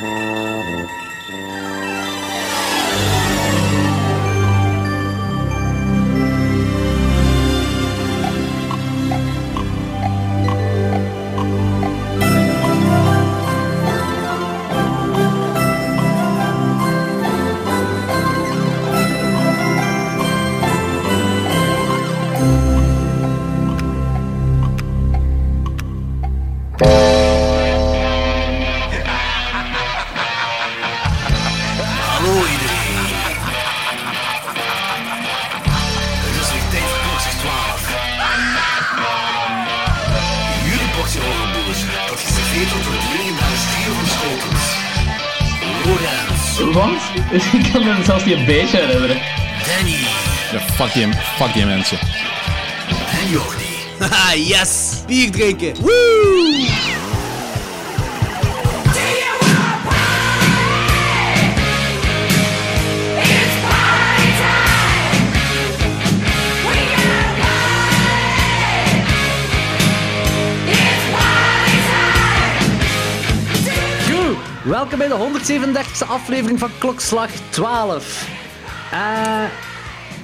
Mm-hmm. beetje herinneren. Danny Ja, fuck die, fuck die mensen. en Jordi. Haha, yes! Bier drinken! Woo! Welkom bij de 137e aflevering van Klokslag 12. Eh,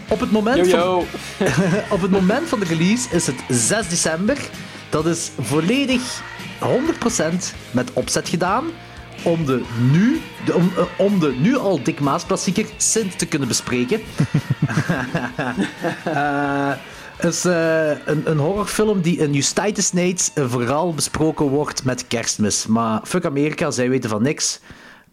op het moment van... Yo, Op het moment van de release is het 6 december. Dat is volledig 100% met opzet gedaan om de nu, de, om, eh, om de nu al Dick Maas klassieker Sint te kunnen bespreken. Het is een, een horrorfilm die in States eh, vooral besproken wordt met kerstmis. Maar fuck Amerika, zij weten van niks.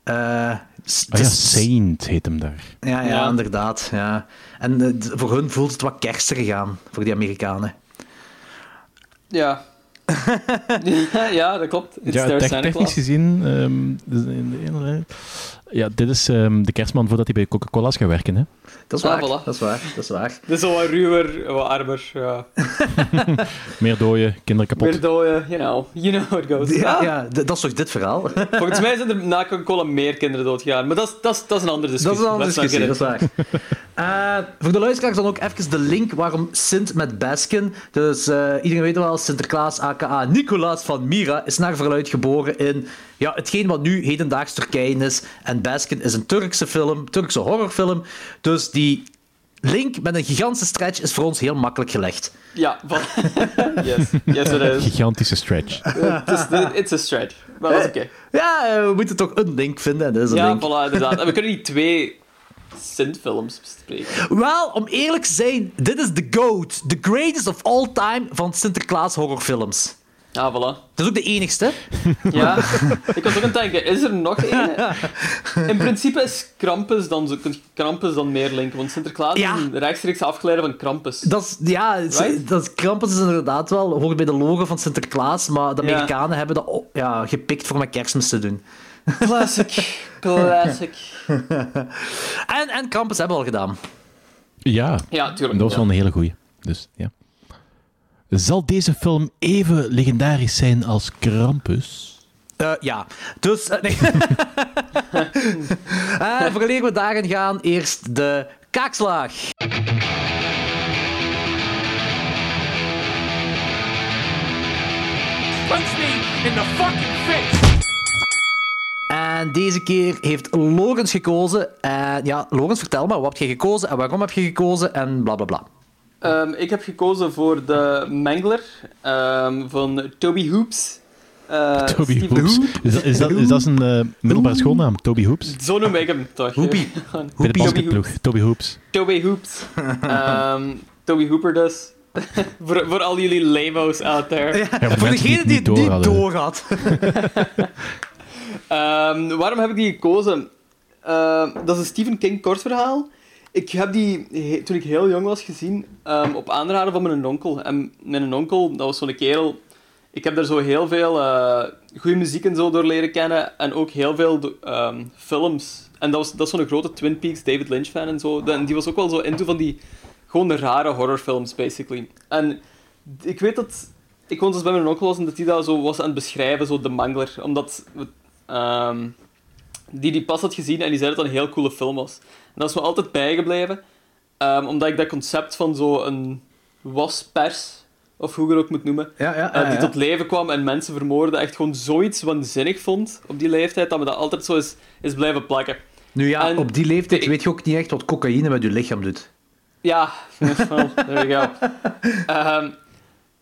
Eh, s- Oh ja, Saint heet hem daar. ja, ja, Ja. inderdaad. Ja. En eh, voor hun voelt het wat kerstiger aan, voor die Amerikanen. Ja. ja, dat klopt. It's Ja, their te- Santa technisch Claus. gezien... ehm, dus in de ene- ja, dit is ehm, de kerstman voordat hij bij Coca-Cola's gaat werken. Hè? Dat is Ah, waar, voilà. dat is waar, dat is waar. Dit is zo wat ruwer, wat armer. Ja. Meer dooien, kinderen kapot. Meer dooien, you know. You know how it goes. Ja, Ah, ja, dat is toch dit verhaal? Volgens mij zijn er na Coca-Cola meer kinderen doodgegaan. Maar dat is, dat is, dat is een andere Dat discussie. is een andere discussie, dat is waar. Eh, voor de luisteraars dan ook even de link waarom Sint met Baskin. Dus eh, iedereen weet wel, Sinterklaas aka Nicolaas van Mira is naar verluid geboren in ja, hetgeen wat nu hedendaags Turkije is. En Baskin is een Turkse film, Turkse horrorfilm. Dus die link met een gigantische stretch is voor ons heel makkelijk gelegd. Ja, van... yes. Yes, it is. Gigantische stretch. Het is- It's a stretch. Maar dat is oké. Ja, eh, we moeten toch een link vinden. En is een Ja, link. voilà, inderdaad. En we kunnen niet twee Sint-films bespreken. Wel, om eerlijk te zijn, dit is the GOAT. The greatest of all time van Sinterklaas horrorfilms. Ja, voilà. Dat is ook de enigste. Ja, ik was ook aan het denken, is er nog één? In principe is Krampus dan, zo, Krampus dan meer linken, want Sinterklaas Ja. is een rechtstreeks afgeleide van Krampus. Dat is, ja, Right? dat, Krampus is inderdaad wel, hoort bij de logo van Sinterklaas, maar de Ja. Amerikanen hebben dat op- ja, gepikt voor met kerstmis te doen. Classic. Classic. En, en Krampus hebben we al gedaan. Ja, Ja, tuurlijk. dat was wel een hele goeie. Dus, ja. Zal deze film even legendarisch zijn als Krampus? Eh, ja, dus... eh, nee. Eh, vooraleer we daarin gaan, eerst de kaakslag. Punch me in the fucking face! En deze keer heeft Logans gekozen. En ja, Logans, vertel me, wat heb je gekozen en waarom heb je gekozen en bla bla bla. Ehm, ik heb gekozen voor de Mangler ehm, van Toby Hoops. Eh, Toby Steve- Hoops. Is dat, is dat, is dat zijn eh, middelbare schoolnaam? Toby Hoops? Zo noem ik hem toch. Hoopie. Bij de basketploeg. Toby Hoops. Toby Hoops. Ehm, Toby Hooper dus. voor, voor al jullie lamos out there. Ja, voor, degene die het niet hadden. door had. Ehm, waarom heb ik die gekozen? Ehm, dat is een Stephen King kortverhaal. Ik heb die toen ik heel jong was gezien ehm, op aanraden van mijn onkel. En mijn onkel, dat was zo'n kerel. Ik heb daar zo heel veel eh goede muziek en zo door leren kennen. En ook heel veel ehm, films. En dat, was, dat is zo'n grote Twin Peaks David Lynch fan en zo. En die was ook wel zo into van die gewoon rare horrorfilms, basically. En ik weet dat ik gewoon dus bij mijn onkel was en dat hij dat zo was aan het beschrijven, zo de mangler. Omdat ehm, die die pas had gezien en die zei dat het een heel coole film was. En dat is me altijd bijgebleven, ehm, omdat ik dat concept van zo een waspers of hoe je het ook moet noemen, Ja, ja, eh, die ja. tot leven kwam en mensen vermoordde, echt gewoon zoiets waanzinnig vond op die leeftijd, dat me dat altijd zo is, is blijven plakken. Nu ja, En- op die leeftijd ik- weet je ook niet echt wat cocaïne met je lichaam doet. Ja, well, there we go. Ehm,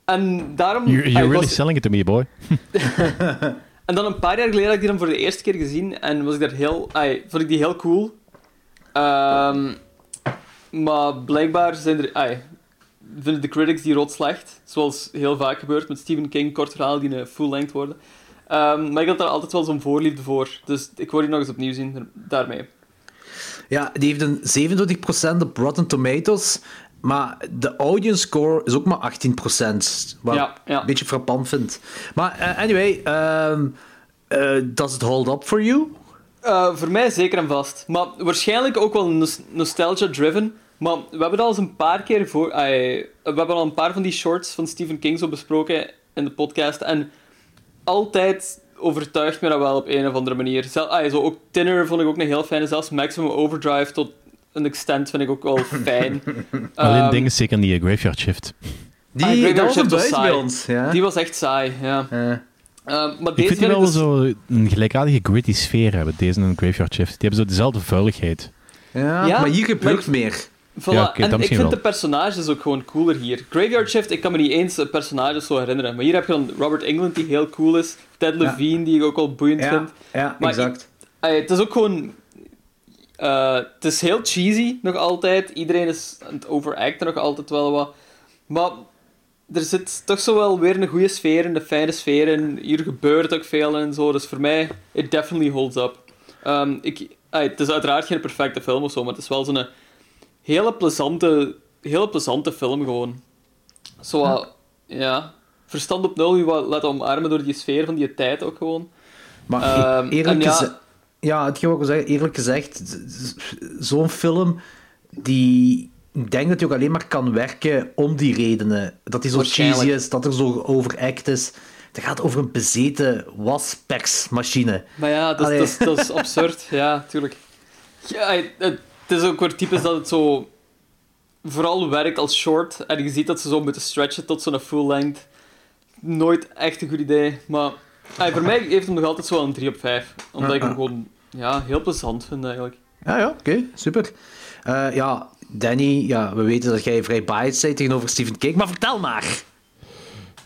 en daarom... You're, really was- selling it to me, boy. En dan een paar jaar geleden had ik die dan voor de eerste keer gezien en was ik daar heel, ai, vond ik die heel cool. Ehm, maar blijkbaar zijn er, ai, vinden de critics die rood slecht, zoals heel vaak gebeurt met Stephen King, kort verhaal die een full-length worden. Ehm, maar ik had daar altijd wel zo'n voorliefde voor, dus ik wil die nog eens opnieuw zien daar- daarmee. Ja, die heeft een 27% op Rotten Tomatoes, maar de audience score is ook maar 18%. Wat Ja, ik ja. een beetje frappant vind. Maar eh, anyway, ehm eh, does it hold up for you? Eh, voor mij zeker en vast. Maar waarschijnlijk ook wel nos- nostalgia-driven. Maar we hebben al eens een paar keer voor... we hebben al een paar van die shorts van Stephen King zo besproken in de podcast. En altijd overtuigt me dat wel op een of andere manier. Zo ook Tinner vond ik ook een heel fijne. Zelfs Maximum Overdrive tot een extent vind ik ook wel fijn. Alleen Ehm, ding is zeker niet Graveyard Shift. Die, Ah, Graveyard dat was Shift was buiten bij saai. ons. Ja. Die was echt saai, ja. Ehm, maar Ik deze vind die wel dus- zo een gelijkaardige gritty sfeer hebben, deze en Graveyard Shift. Die hebben zo dezelfde vuiligheid. ja, Ja, maar hier gebeurt maar- meer. Voilà, Ja, en ik vind wel. de personages ook gewoon cooler hier. Graveyard Shift, ik kan me niet eens personages zo herinneren. Maar hier heb je dan Robert England, die heel cool is. Ted Levine, die ik ook wel boeiend Ja, vind. ja Maar exact. Het is ook gewoon... eh, het is heel cheesy, nog altijd. Iedereen is aan het overacten nog altijd wel wat. Maar er zit toch zo wel weer een goede sfeer in, een fijne sfeer in. Hier gebeurt ook veel en zo. Dus voor mij, it definitely holds up. Ehm, ik, het is uiteraard geen perfecte film of zo, maar het is wel zo'n hele plezante, hele plezante film gewoon. Zo ja. Verstand op nul, je wat laten omarmen door die sfeer van die tijd ook gewoon. Maar Ehm, e- eerlijk en ja- gezegd... Ja, hetgeen wat ik wil zeggen, eerlijk gezegd, zo'n film, die... Ik denk dat hij ook alleen maar kan werken om die redenen. Dat hij zo cheesy is, dat er zo overact is. Het gaat over een bezeten waspersmachine. Maar ja, dat, is- dat, is- dat is absurd. Ja, tuurlijk. Ja, het, is ook weer typisch dat het zo vooral werkt als short. En je ziet dat ze zo moeten stretchen tot zo'n full length. Nooit echt een goed idee. Maar ah, voor mij heeft hem nog altijd zo een 3 op 5. Omdat ik hem gewoon ja, heel plezant vind eigenlijk. Ja, ja, oké, super. Eh, ja, Danny, ja, we weten dat jij vrij biased bent tegenover Stephen King, maar vertel maar.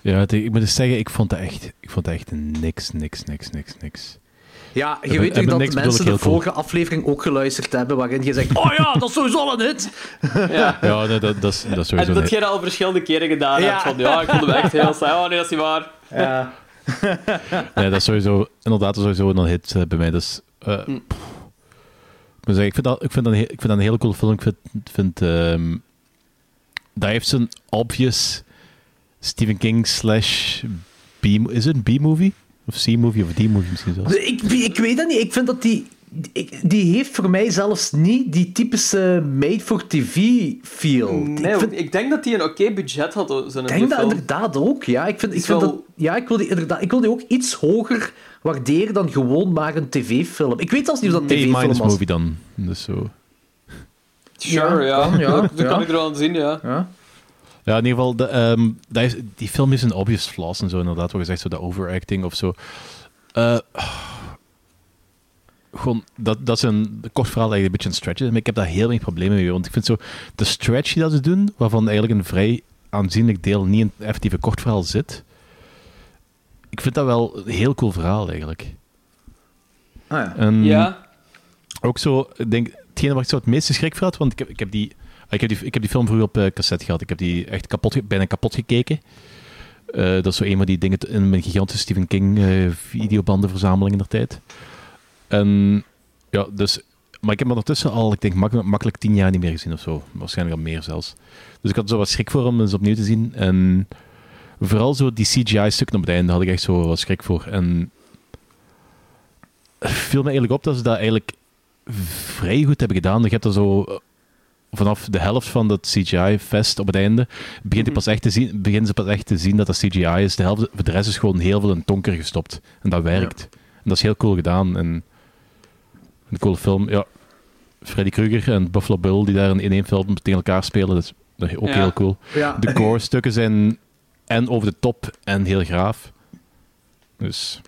Ja, ik moet dus zeggen, ik vond het echt, ik vond het echt niks, niks, niks, niks, niks. Ja, je weet toch hebben dat de mensen de cool. vorige aflevering ook geluisterd hebben, waarin je zegt, oh ja, dat is sowieso een hit. Ja. Ja, nee, dat, dat, is, dat is sowieso En dat jij dat al verschillende keren gedaan Ja. hebt. Van ja, ik vond hem echt heel saai. Oh nee, dat is niet waar. Ja. Nee, dat is sowieso, inderdaad sowieso een hit eh, bij mij. Dus, eh, Hm. Moet zeggen, ik vind dat, ik vind dat, ik vind dat een hele coole film. Ik vind, vind ehm, dat heeft zijn obvious Stephen King slash B... Is het een B-movie? Of C-movie of D-movie misschien zelfs? Ik, ik weet dat niet. Ik vind dat die... ik- die heeft voor mij zelfs niet die typische made-for-TV-feel. Nee, ik vind, ik denk dat hij een oké budget had. Zo'n ik denk dat film. inderdaad ook, ja. Ik, vind, ik, Is vind wel- dat, ja, ik, wil die, inderdaad, ik wil die ook iets hoger waarderen dan gewoon maar een tv-film. Ik weet zelfs niet of dat een tv-film was. movie dan. Dus zo. Sure, Ja, ja. kan, ja, Dat, dat ja. kan ik er wel aan zien, ja. Ja. Ja, in ieder geval, de, ehm, dat is, die film heeft een obvious flaws en zo, inderdaad, wat gezegd, zo dat overacting of zo. Eh, gewoon, dat, dat is een kort verhaal eigenlijk een beetje een stretch is, maar ik heb daar heel weinig problemen mee, want ik vind zo, de stretch die dat ze doen, waarvan eigenlijk een vrij aanzienlijk deel niet in het effectieve kort verhaal zit, ik vind dat wel een heel cool verhaal, eigenlijk. Ah, ja. En Ja, ook zo, ik denk, hetgene waar ik zo het meeste schrik voor had, want ik heb, ik heb, die, ik heb, die, ik heb die film vroeger op eh, cassette gehad. Ik heb die echt kapot, bijna kapot gekeken. Eh, dat is zo een van die dingen in mijn gigantische Stephen King eh, videobandenverzameling in der tijd. En ja, dus... Maar ik heb hem ondertussen al, ik denk, makkelijk, makkelijk tien jaar niet meer gezien of zo. Waarschijnlijk al meer zelfs. Dus ik had zo wat schrik voor om eens opnieuw te zien. En vooral zo die CGI-stukken op het einde had ik echt zo wat schrik voor. En viel me eigenlijk op dat ze dat eigenlijk vrij goed hebben gedaan. Je hebt er zo eh, vanaf de helft van dat CGI-fest op het einde begint je pas echt te zien, beginnen ze pas echt te zien dat dat CGI is. De helft, de rest is gewoon heel veel in donker gestopt. En dat werkt. En dat is heel cool gedaan. En een coole film. Ja, Freddy Krueger en Buffalo Bill die daar in één film tegen elkaar spelen, dat is ook Ja. heel cool. Ja. De core-stukken zijn en over de top en heel graaf. Dus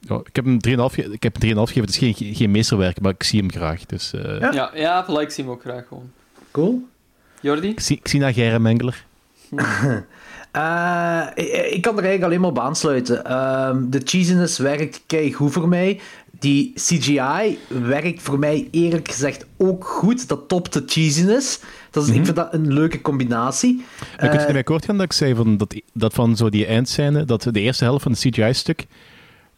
ja, ik heb hem 3,5 ge- ik heb hem 3,5 gegeven. Het is geen, geen meesterwerk, maar ik zie hem graag. Dus, eh, Ja. Ja, ja voilà, ik zie hem ook graag gewoon. Cool. Jordi? ik, zie, ik zie naar Gerre Mengeler. Eh, ik, kan er eigenlijk alleen maar op aansluiten. Ehm, de cheesiness werkt goed voor mij. Die CGI werkt voor mij eerlijk gezegd ook goed. Dat topt de cheesiness. Dat is, Ik vind dat een leuke combinatie. Maar kunt je Eh, ermee akkoord gaan dat ik zei van dat, dat van zo die eindscène, dat de eerste helft van het CGI-stuk,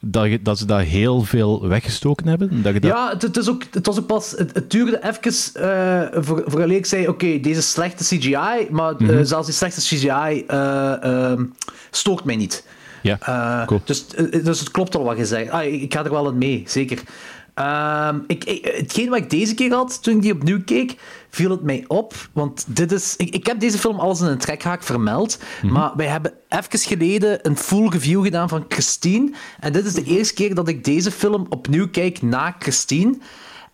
dat, je- dat ze daar heel veel weggestoken hebben? Dat je dat, Ja, het, het, is ook, het was ook pas... Het, het duurde even eh voor, voor ik zei, oké, deze slechte CGI, maar eh, zelfs die slechte CGI eh, ehm, stoort mij niet. Ja, cool. dus, dus het klopt al wat je zegt. Ah, ik, ga er wel in mee, zeker. Ehm, ik, ik- hetgeen wat ik deze keer had, toen ik die opnieuw keek, viel het mij op. Want dit is... Ik, ik heb deze film alles in een trekhaak vermeld. Mhm. Maar wij hebben even geleden een full review gedaan van Christine. En dit is de eerste keer dat ik deze film opnieuw kijk na Christine.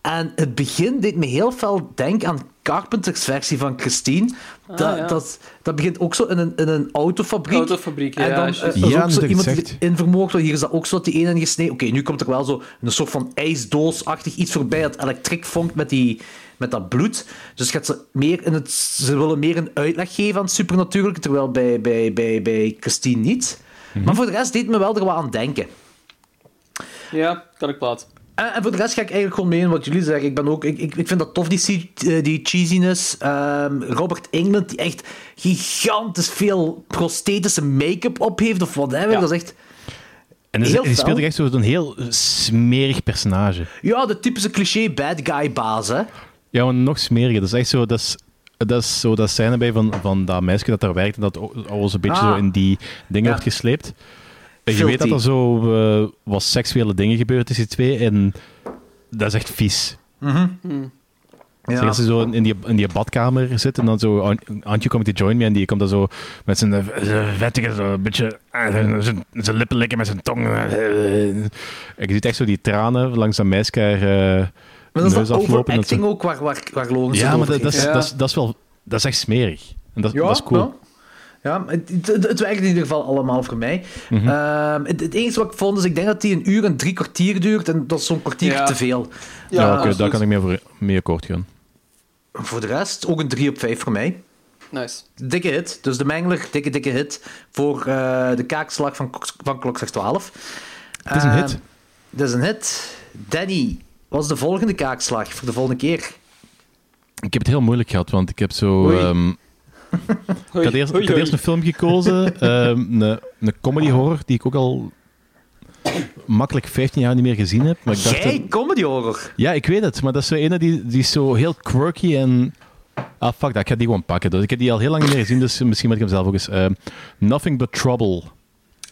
En het begin deed me heel veel denken aan Carpenters versie van Christine. dat, Ah, ja. dat, dat begint ook zo in een, in een autofabriek. Autofabriek, en ja, dan juist. eh, is Ja, ook zo dat je iemand die zegt. in vermoord wordt. Hier is dat ook zo dat die ene ingesneden. Oké, nu komt er wel zo een soort van ijsdoosachtig iets voorbij dat elektriek vonkt met, die, met dat bloed. Dus gaat ze, meer in het, ze willen meer een uitleg geven aan het supernatuurlijke, terwijl bij, bij, bij, bij Christine niet. Mhm. Maar voor de rest deed me wel er wat aan denken. Ja, kan ik plaatsen. En, en voor de rest ga ik eigenlijk gewoon mee in wat jullie zeggen. Ik, ben ook, ik, ik, ik vind dat tof, die, eh, die cheesiness. Ehm, Robert England, die echt gigantisch veel prosthetische make-up op heeft, of whatever. Ja. Dat is echt... en die speelt echt zo'n heel smerig personage. Ja, de typische cliché bad guy baas, hè. Ja, maar nog smeriger. Dat is echt zo, dat is, dat is zo dat scène bij van, van dat meisje dat daar werkt en dat alles een beetje Ah. zo in die dingen Ja. wordt gesleept. En je Filthy. weet dat er zo eh, wat seksuele dingen gebeuren tussen die twee en dat is echt vies. Zeg, als ze zo in die, in die badkamer zit en dan zo An- Antje komt te join me en die komt dan zo met zijn eh, zijn vettige, zo een beetje eh, zijn- lippen likken met zijn tong. eh, je ziet echt zo die tranen langs dat meisje haar eh, Maar dat is neus dat aflopen. ook waar, waar, waar Ja, maar dat, dat, heeft. is, Ja. dat, is, dat is wel... Dat is echt smerig. En dat, Ja, dat is cool. Ja. Het, het, het werkt in ieder geval allemaal voor mij. Mhm. Ehm, het, het enige wat ik vond is, ik denk dat die een uur en drie kwartier duurt en dat is zo'n kwartier Ja. te veel. Ja, oké, daar kan ik mee, over, mee akkoord gaan. Voor de rest, ook een 3 op 5 voor mij. Nice. Dikke hit. Dus de Mengler, dikke, dikke hit voor eh, de kaakslag van, Klok- van Klokslag 12. Het is een hit. Het is een hit. Danny, wat is de volgende kaakslag voor de volgende keer? Ik heb het heel moeilijk gehad, want ik heb zo... Oei. Ik, had eerst, ik had eerst een film gekozen, ehm, een, een comedy horror, die ik ook al makkelijk 15 jaar niet meer gezien heb. Maar ik dacht Jij, dat- comedy horror. ja, ik weet het, maar dat is zo ene die, die is zo heel quirky en... Ah, fuck dat, ik ga die gewoon pakken. Dus ik heb die al heel lang niet meer gezien, dus misschien moet ik hem zelf ook eens... ehm, Nothing But Trouble.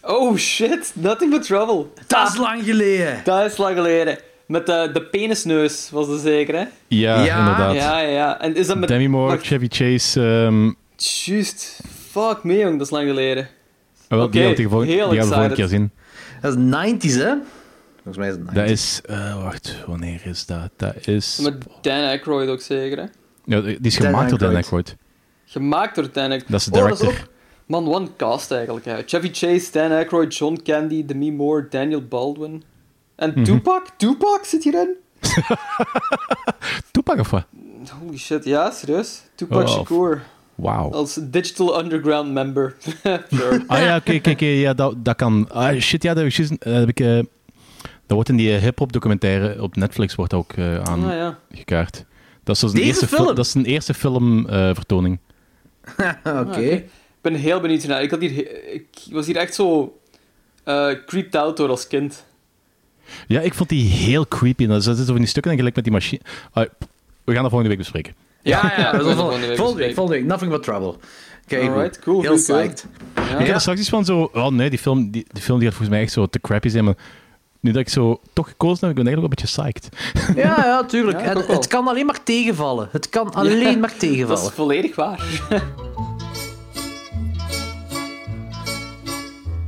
Oh shit, nothing but trouble. Dat is lang geleden. Dat is lang geleden. Met de, de penisneus was dat zeker, hè? Ja, Ja, inderdaad. Ja, ja, ja. En is dat met... Demi Moore, Chevy Chase... ehm, Juist. Fuck me, jong. Dat is lang geleden. Ah, wel, die Oké, de volgende- heel we keer zien. Dat is 90s, hè? Volgens mij is het 90s. Dat is... eh, wacht, wanneer is dat? Dat is... Met Dan Aykroyd ook zeker, hè? Ja, die is Dan gemaakt door Dan Aykroyd. Aykroyd. Gemaakt door Dan Aykroyd. Dat is de Oh, director. ook- Man, one cast eigenlijk. Hè. Chevy Chase, Dan Aykroyd, John Candy, Demi Moore, Daniel Baldwin. En Mhm. Tupac? Tupac zit hierin? Toepak of wat? Holy shit, ja, serieus? Tupac Oh, Shakur. Wauw. Als Digital Underground member. sure. Ah ja, oké, ja, dat, dat kan. Ah, shit, ja, dat heb ik... eh, heb ik eh, dat wordt in die eh, hip-hop documentaire op Netflix wordt ook eh Ah, ja. aangekaart. Dat is, dus een eerste film? dat is een eerste filmvertoning. Oké. Ah, oké. Ik ben heel benieuwd naar. Ik, had hier, ik was hier echt zo eh creeped out door als kind. ja, ik vond die heel creepy. Dat zitten zo van die stukken en gelijk met die machine. Ah, we gaan dat volgende week bespreken. Ja, ja, dat is volgende volgende week, bespreken. volgende week. Nothing but trouble. Kijk, Alright, cool, Heel psyched. Ja. Ik had straks iets van zo... Oh nee, die film die, die film die gaat volgens mij echt zo te crappy zijn. Maar nu dat ik zo toch gekozen heb, ik ben eigenlijk wel een beetje psyched. Ja, ja, tuurlijk. Ja, het kan alleen maar tegenvallen. Het kan alleen maar Dat tegenvallen. is volledig waar.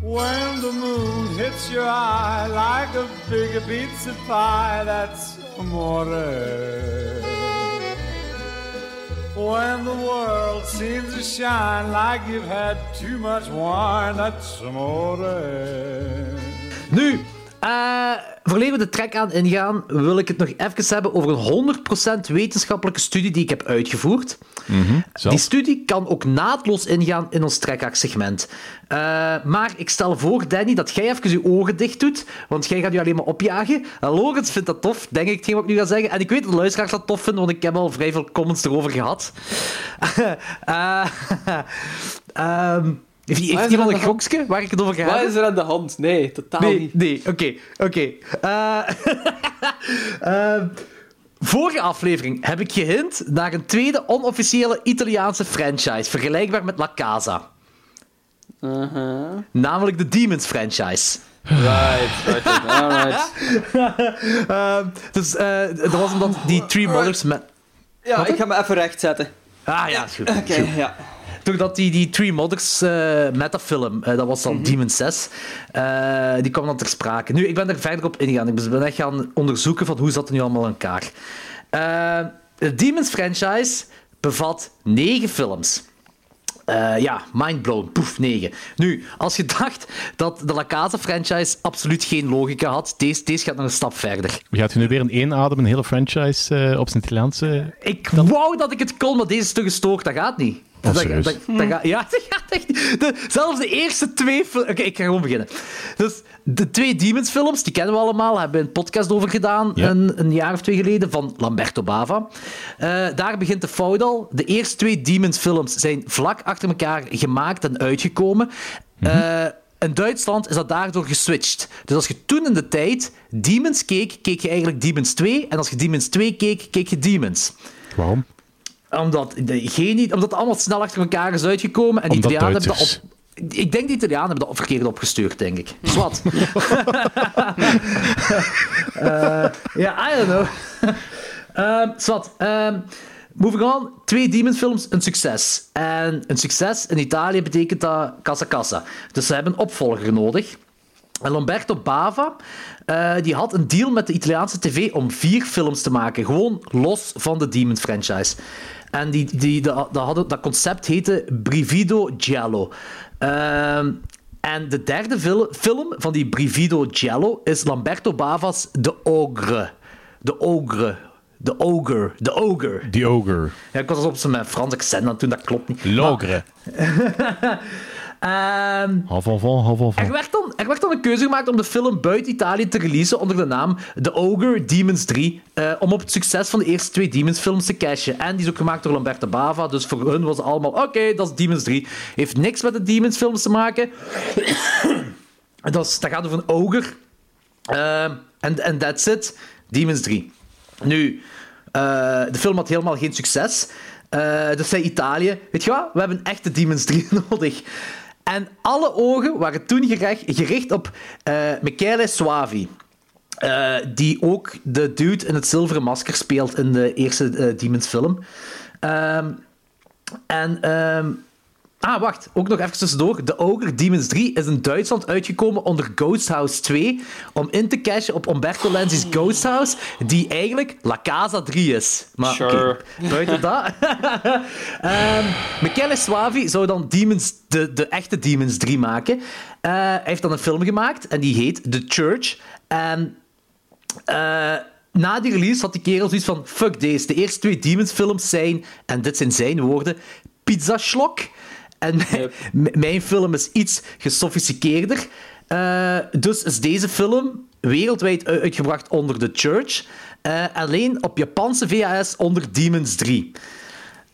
When the moon hits your eye like a big pizza pie, that's amore. Oh, when the world seems to shine like you've had too much wine, that's amore. Nu, eh voordat we de track aan ingaan, wil ik het nog even hebben over een 100% wetenschappelijke studie die ik heb uitgevoerd. Zelf? Die studie kan ook naadloos ingaan in ons trekhaak-segment. Eh, maar ik stel voor, Danny, dat jij even je ogen dicht doet, want jij gaat je alleen maar opjagen. En Lorenz vindt dat tof, denk ik, hetgeen wat ik nu ga zeggen. En ik weet dat de luisteraars dat tof vinden, want ik heb al vrij veel comments erover gehad. Eh, ehm, heeft iemand een hand? gokske waar ik het over ga Wat is er aan de hand? Nee, totaal Nee, niet. nee, oké, oké. Eh, ehm, vorige aflevering heb ik gehint naar een tweede onofficiële Italiaanse franchise, vergelijkbaar met La Casa. Uh-huh. Namelijk de Demons franchise. Right, right, right. Alright. Ehm, dus eh, dat was omdat die Three Mothers met... Ja, ik ga me even recht zetten. Ah ja, is goed. Oké, ja. Doordat die, die Three Mothers eh, metafilm, eh, dat was dan Demon 6, eh, die kwam dan ter sprake. Nu, ik ben er verder op ingegaan. Ik ben echt gaan onderzoeken van hoe zat het nu allemaal in elkaar. De Demons franchise bevat negen films. Eh, ja, mindblown. Poef, 9. Nu, als je dacht dat de La Casa franchise absoluut geen logica had, deze, deze gaat nog een stap verder. Gaat u nu weer in één adem een hele franchise eh, op zijn Italiaanse... Ik wou dat ik het kon, maar deze is te gestoord. Dat gaat niet. Oh, dat, dat, dat gaat, ja, dat gaat echt. De, zelfs de eerste twee... Oké, ik ga gewoon beginnen. Dus de twee Demons-films, die kennen we allemaal. Hebben we een podcast over gedaan, Ja. een, een jaar of twee geleden, van Lamberto Bava. Eh, daar begint de fout al. De eerste twee Demons-films zijn vlak achter elkaar gemaakt en uitgekomen. Eh, in Duitsland is dat daardoor geswitcht. Dus als je toen in de tijd Demons keek, keek je eigenlijk Demons 2. En als je Demons 2 keek, keek je Demons Waarom? Omdat, de, geen, omdat het allemaal snel achter elkaar is uitgekomen. En die Italianen hebben dat op... Ik denk de Italianen hebben dat verkeerd opgestuurd, denk ik. Zwat. Eh, Ja, I don't know. Ehm Zwat. Ehm, moving on. Twee Demons-films, een succes. En een succes in Italië betekent dat casa casa. Dus ze hebben een opvolger nodig. En Lamberto Bava eh, die had een deal met de Italiaanse tv om vier films te maken. Gewoon los van de Demon franchise. En die, die, dat, dat, hadden, dat concept heette Brivido Giallo. Ehm, en de derde fil- film van die Brivido Giallo is Lamberto Bava's The Ogre. The Ogre. The Ogre. The Ogre. The Ogre. Ja, ik was op zijn Frans accent aan doen, dat klopt niet. Logre. Half half Er werd, dan, er werd dan een keuze gemaakt om de film buiten Italië te releasen onder de naam The Ogre Demons 3. eh, om op het succes van de eerste twee Demons-films te cashen. En die is ook gemaakt door Lamberto Bava. Dus voor hun was het allemaal: oké, dat is Demons 3. Heeft niks met de Demons-films te maken. dat, is, dat gaat over een ogre. Ehm, En en that's it. Demons 3. Nu, eh, de film had helemaal geen succes. Eh, dus zei Italië: Weet je wat, we hebben echt de Demons 3 nodig. En alle ogen waren toen gericht, op eh Michele Suavi. Eh, die ook de dude in het zilveren masker speelt in de eerste eh, Demons film. Ehm, en... ehm, Ah, wacht. Ook nog even tussendoor. The Ogre Demons 3 is in Duitsland uitgekomen onder Ghost House 2 om in te cashen op Umberto Lenzi's Ghost House, die eigenlijk La Casa 3 is. Maar Sure. buiten dat... Ehm Michele Suavi zou dan Demons, de, de echte Demons 3 maken. Eh, hij heeft dan een film gemaakt en die heet The Church. En eh, na die release had die kerel zoiets van: fuck deze. De eerste twee Demons-films zijn, en dit zijn zijn woorden, pizza slok. En mijn, Yep. m- mijn film is iets gesofisticeerder. Eh, dus is deze film wereldwijd uitgebracht onder The Church. Eh, alleen op Japanse VHS onder Demons 3.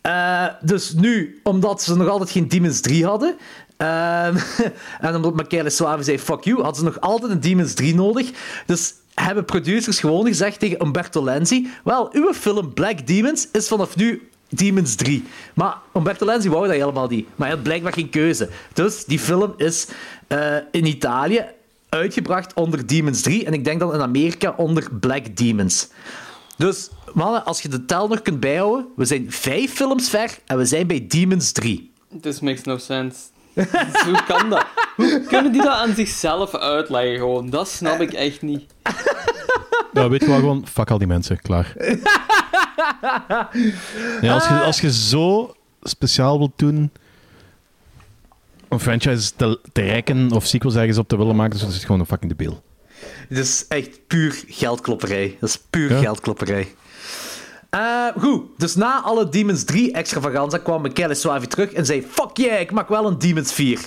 Eh, dus nu, omdat ze nog altijd geen Demons 3 hadden. ehm, en omdat Michele Suave zei: fuck you, hadden ze nog altijd een Demons 3 nodig. Dus hebben producers gewoon gezegd tegen Umberto Lenzi: Wel, uw film Black Demons is vanaf nu Demons 3. Maar Umberto Lenzi wou dat helemaal niet. Maar hij had blijkbaar geen keuze. Dus die film is eh, in Italië uitgebracht onder Demons 3. En ik denk dan in Amerika onder Black Demons. Dus, mannen, als je de tel nog kunt bijhouden, we zijn vijf films ver en we zijn bij Demons 3. This makes no sense. Hoe kan dat? Hoe kunnen die dat aan zichzelf uitleggen gewoon? Dat snap ik echt niet. Ja, weet je wel, gewoon, fuck al die mensen, klaar. Ja, als, je, als je zo speciaal wilt doen om franchise te, te rekken of sequels ergens op te willen maken, dus is het gewoon een fucking debiel. Het is echt puur geldklopperij. Dat is puur Ja. geldklopperij. Eh, goed, dus na alle Demons 3 extravaganza kwam Michele Suavi terug en zei: Fuck yeah, ik maak wel een Demons 4.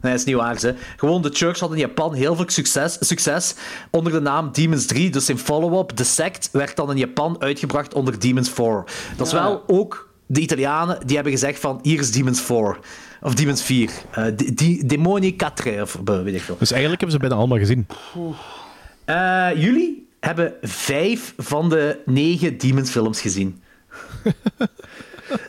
Nee, dat is niet waar, ze. Gewoon, de Church had in Japan heel veel succes, succes onder de naam Demons 3. Dus zijn follow-up, The Sect, werd dan in Japan uitgebracht onder Demons 4. Dat is wel ook de Italianen die hebben gezegd van, hier is Demons 4. Of Demons 4. Eh di- di- Demoni 4, of eh, weet ik veel. Dus eigenlijk hebben ze bijna allemaal gezien. Eh, jullie hebben vijf van de negen Demons films gezien.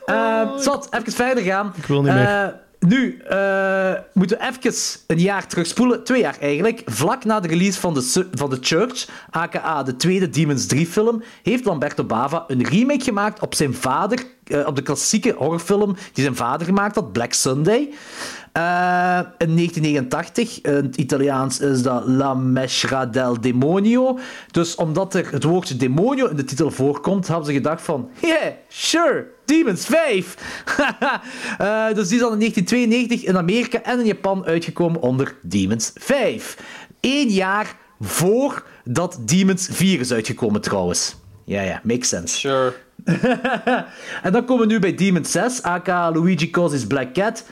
Eh Zat, even verder gaan. Ik wil niet Eh, nu eh, moeten we even een jaar terugspoelen, twee jaar eigenlijk. Vlak na de release van de, van The Church, aka de tweede Demons 3 film, heeft Lamberto Bava een remake gemaakt op zijn vader, op de klassieke horrorfilm die zijn vader gemaakt had, Black Sunday. Eh, in 1989, in het Italiaans is dat La Mesra del Demonio. Dus omdat er het woordje demonio in de titel voorkomt, hebben ze gedacht van, yeah, sure, Demons 5. Eh, dus die is dan in 1992 in Amerika en in Japan uitgekomen onder Demons 5. Eén jaar voordat Demons 4 is uitgekomen trouwens. Ja, ja, makes sense. Sure. En dan komen we nu bij Demon 6, aka Luigi Causes Black Cat.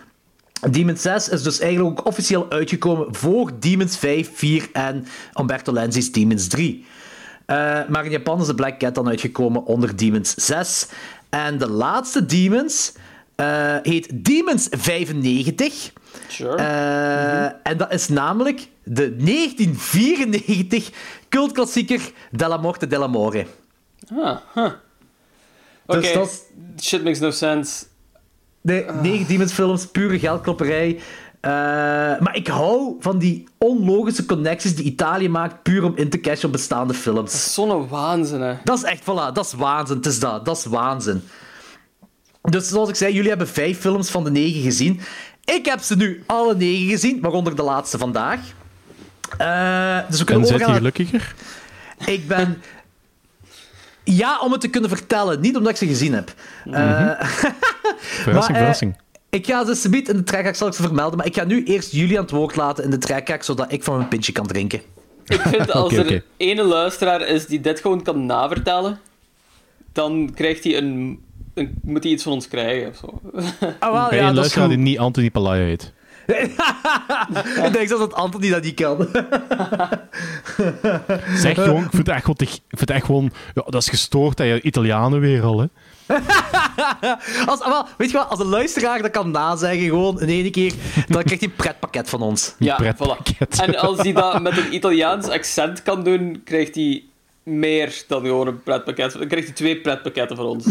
Demon 6 is dus eigenlijk ook officieel uitgekomen voor Demons 5, 4 en Umberto Lenzi's Demons 3. Eh, maar in Japan is de Black Cat dan uitgekomen onder Demons 6. En de laatste Demons eh, heet Demons 95. Sure. Eh, En dat is namelijk de 1994 cultklassieker Della Morte della More. Ah, huh. Oké, Dus dat is- shit makes no sense. Nee, negen Demons films, pure geldklopperij. Eh, maar ik hou van die onlogische connecties die Italië maakt, puur om in te cashen op bestaande films. Zo'n waanzin, hè. Dat is echt, voilà, dat is waanzin. Het is dat, dat is waanzin. Dus zoals ik zei, jullie hebben vijf films van de negen gezien. Ik heb ze nu alle negen gezien, waaronder de laatste vandaag. Eh, dus we En kunnen zit je overgaan. gelukkiger? Ik ben. Ja, om het te kunnen vertellen, niet omdat ik ze gezien heb. Verrassing, Maar, eh, verrassing. Ik ga ze subiet in de trekhaak zal ik ze vermelden, maar ik ga nu eerst jullie aan het woord laten in de trekhaak, zodat ik van mijn pintje kan drinken. Ik vind als er ene luisteraar is die dit gewoon kan navertellen, dan krijgt hij een, een, moet hij iets van ons krijgen of zo. Ah, wel, Bij ja, een dat is luisteraar die niet Anthony Palaya heet. Ik denk zelfs dat Anthony dat niet kan. Zeg gewoon, ik vind het echt ik vind het echt gewoon ja, dat is gestoord, dat je Italianen weer al, hè. Als, ah, wel, weet je wat, als een luisteraar dat kan nazeggen, gewoon in één keer, dan krijgt hij een pretpakket van ons. Ja, pretpakket. voilà. En als hij dat met een Italiaans accent kan doen, krijgt hij meer dan gewoon een pretpakket. Dan krijgt hij twee pretpakketten van ons.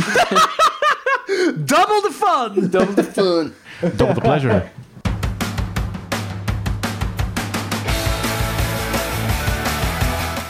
Double the fun! Double the fun. Double the pleasure.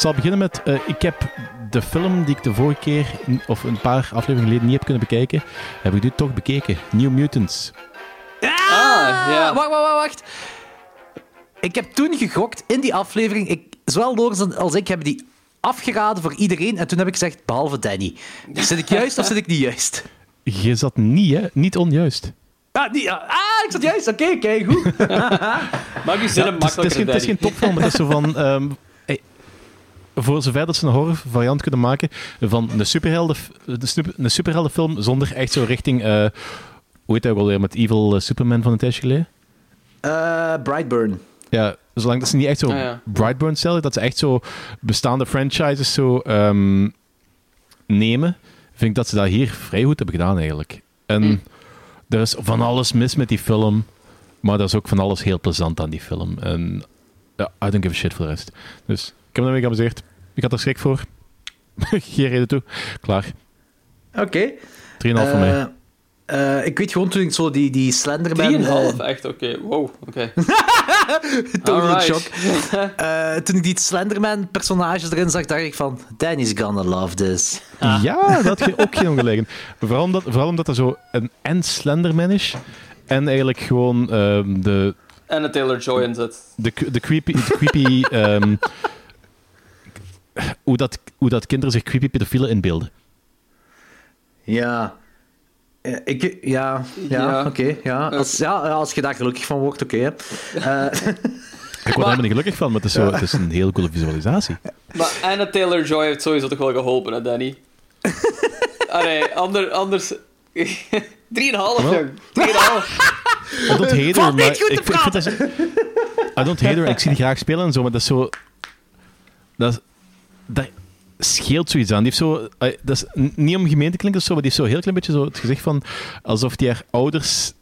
zal beginnen met... eh, ik heb de film die ik de vorige keer, of een paar afleveringen geleden, niet heb kunnen bekijken, heb ik nu toch bekeken. New Mutants. Ah, ja. Wacht, wacht, wacht. Ik heb toen gegokt in die aflevering. Ik, zowel Lorenz als ik hebben die afgeraden voor iedereen. En toen heb ik gezegd, behalve Danny. Zit ik juist of zit ik niet juist? Je zat niet, hè? Niet onjuist. Ah, niet, ah, ik zat juist. Oké, kijk, goed. Maak je zinnen het, is, het, is makkelijker, geen, het is geen topfilm, maar het is zo van... ehm, voor zover dat ze een horror variant kunnen maken van een, superhelden, een, super- een superheldenfilm zonder echt zo richting... eh hoe heet dat ook alweer? Met Evil eh, Superman van een tijdje geleden? Eh, Brightburn. Ja, zolang dat ze niet echt zo Ah, ja. Brightburn stellen, dat ze echt zo bestaande franchises zo ehm, nemen, vind ik dat ze dat hier vrij goed hebben gedaan eigenlijk. En Hm. er is van alles mis met die film, maar er is ook van alles heel plezant aan die film. En ja, I don't give a shit voor de rest. Dus ik heb me ermee geamuseerd. Ik had er schrik voor. Geen reden toe. Klaar. Oké. 3,5 voor mij. Eh, eh, ik weet gewoon toen ik zo die, die Slenderman... 3,5, eh, echt, oké. Wow, oké. total Alright. shock. Eh, toen ik die Slenderman-personages erin zag, dacht ik van... Danny's gonna love this. Ja, dat had je ook geen ongelijk. in. Vooral omdat, vooral omdat er zo een en Slenderman is. En eigenlijk gewoon ehm, de, En een Taylor Joy in zit. de, de creepy... De creepy ehm, hoe, dat, hoe dat kinderen zich creepy pedofielen inbeelden. Ja. Eh, ik, ja, ja, Ja. oké. ja. Als, ja, als je daar gelukkig van wordt, oké. hè. Eh, Ik word er helemaal niet gelukkig van, maar het is, zo, het is een heel coole visualisatie. Maar Anna Taylor Joy heeft sowieso toch wel geholpen, hè, Danny? Allee, ander, anders. 3,5 jong. 3,5. I don't hate her, niet maar goed te ik, ik vind dat... I don't hate her, ik zie die graag spelen en zo, maar dat is zo... Dat, is- dat scheelt zoiets aan. Die heeft zo... Dat is niet om gemeen te klinken of zo, maar die heeft zo heel klein beetje zo het gezicht van... Alsof die haar ouders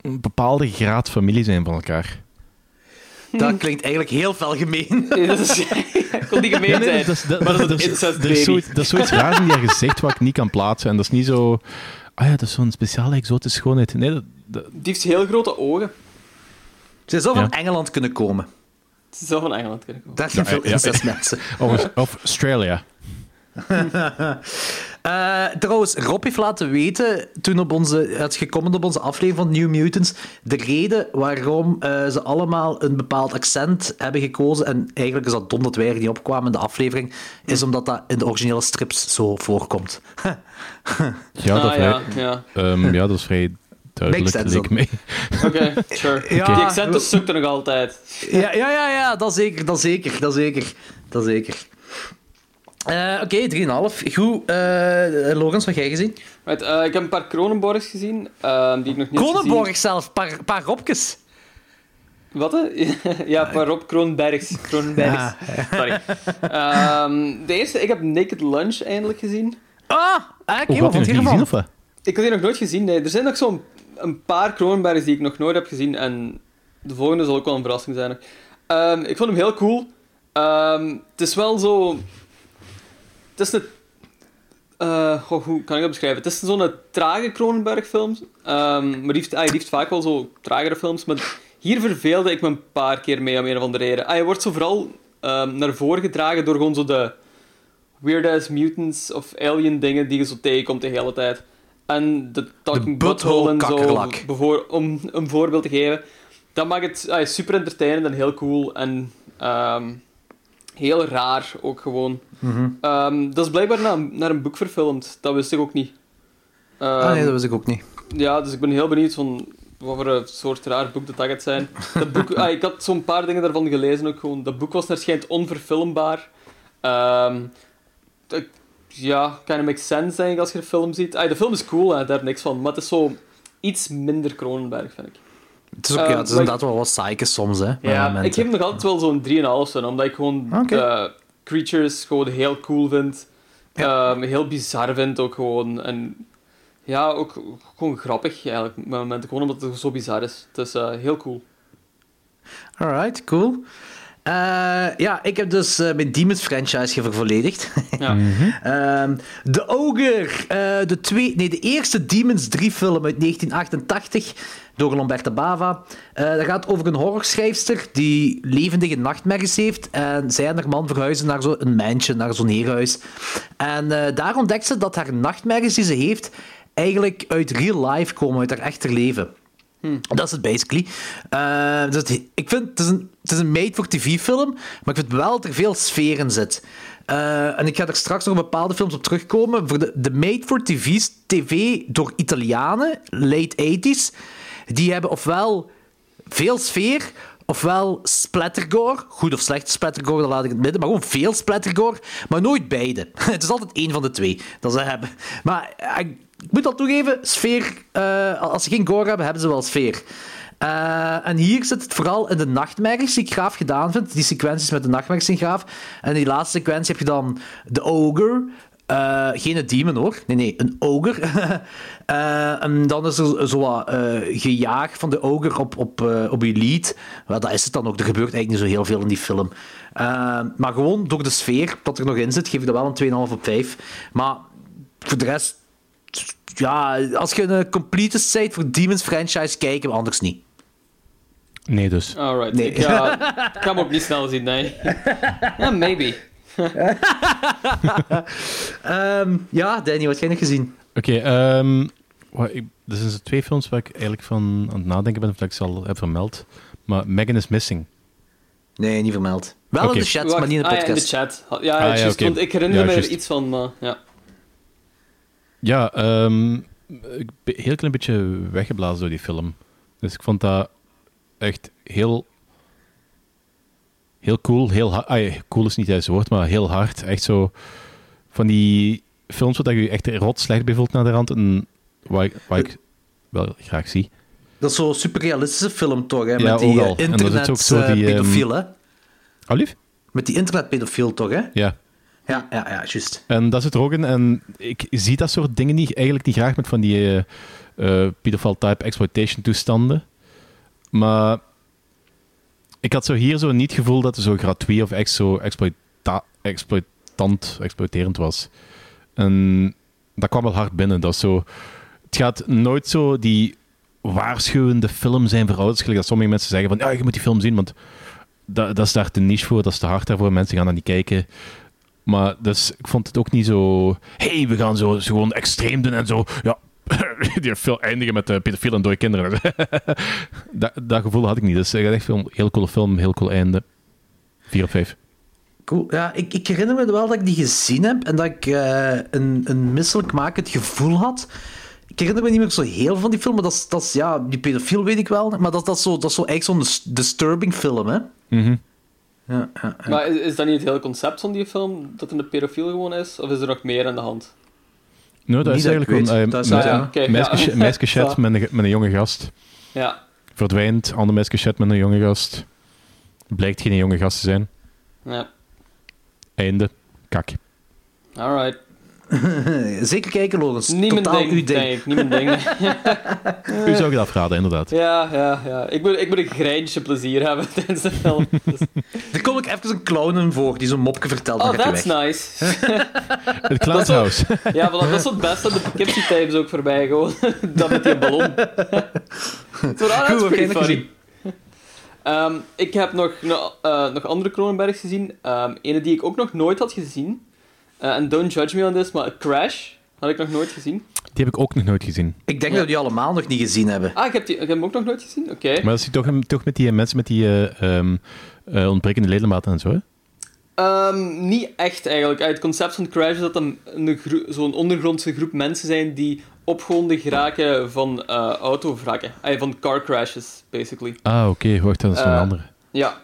een bepaalde graad familie zijn van elkaar. dat klinkt eigenlijk heel fel gemeen. Dat is, niet gemeen Nee, nee, zijn. dat is, dat, maar dat dat is er zoiets, dat is zoiets raars in die haar gezicht wat ik niet kan plaatsen. En dat is niet zo... Ah ja, dat is zo'n speciale exotische schoonheid. Nee, dat, dat- Die heeft heel grote ogen. Ze zou van Ja. Engeland kunnen komen. Ze zou van Engeland kunnen komen. Daar zijn Ja, veel ja, incest mensen. of, of Australia. Eh, trouwens, Rob heeft laten weten, toen op onze, het gekomen op onze aflevering van New Mutants, de reden waarom eh, ze allemaal een bepaald accent hebben gekozen, en eigenlijk is dat dom dat wij er niet opkwamen in de aflevering, is omdat dat in de originele strips zo voorkomt. Ja, dat ah, vrij, ja, ja. ehm, ja, dat is vrij duidelijk, sense leek mij. Oké, sure. Ja, Die accenten zoekt er nog altijd. ja, ja, ja, ja, dat zeker, dat zeker, dat zeker, dat zeker. Eh, Oké, 3,5. Goed. eh Logans, wat heb jij gezien? Right, eh, ik heb een paar Kronenborgs gezien, ehm, die ik nog niet heb Kronenborg zelf, een paar, paar Robkes. gezien. Wat? ja, een paar Rob Kroonbergs. Kroonbergs. Sorry. Ehm, de eerste, ik heb Naked Lunch eindelijk gezien. Ah, ah oké, Hoe wat vond je je nog niet gezien, ervan? Ik had die nog nooit gezien. Nee. Er zijn nog zo'n een paar Kronenbergs die ik nog nooit heb gezien. En de volgende zal ook wel een verrassing zijn. Ehm, ik vond hem heel cool. Ehm, het is wel zo... Het is een... eh, hoe kan ik dat beschrijven? Het is zo'n trage Cronenberg-film. Ehm, maar ah, die heeft vaak wel zo tragere films. Maar hier verveelde ik me een paar keer mee om een of andere reden. Ah, je wordt zo vooral naar voren gedragen door gewoon zo de weird-ass mutants of alien dingen die je zo tegenkomt de hele tijd. En de Talking De Butthole en zo, bevoor- om een voorbeeld te geven. Dat maakt het ah, super entertainend en heel cool. En ehm, heel raar ook gewoon. Mhm. Ehm, dat is blijkbaar naar, naar een boek verfilmd. Dat wist ik ook niet. Ah, nee, Ehm, dat wist ik ook niet. ja, dus ik ben heel benieuwd van wat voor een soort raar boek dat, dat gaat zijn. Dat boek, ah, ik had zo'n paar dingen daarvan gelezen ook gewoon. Dat boek was naar schijnt onverfilmbaar. Ehm ja, kind of makes sense denk ik als je de film ziet. De film is cool, hè, daar niks van. Maar het is zo iets minder Cronenberg, vind ik. Het is, ook, eh, ja, het is inderdaad wel wat saaiken soms, hè. Ja, ik geef hem nog altijd wel zo'n 3,5 zijn, omdat ik gewoon de creatures gewoon heel cool vind. Ehm, heel bizar vind ook gewoon. En ja, ook gewoon grappig eigenlijk gewoon omdat het zo bizar is. Het is eh, heel cool. Alright, cool. Eh, ja, ik heb dus eh, mijn Demons franchise vervolledigd. Ja. Ehm, de Ogre, eh, de, twee, nee, de eerste Demons 3 film uit 1988 door Lomberta Bava. Eh, dat gaat over een horrorschrijfster die levendige nachtmerries heeft. En zij en haar man verhuizen naar zo'n mansion, naar zo'n heerhuis. En eh, daar ontdekt ze dat haar nachtmerries die ze heeft eigenlijk uit real life komen, uit haar echte leven. Dat is het basically. Eh, dus het- ik vind het is een, het is een made-for-tv-film, maar ik vind wel dat er veel sfeer in zit. Eh, en ik ga er straks nog op bepaalde films op terugkomen. Voor de, de made-for-tv TV door Italianen, late 80s, die hebben ofwel veel sfeer, ofwel splattergore. Goed of slecht splattergore, dat laat ik het midden. Maar gewoon veel splattergore, maar nooit beide. Het is altijd één van de twee dat ze hebben. Maar eh, ik, moet al toegeven, sfeer... eh, als ze geen gore hebben, hebben ze wel sfeer. Eh, en hier zit het vooral in de nachtmerries, die ik gaaf gedaan vind. Die sequenties met de nachtmerries zijn gaaf. En in die laatste sequentie heb je dan de ogre... Eh, geen een demon hoor. Nee, nee, een ogre. Eh, en dan is er zo wat gejaagd van de ogre op, op, op je lead. Wel, dat is het dan ook. Er gebeurt eigenlijk niet zo heel veel in die film. Maar gewoon door de sfeer dat er nog in zit, geef ik dat wel een 2,5 op 5. Maar voor de rest, ja, als je een completist bent voor Demons franchise, kijken we anders niet. Nee, dus. Alright. Nee. Ik, ga, ik ga hem ook niet snel zien, nee. Ja, maybe. Ehm, ja, Danny, wat heb jij nog gezien? Oké, ehm wat ik- er zijn twee films waar ik eigenlijk van aan het nadenken ben, of dat ik ze al heb vermeld. Maar Megan is Missing. Nee, niet vermeld. Wel in de chat, Wacht, maar niet in de ah, ja, podcast. in de chat. Ja, Ah, ja, want ik herinner Ja, me er iets van, maar ja. Ja, ehm, ik ben heel klein beetje weggeblazen door die film. Dus ik vond dat echt heel... Heel cool, heel hard. Ah, ja, cool is niet juist het woord, maar heel hard. Echt zo van die films waar je je echt rot slecht bij voelt naar de rand. En waar ik, waar ik wel graag zie. Dat is zo'n superrealistische film toch, hè? Ja, Met die ook eh, internet ook zo die, eh, pedofiel, hè? Allief? Met die internetpedofiel toch, hè? Ja. Ja, ja, ja, juist. En dat zit er ook in. En ik zie dat soort dingen niet, eigenlijk niet graag met van die pedophile type exploitation toestanden. Maar ik had zo hier zo niet het gevoel dat het zo gratuit of echt zo exploita- exploitant, exploiterend was. En dat kwam wel hard binnen. Dat is zo, het gaat nooit zo die waarschuwende film zijn voor ouders. Dat sommige mensen zeggen van ja, je moet die film zien, want dat, dat is daar te niche voor, dat is te hard daarvoor. Mensen gaan dat niet kijken. Maar dus, ik vond het ook niet zo... hey, we gaan zo, zo gewoon extreem doen en zo... Ja, die film eindigen met uh, pedofielen en dode kinderen. dat, dat gevoel had ik niet. Dus echt een heel coole film, heel cool einde. 4 op 5. Cool. Ja, ik, ik herinner me wel dat ik die gezien heb en dat ik eh, een, een misselijkmakend gevoel had. Ik herinner me niet meer zo heel veel van die film, maar dat is, dat is ja, die pedofiel weet ik wel. Maar dat, dat, is, zo, dat is zo echt zo'n dis- disturbing film, hè? Mhm. Ja, ja, ja. Maar is, is dat niet het hele concept van die film? Dat het een pedofiel gewoon is? Of is er nog meer aan de hand? Nou, dat Niet is eigenlijk gewoon... eh, Dat is- Ah, ja, oké, meisje- ja. meisje chat Zo. met, een, met een jonge gast. Ja. Verdwijnt, ander meisje chat met een jonge gast. Blijkt geen jonge gast te zijn. Ja. Einde. Kak. Alright. Zeker kijken, Lorenz. Niet mijn Totaal ding, uw ding. denk ik. Niet mijn ding. U zou ik dat afraden, inderdaad. Ja, ja, ja. Ik moet, ik moet een greintje plezier hebben tijdens de film. Dus- Er kom ik even een clown in voor die zo'n mopje vertelt. Oh, that's nice. Het Clown House. Ja, voilà, dat is het beste. De Poughkeepsie Times ook voorbij, gewoon. dat met die ballon. Nog funny. gezien? Ehm, ik heb nog, no- eh, nog andere Cronenbergs gezien. Ehm ene die ik ook nog nooit had gezien. Eh, En don't judge me on this, maar Crash had ik nog nooit gezien. Die heb ik ook nog nooit gezien. Ik denk dat we die allemaal nog niet gezien hebben. Ah, ik heb, die, ik heb hem ook nog nooit gezien? Oké. Maar dat is toch, toch met die eh, mensen met die eh, ehm, eh, ontbrekende ledematen en zo, hè? Ehm, niet echt eigenlijk. Het concept van Crash is dat een, een gro- zo'n ondergrondse groep mensen zijn die opgewonden geraken van eh autovrakken. Ah, van car crashes, basically. Ah, oké. Wacht, dat is een Eh, andere. Ja.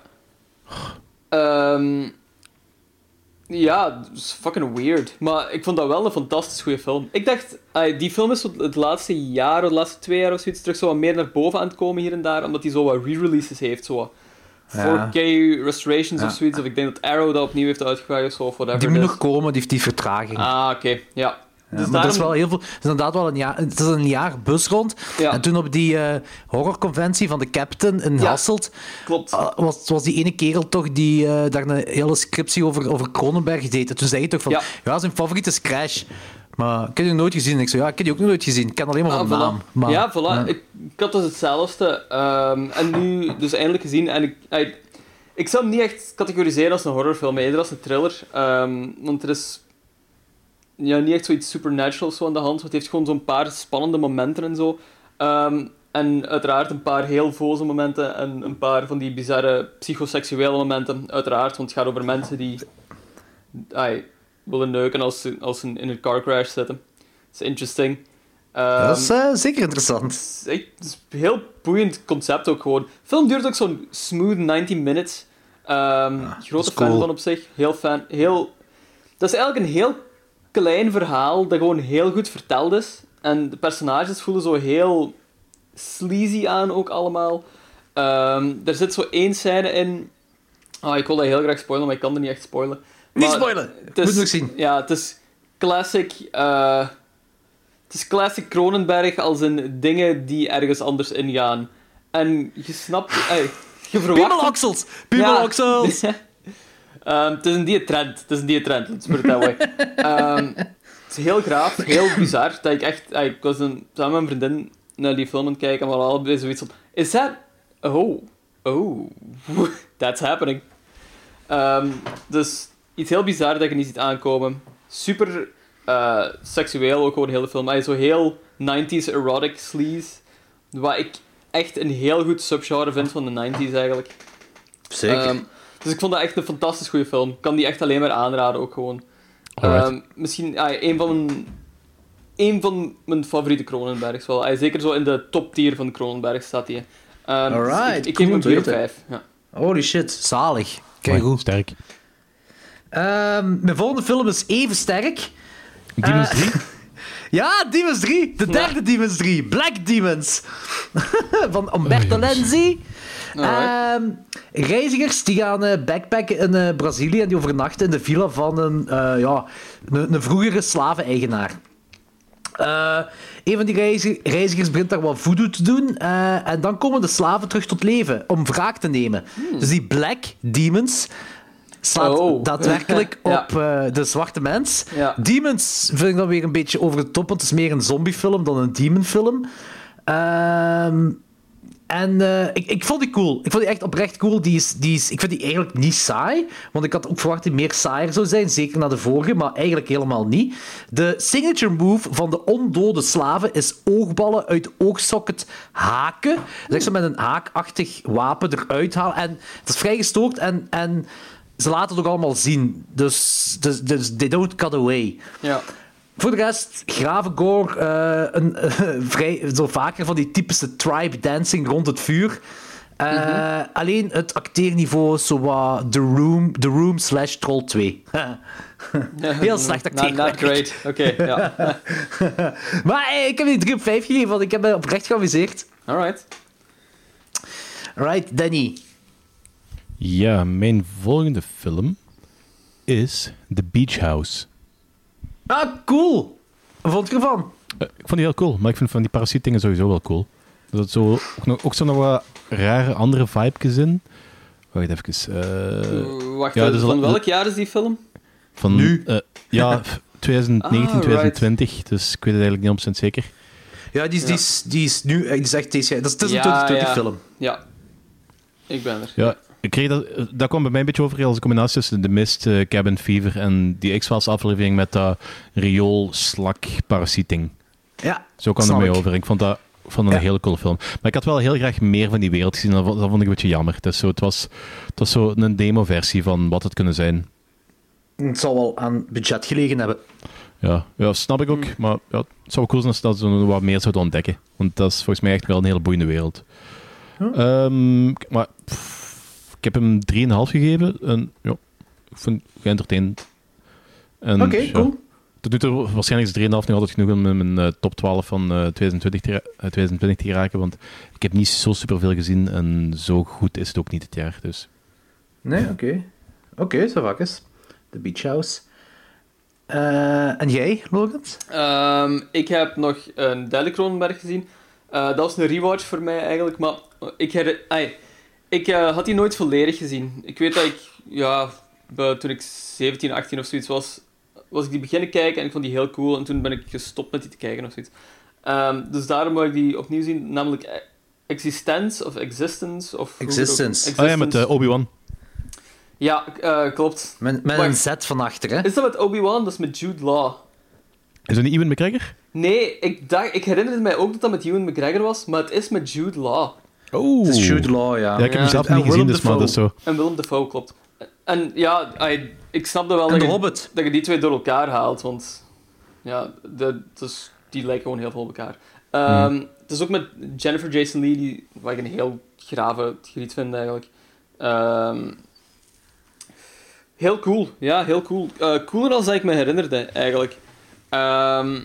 Ehm, ja, is fucking weird. Maar ik vond dat wel een fantastisch goede film. Ik dacht, die film is het laatste jaar, of de laatste twee jaar of zoiets, terug zo wat meer naar boven aan het komen hier en daar, omdat hij zo wat re-releases heeft. Zo wat Ja. 4K restorations Ja. of zoiets. Of ik denk dat Arrow dat opnieuw heeft uitgebracht of zo, of whatever. Die moet nog komen, die heeft die vertraging. Ah, oké. Ja, Dus maar dat is wel heel veel. Het is inderdaad wel een jaar, het is een jaar bus rond. En toen op die eh, horrorconventie van de Captain in. Hasselt Klopt. ah, was, was die ene kerel toch die eh, daar een hele scriptie over, over Cronenberg deed. En toen zei hij toch van, Ja. zijn favoriet is Crash. Maar ik heb die nooit gezien. En ik zei, ja, ik heb die ook nooit gezien. Ik ken alleen maar Ah, van voilà. naam. Maar, ja, voilà. Ik, ik had dus hetzelfde. ehm, en nu dus eindelijk gezien. En ik, ik, ik zou hem niet echt categoriseren als een horrorfilm, eerder als een thriller. Ehm, want er is ja, niet echt zoiets supernatural zo aan de hand. want Het heeft gewoon zo'n paar spannende momenten en zo. Ehm, en uiteraard een paar heel voze momenten en een paar van die bizarre psychoseksuele momenten. Uiteraard, want het gaat over mensen die ai, willen neuken als ze, als ze in een car crash zitten. Dat is interesting. Ehm, dat is eh, zeker interessant. het is een heel boeiend concept ook gewoon. De film duurt ook zo'n smooth 90 minutes. Ehm, grote is cool. fan van op zich. Heel fan. Heel... Dat is eigenlijk een heel klein verhaal dat gewoon heel goed verteld is. En de personages voelen zo heel sleazy aan ook allemaal. Ehm, er zit zo één scène in... Ah, ik wil dat heel graag spoilen, maar ik kan er niet echt spoilen. Niet spoilen! het is- Moet nog zien. Ja, het is classic... eh, het is classic Cronenberg als in dingen die ergens anders ingaan. En je snapt... ey, je verwacht... Ja. Ehm, het is een die trend. Het is een die trend, let's put it that way. Ehm, het heel graaf, heel bizar. Dat ik echt... ah, Ik was een, samen met mijn vriendin naar die film aan het kijken en we hadden allebei zoiets van... Is dat... Oh. Oh. That's happening. Ehm, dus iets heel bizar dat je niet ziet aankomen. Super eh, seksueel ook gewoon de hele film. Hij is zo heel 90s erotic sleaze. Wat ik echt een heel goed subgenre vind van de 90s eigenlijk. Zeker. Dus ik vond dat echt een fantastisch goede film. Ik kan die echt alleen maar aanraden ook gewoon. Ehm, misschien ah, een van mijn, een van mijn favoriete Cronenbergs wel. Hij zeker zo in de top tier van de Cronenberg staat hij. Ehm, dus Alright, ik, ik geef hem om te 4 op weten. 5. Ja. Holy shit, zalig. Kijk goed. Sterk. Ehm, mijn volgende film is even sterk. Demons Eh, 3? Ja, Demons 3. De derde Demons 3. Black Demons. Van Umberto Oh, jongens. Lenzi. Ehm, reizigers die gaan eh, backpacken in eh, Brazilië en die overnachten in de villa van een, eh, ja, een, een vroegere slaveneigenaar. Eh een van die reizi- reizigers begint daar wat voodoo te doen. en dan komen de slaven terug tot leven om wraak te nemen. Dus die Black Demons slaat Oh. daadwerkelijk Ja. op de zwarte mens. Ja. Demons vind ik dan weer een beetje over de top, want het is meer een zombiefilm dan een demonfilm. Ehm en eh, ik, ik vond die cool. Ik vond die echt oprecht cool. Die is, die is, ik vind die eigenlijk niet saai. Want ik had ook verwacht dat die meer saaier zou zijn. Zeker na de vorige, maar eigenlijk helemaal niet. De signature move van de ondode slaven is oogballen uit oogsocket haken. Dus echt zo met een haakachtig wapen eruit halen. En het is vrij gestoord en, en ze laten het ook allemaal zien. Dus, dus, dus they don't cut away. Ja. Voor de rest, gravengore, eh een, vrij, zo vaker van die typische tribe dancing rond het vuur. Eh, Alleen het acteerniveau is zo wat The Room, The Room slash Troll 2. Heel slecht Not, acteren. not great. Oké, ja. maar eh, ik heb die 3 op 5 gegeven, want ik heb me oprecht geamuseerd. Alright. Right, Danny. Ja, mijn volgende film is The Beach House. Ah, cool. Wat vond je ervan? Eh, ik vond die heel cool, maar ik vind van die parasietdingen sowieso wel cool. Dat het zo, ook, nog, ook zo nog wat rare andere vibe's in. Wacht even. eh, Wacht, ja, eh, dus al- van welk jaar is die film? van Nu? eh, ja, f- 2019, Ah, right. 2020. Dus ik weet het eigenlijk niet 100% zeker. Ja, die is, Die is, die is nu... Die is echt deze jaar. Dat is, het is een Ja, 2020 ja. film. Ja. Ik ben er. Ja, ik kreeg dat, dat kwam bij mij een beetje over als een combinatie tussen The Mist, eh, Cabin Fever en die X-Files aflevering met dat riool slak parasieting. Ja, Zo kwam het ik. over. Ik vond dat, vond Ja. een hele coole film. Maar ik had wel heel graag meer van die wereld gezien. Dat, vond- ik een beetje jammer. Het, is zo, het, was, het was zo een demo-versie van wat het kunnen zijn. Het zal wel aan budget gelegen hebben. Ja, ja snap ik ook. Maar ja, het zou cool zijn als ze wat meer zouden ontdekken. Want dat is volgens mij echt wel een hele boeiende wereld. Ehm, maar pff, ik heb hem 3,5 gegeven. En ja, ik vind het geëntertainend. En, Oké, ja, cool. Tot nu toe, waarschijnlijk is 3,5 nog altijd genoeg om in mijn eh, top 12 van eh, 2020, te, ra- eh, 2020 te geraken. Want ik heb niet zo superveel gezien en zo goed is het ook niet dit jaar. Dus. Nee, oké. Oké, zo vakjes. The Beach House. Eh, en jij, Logan? Ehm, ik heb nog een Cronenberg gezien. Eh, dat was een rewatch voor mij eigenlijk, maar ik, her- ai, ik eh, had die nooit volledig gezien. Ik weet dat ik, ja, toen ik 17, 18 of zoiets was, was ik die beginnen kijken en ik vond die heel cool en toen ben ik gestopt met die te kijken of zoiets. Ehm, dus daarom wil ik die opnieuw zien, namelijk eh, Existence of Existence of... ook- Existence. Oh ja, met eh, Obi-Wan. Ja, eh, klopt. Met, een Z van achter, hè? Is dat met Obi-Wan? Dat is met Jude Law. Is dat niet Ewan McGregor? Nee, ik, dacht, ik herinnerde mij ook dat dat met Ewan McGregor was, maar het is met Jude Law. Oh. Het is Jude Law, ja. Ja, ik heb Ja. hem zelf En niet gezien, dus maar dat is zo. En Willem Dafoe, klopt. En ja, ik snapte wel dat de je, Hobbit. dat je die twee door elkaar haalt, want ja, de, dus, die lijken gewoon heel veel op elkaar. Ehm, Het is ook met Jennifer Jason Leigh, die, wat ik een heel grave geriet vind eigenlijk. Ehm, heel cool, ja, heel cool. Eh, cooler dan dat ik me herinnerde, eigenlijk. Ehm,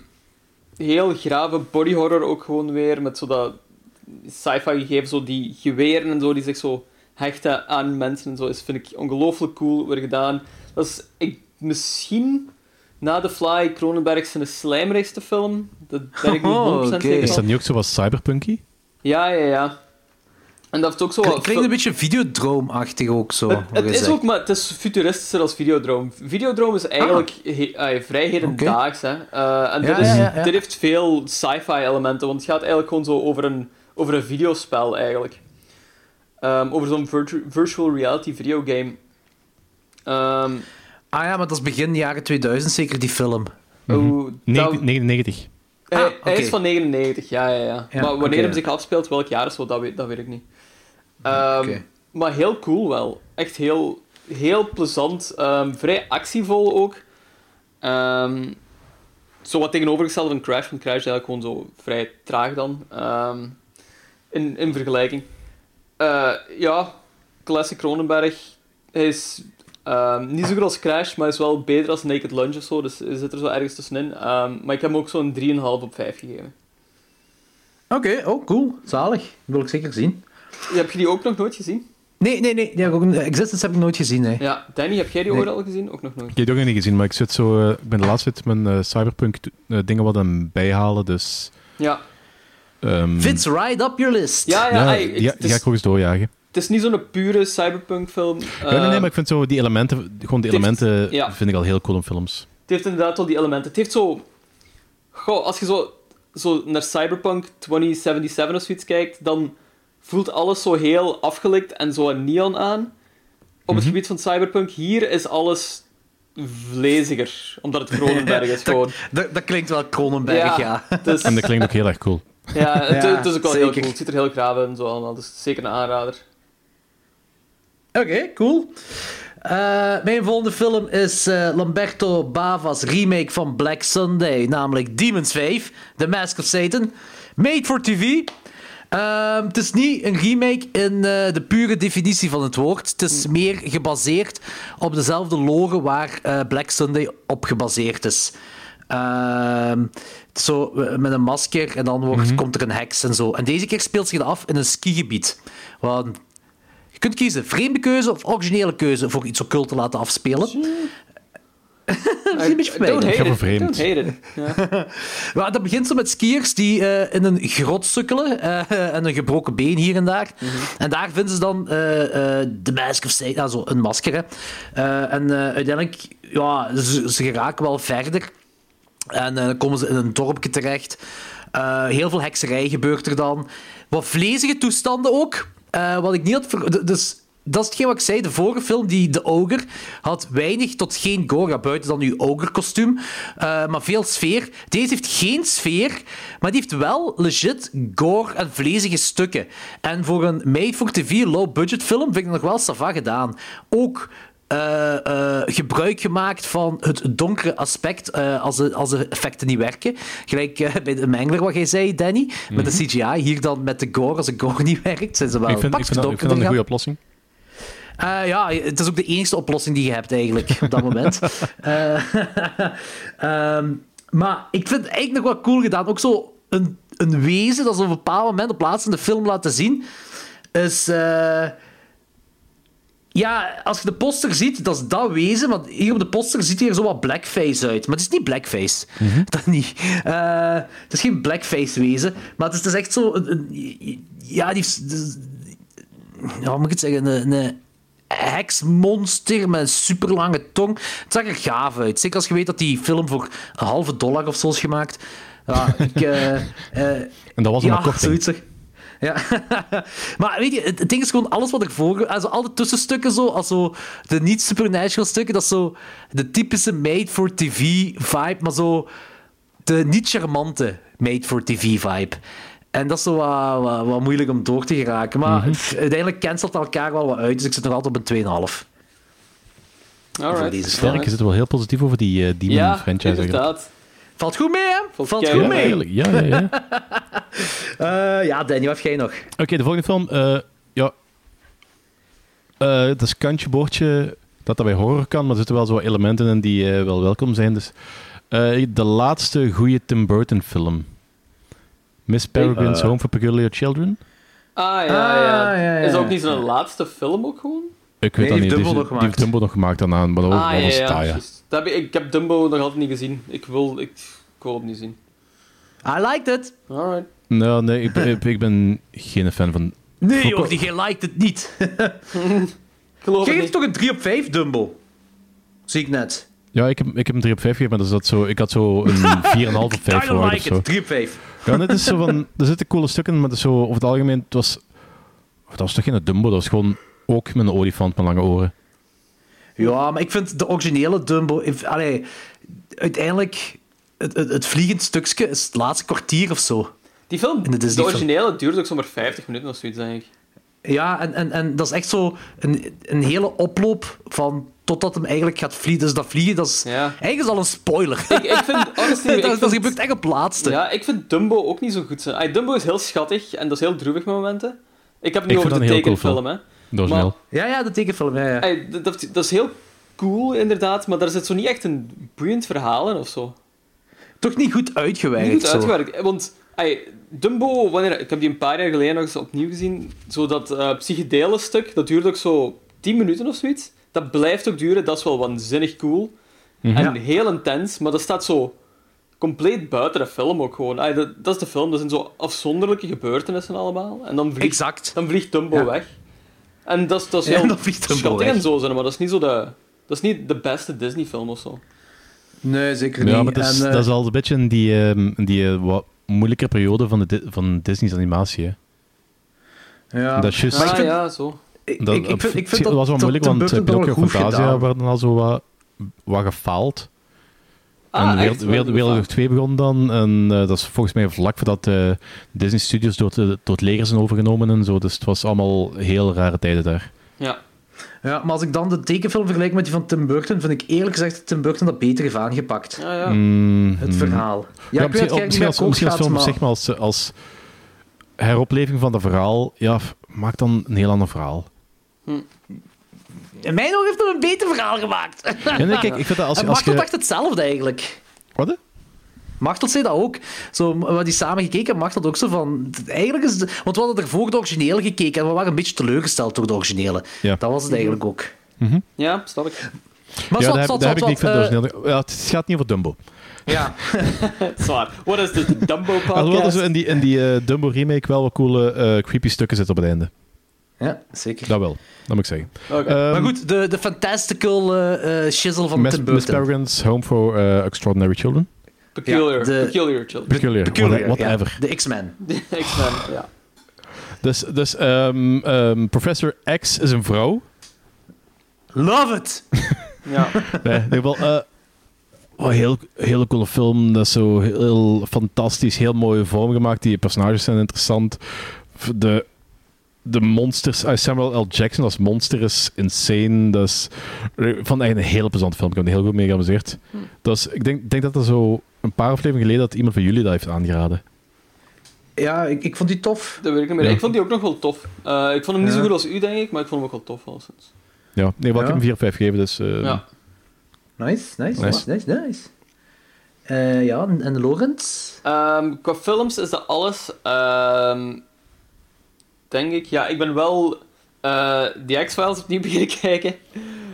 heel grave body horror ook gewoon weer, met zo dat sci-fi gegeven, zo die geweren en zo, die zich zo hechten aan mensen en zo, is, vind ik ongelooflijk cool weer gedaan. Dat is ik, misschien na The Fly Cronenberg zijn slijmrijkste film. Dat ben ik niet 100% Oh, zeker Is dat niet ook zo wat cyberpunky? Ja, ja, ja. En dat heeft ook zo Het wat... klinkt een beetje videodroomachtig ook zo. Het, het is zegt. ook, maar het is futuristischer als Videodrome. Videodrome is eigenlijk he- eh, vrij hedendaags, hè. Eh, en Ja, dit, is, ja, ja, ja. dit heeft veel sci-fi elementen, want het gaat eigenlijk gewoon zo over een, over een videospel, eigenlijk. Ehm, over zo'n virtu- virtual reality videogame. Ehm Ah ja, maar dat is begin jaren 2000 zeker, die film. hoe- dat- 99. hij, Ah, hij is van 99, ja, ja, ja. Ja, maar wanneer oké, hem zich afspeelt, welk jaar is zo, dat weet, dat weet ik niet. Ehm, Oké. Maar heel cool wel. Echt heel, heel plezant. Ehm, vrij actievol ook. Ehm, zo wat tegenovergesteld van Crash, want Crash is eigenlijk gewoon zo vrij traag dan. ehm, in, in vergelijking. Eh, ja, classic Cronenberg. Hij is ehm, niet zo goed als Crash, maar is wel beter als Naked Lunch of zo. Dus hij zit er zo ergens tussenin. Ehm, maar ik heb hem ook zo'n 3,5 op 5 gegeven. Oké, oh cool. Zalig. Dat wil ik zeker zien. Heb je die ook nog nooit gezien? Nee, nee, nee. Die heb ik ook, Existence heb ik nooit gezien, nee. Ja, Danny, heb jij die Nee. ooit al gezien? Ook nog nooit. Ik heb die ook nog niet gezien, maar ik, zit zo, eh, ik ben de laatste tijd mijn eh, cyberpunk eh, dingen wat aan bijhalen, dus... Ja, ehm, Fits right up your list. ja, ja. ja, die ga ik ook eens doorjagen. het is niet zo'n pure cyberpunk film. ja, nee, nee, maar ik vind zo die elementen, gewoon heeft- elementen ja. vind ik al heel cool in films. Het heeft inderdaad wel die elementen. Het heeft zo... Goh, als je zo, zo naar Cyberpunk 2077 of zoiets kijkt, dan voelt alles zo heel afgelikt en zo een neon aan. Op het gebied van Cyberpunk. Hier is alles vleziger, omdat het Cronenberg is gewoon. Dat, dat klinkt wel Cronenberg, ja. Dus, En dat klinkt ook heel erg cool. Ja, het, Ja, het is ook wel heel cool. Het ziet er heel graaf uit en zo allemaal, dus zeker een aanrader. Oké, cool. Eh, mijn volgende film is eh, Lamberto Bava's remake van Black Sunday, namelijk Demons 5, The Mask of Satan. Made for TV. Ehm, het is niet een remake in eh, de pure definitie van het woord. Het is meer gebaseerd op dezelfde lore waar Black Sunday op gebaseerd is. Ehm, zo met een masker en dan wordt, komt er een heks en zo. En deze keer speelt zich dat af in een skigebied. Want je kunt kiezen, vreemde keuze of originele keuze voor iets occult te laten afspelen. Dat is een beetje ga voor it. vreemd. Ja. Maar dat begint zo met skiers die eh, in een grot sukkelen eh, en een gebroken been hier en daar. En daar vinden ze dan eh, eh, de Mask of Satan, also een masker. hè. Eh, en eh, uiteindelijk, ja, ze, ze geraken wel verder. En eh, dan komen ze in een dorpje terecht. Eh, heel veel hekserij gebeurt er dan. Wat vlezige toestanden ook. Eh, wat ik niet had... Dus dat is hetgeen wat ik zei. De vorige film, die The Ogre, had weinig tot geen gore. Buiten dan uw ogre-kostuum. Eh, maar veel sfeer. Deze heeft geen sfeer, maar die heeft wel legit gore en vlezige stukken. En voor een made-for-TV low-budget film vind ik dat nog wel sava gedaan. Ook eh, eh, gebruik gemaakt van het donkere aspect eh, als, de, als de effecten niet werken. Gelijk bij de Mangler, wat jij zei, Danny. Met de CGI. Hier dan met de gore. Als de gore niet werkt, zijn ze wel ik vind, ik vind, dat, ik vind dat donkerder een goede oplossing. Ja, het is ook de enige oplossing die je hebt eigenlijk op dat moment. Eh, ehm, maar ik vind het eigenlijk nog wel cool gedaan. Ook zo een, een wezen dat ze op een bepaald moment op laatst in de film laten zien. Is. Ja, als je de poster ziet, dat is dat wezen. Want hier op de poster ziet hij er zo wat blackface uit. Maar het is niet blackface. Dat niet. Eh, het is geen blackface wezen. Maar het is, het is echt zo. Een, een- ja, die. heeft- ja, hoe moet ik het zeggen? Een, een heksmonster met een super lange tong. Het zag er gaaf uit. Zeker als je weet dat die film voor een halve dollar of zo is gemaakt. Ja, ik... eh, eh, En dat was ja, een korting. zoiets. Ja. maar weet je, het, het ding is gewoon alles wat ervoor... Also, al de tussenstukken zo, als zo de niet-supernatural stukken, dat is zo de typische made-for-TV-vibe, maar zo de niet-charmante made-for-TV-vibe. En dat is zo wat, wat, wat moeilijk om door te geraken. Maar Mhm. uiteindelijk cancelt elkaar wel wat uit, dus ik zit nog altijd op een 2,5. Voor Alright. deze Sterk, je zit wel heel positief over die eh Demon Ja, franchise. eigenlijk. inderdaad. Valt goed mee, hè? Valt goed Ja, mee. eigenlijk. Ja, ja, ja. Eh, ja, Danny, wat heb jij nog? Oké, de volgende film. eh, ja. Eh, dat is kantje boordje dat dat bij horror kan, maar er zitten wel zo wat elementen in die wel welkom zijn. Dus, eh, de laatste goede Tim Burton film. Miss Peregrine's. Home for Peculiar Children. Ah, ja, Ah, ja. ja, ja. Is dat ook niet zijn laatste film ook gewoon? Ik weet Nee, dat die niet. heeft Dumbo die, nog die gemaakt. heeft Dumbo nog gemaakt daarna, maar dat was, ah, ja, ja. Heb ik, ik heb Dumbo nog altijd niet gezien. Ik wil, ik, ik wil het niet zien. I liked it. Alright. Nou, nee, ik, ben- ik, ik ben geen fan van Nee, joh, die jij liked het niet. Geloof Jij het toch een 3 op 5, Dumbo? Zie ik net. Ja, ik heb, ik heb een 3 op 5 gegeven, maar dat is dat zo, ik had zo een 4,5 op 5 I don't verwacht of like zo. it. 3 op 5. Ja, net is zo van, er zitten coole stukken, maar het is zo, over het algemeen, het was, dat was toch geen Dumbo, dat was gewoon ook met een olifant met lange oren. Ja, maar ik vind de originele Dumbo... Allee, uiteindelijk... Het, het, het vliegend stukje is het laatste kwartier of zo. Die film, de originele, duurt ook zomaar 50 minuten of zoiets, denk ik. Ja, en, en, en dat is echt zo een, een hele oploop van totdat hem eigenlijk gaat vliegen. Dus dat vliegen, dat is... Ja. Eigenlijk is al een spoiler. Ik, ik vind, honestly, ik dat, dat vind- gebeurt echt op laatste. Ja, ik vind Dumbo ook niet zo goed. Zijn. Ay, Dumbo is heel schattig en dat is heel droevig met momenten. Ik heb het nu Ik over de cool tekenfilm, film. hè. Ja, ja, de tekenfilm, ja, ja. Ay, dat, dat- dat is heel cool, inderdaad, maar daar zit zo niet echt een boeiend verhaal in of zo. Toch niet goed uitgewerkt. Niet goed zo. uitgewerkt. Want ay, Dumbo, wanneer, ik heb die een paar jaar geleden nog eens opnieuw gezien. Zo dat eh psychedele stuk, dat duurt ook zo 10 minuten of zoiets. Dat blijft ook duren, dat is wel waanzinnig cool. Mhm. En heel intens, maar dat staat zo compleet buiten de film ook gewoon. Ay, dat, dat is de film, dat zijn zo afzonderlijke gebeurtenissen allemaal. En dan vliegt, Exact. dan vliegt Dumbo Ja. weg. En dat is, dat is Ja, heel Dumbo schattig en zo, zijn, maar dat is niet zo de... Dat is niet de beste Disney-film of zo. Nee, zeker niet. Ja, maar dat is, En, eh, dat is al een beetje in die, ehm, in die eh, wat moeilijke periode van, de, van Disney's animatie. Hè. ja. Dat is ik ah vind- ja, zo. ik, Dat, ik, ik vind, ik vind dat was wel moeilijk, want wel Pinocchio en Fantasia gedaan. werden al zo wat, wat gefaald. Ah, en echt? Wereld- Wereld- Wereldoorlog 2 begon dan. En eh, dat is volgens mij vlak voordat eh, Disney Studios door, het- door het leger zijn overgenomen en zo. Dus het was allemaal heel rare tijden daar. Ja. Ja, maar als ik dan de tekenfilm vergelijk met die van Tim Burton, vind ik eerlijk gezegd dat Tim Burton dat beter heeft aangepakt. Ja, ja. Mm, Het mm. verhaal. Ja, Ja, ik misschien, dat misschien als, meer misschien als gaat, film, maar... zeg maar, als, als heropleving van dat verhaal, ja, maak dan een heel ander verhaal. In mijn ogen heeft hij een beter verhaal gemaakt. Ja, nee, kijk, ik vind dat als, en als Machtel je... dacht hetzelfde eigenlijk. Wat? hè? Machtel zei dat ook. Zo, we hadden die samen gekeken, Machtel ook zo van... Eigenlijk is het, want we hadden ervoor de originele gekeken en we waren een beetje teleurgesteld door de originele. Ja. Dat was het eigenlijk ook. Ja, snap ik. Maar ja, zat, daar, zat, daar heb zat, ik niet van de eh, originele- ja, Het gaat niet over Dumbo. Ja. Zwaar. What is de Dumbo Alhoewel er podcast? zo in die, in die eh, Dumbo remake wel wat coole eh, creepy stukken zitten op het einde. Ja, zeker. Dat wel, dat moet ik zeggen. Ehm, maar goed, de, de fantastical eh, eh, shizzle van Miss, Tim Miss Burton. Peregrine's Home for eh, Extraordinary Children. Peculiar. Ja, de- Peculiar children. Peculiar, Peculiar, what- ja. whatever. De X-Men. X-Men, ja. Dus, dus ehm, ehm, Professor X is een vrouw. Love it! ja. Nee, wel, eh, oh, heel, hele coole film. Dat is zo heel, heel fantastisch, heel mooie vorm gemaakt. Die personages zijn interessant. De, de monsters, eh, Samuel L. Jackson als monster is insane. Dat is, ik vond het echt een hele plezante film. Ik heb er heel goed mee geamuseerd. Dat is, ik denk, denk dat er zo een paar afleveringen geleden dat iemand van jullie dat heeft aangeraden. Ja, ik, ik vond die tof. Dat weet ik niet meer. Ja. Ik vond die ook nog wel tof. Eh, ik vond hem niet Ja. zo goed als u, denk ik, maar ik vond hem ook wel tof. Alleszins. Ja, nee, ik Ja. heb hem 4 of 5 gegeven. Dus, eh, Ja. Nice, nice, Nice. nice, nice. nice. Eh, ja, en, en Lorenz? Ehm, qua films is dat alles. ehm, denk ik. Ja, ik ben wel eh die X-Files opnieuw beginnen kijken.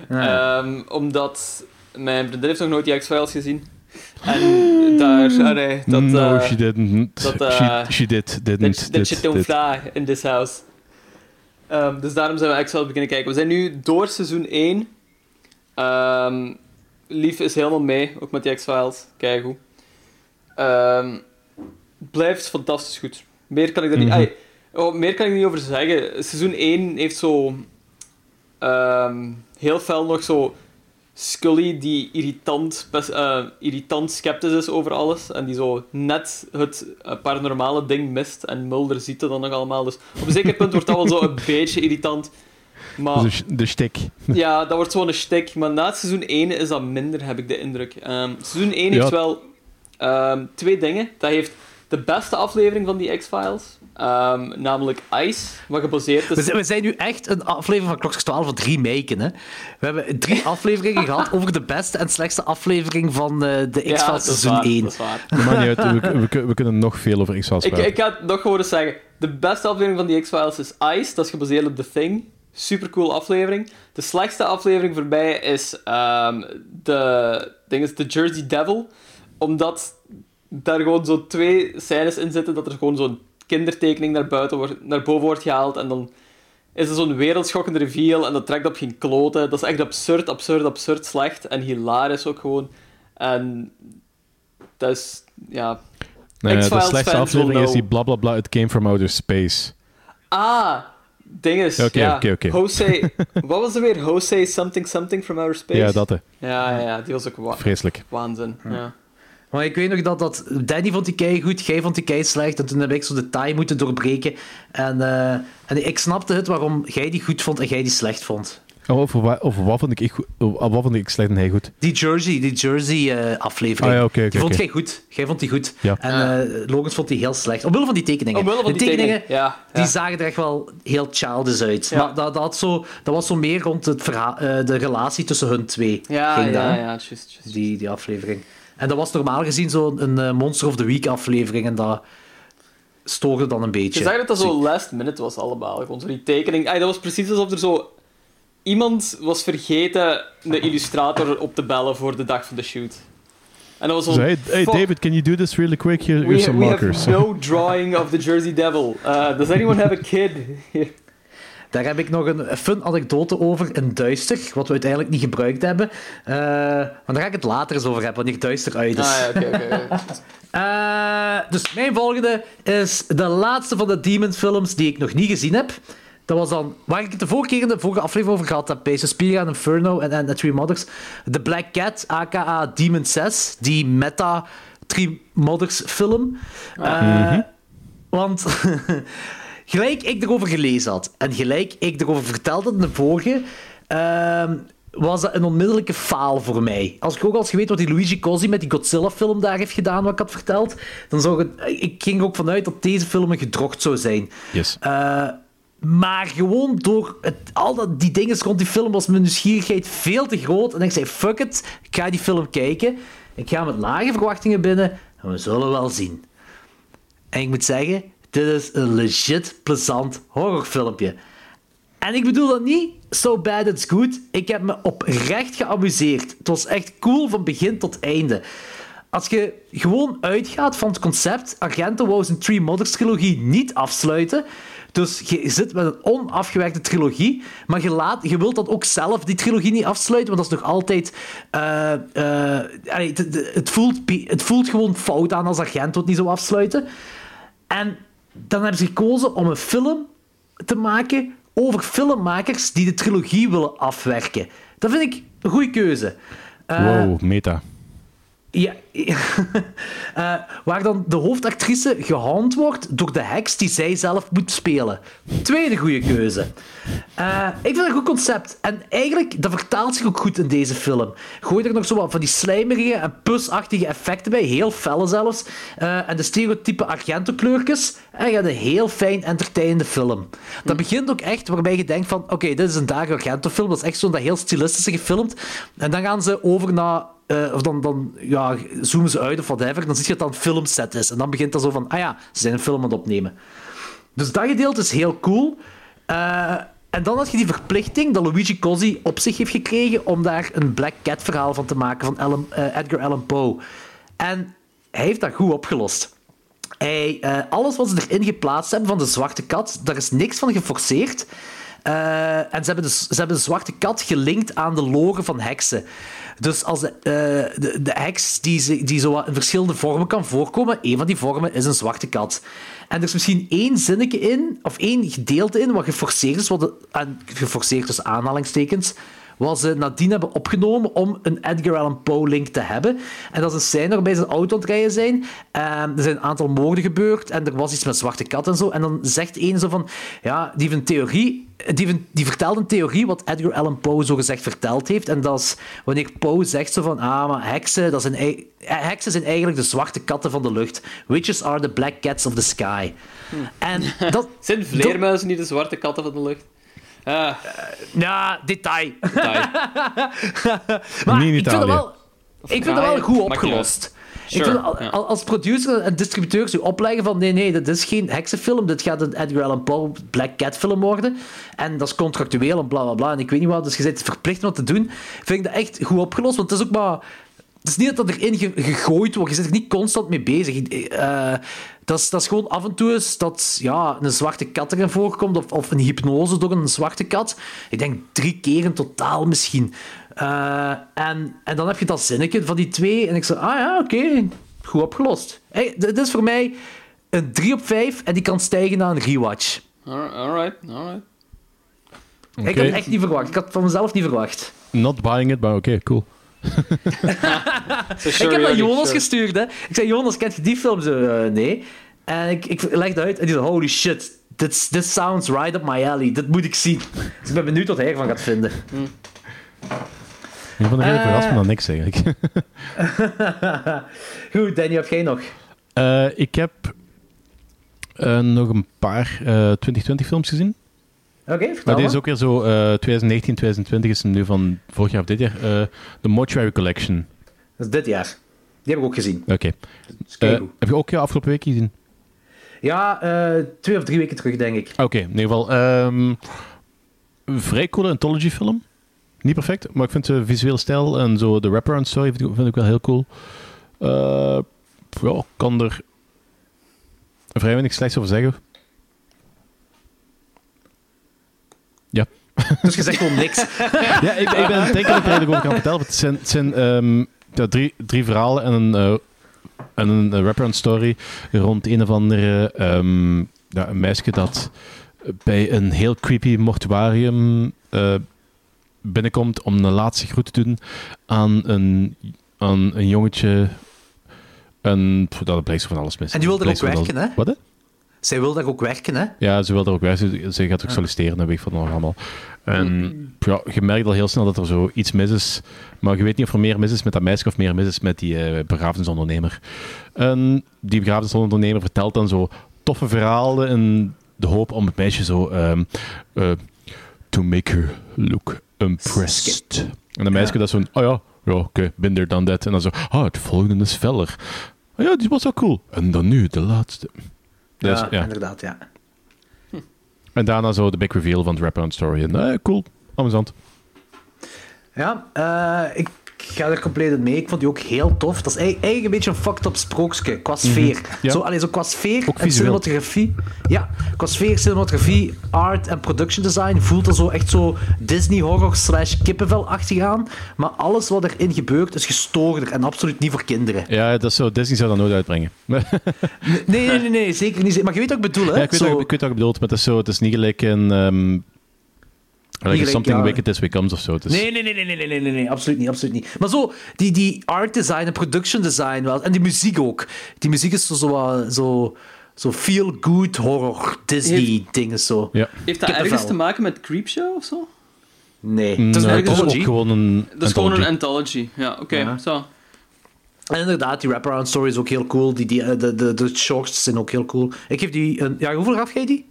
Ja. Ehm, omdat mijn vriendin heeft nog nooit die X-Files gezien. En daar... nee, dat, no, eh, she didn't. dat, eh, she, she did, didn't. That, that shit don't fly in this house. Ehm, dus daarom zijn we X-Files beginnen kijken. We zijn nu door seizoen 1. Ehm, Lief is helemaal mee, ook met die X-Files. Kijk hoe. Blijft fantastisch goed. Meer kan ik er niet... Mhm. Oh, meer kan ik niet over zeggen. Seizoen 1 heeft zo... ehm, heel fel nog zo... Scully die irritant, best, eh, irritant sceptisch is over alles. En die zo net het eh, paranormale ding mist. En Mulder ziet het dan nog allemaal. Dus op een zeker punt wordt dat wel zo een beetje irritant. Maar Dus de, shtick. ja, dat wordt zo'n shtick. Maar na seizoen 1 is dat minder, heb ik de indruk. Ehm, seizoen 1 Ja. heeft wel ehm, twee dingen. Dat heeft de beste aflevering van die X-Files. ehm, namelijk Ice, wat gebaseerd We is... zijn, we zijn nu echt een aflevering van Klokjes 12 van drie meiken. Hè? We hebben drie afleveringen gehad over de beste en slechtste aflevering van eh, de X-Files seizoen waar, 1. Dat is waar. Dat maakt niet uit. We, we, we, we kunnen nog veel over X-Files Ik, praten. ik ga het nog gewoon eens zeggen. De beste aflevering van die X-Files is Ice. Dat is gebaseerd op The Thing. Supercool aflevering. De slechtste aflevering voor mij is ehm, de, ding is The Jersey Devil. Omdat daar gewoon zo twee scènes in zitten dat er gewoon zo'n kindertekening naar, buiten wordt, naar boven wordt gehaald en dan is er zo'n wereldschokkende reveal en dat trekt op geen kloten. Dat is echt absurd, absurd, absurd slecht en hilarisch ook gewoon. En dat is, ja... Nee, de slechtste aflevering is die know. bla bla bla, it came from outer space. Ah, ding is, Oké, ja. oké, oké. Jose, wat was er weer? Jose something something from outer space? Ja, dat hè. Ja, ja, ja, die was ook wa- Vreselijk. waanzin. Ja. Maar ik weet nog dat, dat Danny vond die kei goed, jij vond die kei slecht. En toen heb ik zo de taai moeten doorbreken. En, eh, en ik snapte het waarom jij die goed vond en jij die slecht vond. Oh, over, wa- over wat vond ik, ik wat vond ik slecht en hij goed? Die Jersey, die Jersey eh, aflevering. Ah, ja, die vond jij goed. Jij vond die goed. Ja. En eh Logans vond die heel slecht. Omwille van die tekeningen. Omwille van de die tekeningen, tekeningen, ja, die zagen er echt wel heel childish uit. Ja. Maar dat, dat, had zo, dat was zo meer rond het verhaal, eh, de relatie tussen hun twee. Ja, ging ja, hè? ja, just, just. Die, die aflevering. En dat was normaal gezien zo'n een eh, Monster of the Week aflevering. En dat stoorde dan een beetje. Je zag dat dat zo last minute was allemaal. Gewoon zo die tekening. Ay, dat was precies alsof er zo... Iemand was vergeten de illustrator op te bellen voor de dag van de shoot. En dat was zo... So, hey, hey David, can you do this really quick? Here, we, here's some we markers. have no drawing of the Jersey Devil. Uh, does anyone have a kid? Daar heb ik nog een fun anekdote over in Duister, wat we uiteindelijk niet gebruikt hebben. Eh, maar daar ga ik het later eens over hebben, wanneer Duister uit is. ah, ja, oké, oké. oké. Eh, dus mijn volgende is de laatste van de Demon films die ik nog niet gezien heb. Dat was dan, waar ik het de vorige keer in de vorige aflevering over gehad heb, bij Suspiria en Inferno en, en The Three Mothers. The Black Cat, aka Demon 6, die meta Three Mothers film. Eh, Want gelijk ik erover gelezen had en gelijk ik erover vertelde in de vorige, ehm, was dat een onmiddellijke faal voor mij. Als ik ook je weet wat die Luigi Cosi met die Godzilla-film daar heeft gedaan, wat ik had verteld, dan zou het, ik ging er ook vanuit dat deze film een gedrocht zou zijn. Yes. Eh, maar gewoon door het, al dat, die dingen rond die film was mijn nieuwsgierigheid veel te groot. En ik zei, fuck it, ik ga die film kijken. Ik ga met lage verwachtingen binnen en we zullen wel zien. En ik moet zeggen, dit is een legit plezant horrorfilmpje. En ik bedoel dat niet so bad it's good. Ik heb me oprecht geamuseerd. Het was echt cool van begin tot einde. Als je gewoon uitgaat van het concept, Argento wou zijn Three Mothers trilogie niet afsluiten. Dus je zit met een onafgewerkte trilogie, maar je, laat, je wilt dan ook zelf die trilogie niet afsluiten, want dat is nog altijd... eh, eh, het, voelt, het voelt gewoon fout aan als Argento het niet zou afsluiten. En dan hebben ze gekozen om een film te maken over filmmakers die de trilogie willen afwerken. Dat vind ik een goede keuze. Eh, wow, meta. ja, Eh, waar dan de hoofdactrice gehound wordt door de heks die zij zelf moet spelen. Tweede goede keuze. Eh, ik vind het een goed concept. En eigenlijk, dat vertaalt zich ook goed in deze film. Gooi er nog zo wat van die slijmerige en pusachtige effecten bij, heel felle zelfs. Eh, en de stereotype Argento-kleurtjes. En je hebt een heel fijn, entertainende film. Dat begint ook echt waarbij je denkt van, oké, dit is een Dario Argento-film. Dat is echt zo'n dat heel stilistische gefilmd. En dan gaan ze over naar of dan, dan ja, zoomen ze uit of whatever. Dan zie je dat het een filmset is. En dan begint dat zo van, ah ja, ze zijn een film aan het opnemen. Dus dat gedeelte is heel cool. Eh, en dan had je die verplichting dat Luigi Cosi op zich heeft gekregen om daar een Black Cat verhaal van te maken van eh, Edgar Allan Poe. En hij heeft dat goed opgelost. Hij, eh, alles wat ze erin geplaatst hebben van de zwarte kat, daar is niks van geforceerd. En ze hebben, de, ze hebben de zwarte kat gelinkt aan de loren van heksen. Dus als de, eh, de, de heks die, die zo in verschillende vormen kan voorkomen, een van die vormen is een zwarte kat. En er is misschien één zinnetje in, of één gedeelte in, wat geforceerd is, wat geforceerd tussen aanhalingstekens, wat ze nadien hebben opgenomen om een Edgar Allan Poe-link te hebben. En dat is een scène waarbij ze een auto aan het rijden zijn. Ehm, er zijn een aantal moorden gebeurd en er was iets met zwarte kat en zo. En dan zegt een zo van... Ja, die heeft een theorie... Die, die vertelt een theorie wat Edgar Allan Poe zo gezegd verteld heeft. En dat is wanneer Poe zegt zo van... Ah, maar heksen, dat zijn, eh, heksen zijn eigenlijk de zwarte katten van de lucht. Witches are the black cats of the sky. En dat... Zijn vleermuizen niet de zwarte katten van de lucht? Ah, Ja, detail. detail. Maar in ik vind het wel, ik vind het wel goed opgelost. Sure, ik vind, als producer en distributeur je opleggen van nee, nee, dit is geen heksenfilm, dit gaat een Edgar Allan Poe Black Cat film worden. En dat is contractueel en bla bla bla. En ik weet niet wat, dus je bent verplicht om dat te doen. Vind ik dat echt goed opgelost, want het is ook maar het is niet dat dat erin ge- gegooid wordt. Je zit er niet constant mee bezig. Eh, dat, is, dat is gewoon af en toe eens dat ja, een zwarte kat erin voorkomt. Of, of een hypnose door een zwarte kat. Ik denk drie keer in totaal misschien. Eh, en, en dan heb je dat zinnetje van die twee. En ik zeg, ah ja, oké. goed opgelost. Hey, dit is voor mij een 3 op 5. En die kan stijgen naar een rewatch. Alright, alright. alright. Ik Oké. had het echt niet verwacht. Ik had het van mezelf niet verwacht. Not buying it, maar oké, cool. Ik heb dat Jordi, Jonas sure. gestuurd, hè. Ik zei, Jonas, kent je die film? Zo, eh, nee. En ik, ik legde uit en die zei, holy shit, this, this sounds right up my alley. Dit moet ik zien. Dus ik ben benieuwd wat hij ervan gaat vinden. Ik ben er redelijk Eh. verrast, maar dan niks eigenlijk. Goed, Danny, heb jij nog? Eh, ik heb eh, nog een paar eh 2020 films gezien. Oké, Maar deze maar. is ook weer zo, eh 2019, 2020 is hem nu van vorig jaar of dit jaar. eh The Mortuary Collection. Dat is dit jaar. Die heb ik ook gezien. Oké. Eh, heb je ook ja, afgelopen week gezien? Ja, eh, twee of drie weken terug, denk ik. Oké, in ieder geval. ehm, vrij coole anthology film. Niet perfect, maar ik vind de visuele stijl en zo de wraparound story vind ik, vind ik wel heel cool. Eh ja, ik kan er vrij weinig slechts over zeggen. Dus je zegt gewoon niks. ja, ik, ik ben denken dat ik er eigenlijk over kan vertellen. Het zijn, het zijn ehm, ja, drie, drie verhalen en een, eh, en een eh, wraparound story rond een of andere ehm, ja, een meisje dat bij een heel creepy mortuarium eh, binnenkomt om een laatste groet te doen aan een, aan een jongetje. En dat blijkt van alles mis. En die wil Blijkt ook werken, hè? Wat? Zij wil daar ook werken, hè? Ja, ze wil er ook bij. Ze, gaat ook solliciteren, dat weet ik van nog allemaal. En ja, je merkt al heel snel dat er zo iets mis is. Maar je weet niet of er meer mis is met dat meisje of meer mis is met die eh, begrafenisondernemer. En die begrafenisondernemer vertelt dan zo toffe verhalen in de hoop om het meisje zo... ehm, eh, to make her look impressed. En de meisje dat zo'n... Oh ja, ja oké, been there, done that. En dan zo... Ah, het volgende is feller. Ah ja, die was wel cool. En dan nu, de laatste. Dus, ja, ja. inderdaad, ja. En daarna zo de big reveal van de wraparound story. En eh, cool, amusant. Ja, eh, ik ga er compleet mee. Ik vond die ook heel tof. Dat is eigenlijk eigenlijk een beetje een fucked up sprookje qua sfeer. Mhm. Ja. Zo, allee, zo qua sfeer Ook en visueel. cinematografie. Ja, qua sfeer, cinematografie, art en production design voelt er zo echt zo Disney horror slash kippenvel-achtig aan. Maar alles wat erin gebeurt is gestoorder en absoluut niet voor kinderen. Ja, dat is zo, Disney zou dat nooit uitbrengen. ja, Nee, nee, nee, nee zeker niet. Maar je weet wat ik bedoel, hè? ik, weet Zo- wat, ik weet wat maar het is, zo, het is niet gelijk een... ehm Like something wicked as we comes of zo. Nee, nee, nee, nee, nee, nee, nee, nee, absoluut niet, absoluut niet. Maar zo, die, die art design en production design en die muziek ook. Die muziek is zo, zo, zo, zo feel good horror Disney dingen zo. Ja. Heeft dat ergens te maken met Creepshow of zo? Nee. Mm, dat is, nou, gewoon een Dat is gewoon een anthology, ja, oké, zo. En inderdaad, die wraparound story is ook heel cool. Die, die, eh, de, de, de shorts zijn ook heel cool. Ik geef die een... Ja, hoeveel gaf jij die?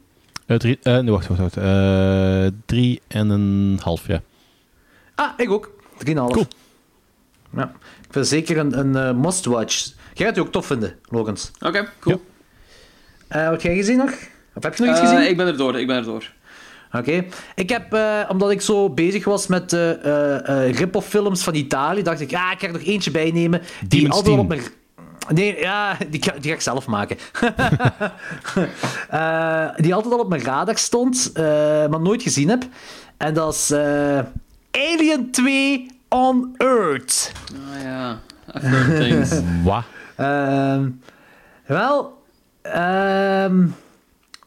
Eh, drie, eh, nee, wacht, wacht, wacht. Eh, drie en een half, ja. Ah, ik ook. 3,5. Cool. Ja. Ik vind zeker een, een eh, must-watch. Jij gaat die ook tof vinden, Logans. Oké, cool. Eh, wat heb jij gezien nog? Of heb je nog iets Eh, gezien? ik ben er door, ik ben er door. Oké. Ik heb, eh, omdat ik zo bezig was met de eh eh rip-off films van Italië, dacht ik, ah, ik ga er nog eentje bij nemen. Die altijd op mijn... Nee, ja, die ga, die ga ik zelf maken. Eh, die altijd al op mijn radar stond, eh, maar nooit gezien heb. En dat is eh, Alien 2 on Earth. Ah ja, I've heard things. Wat? Ehm, wel, ehm,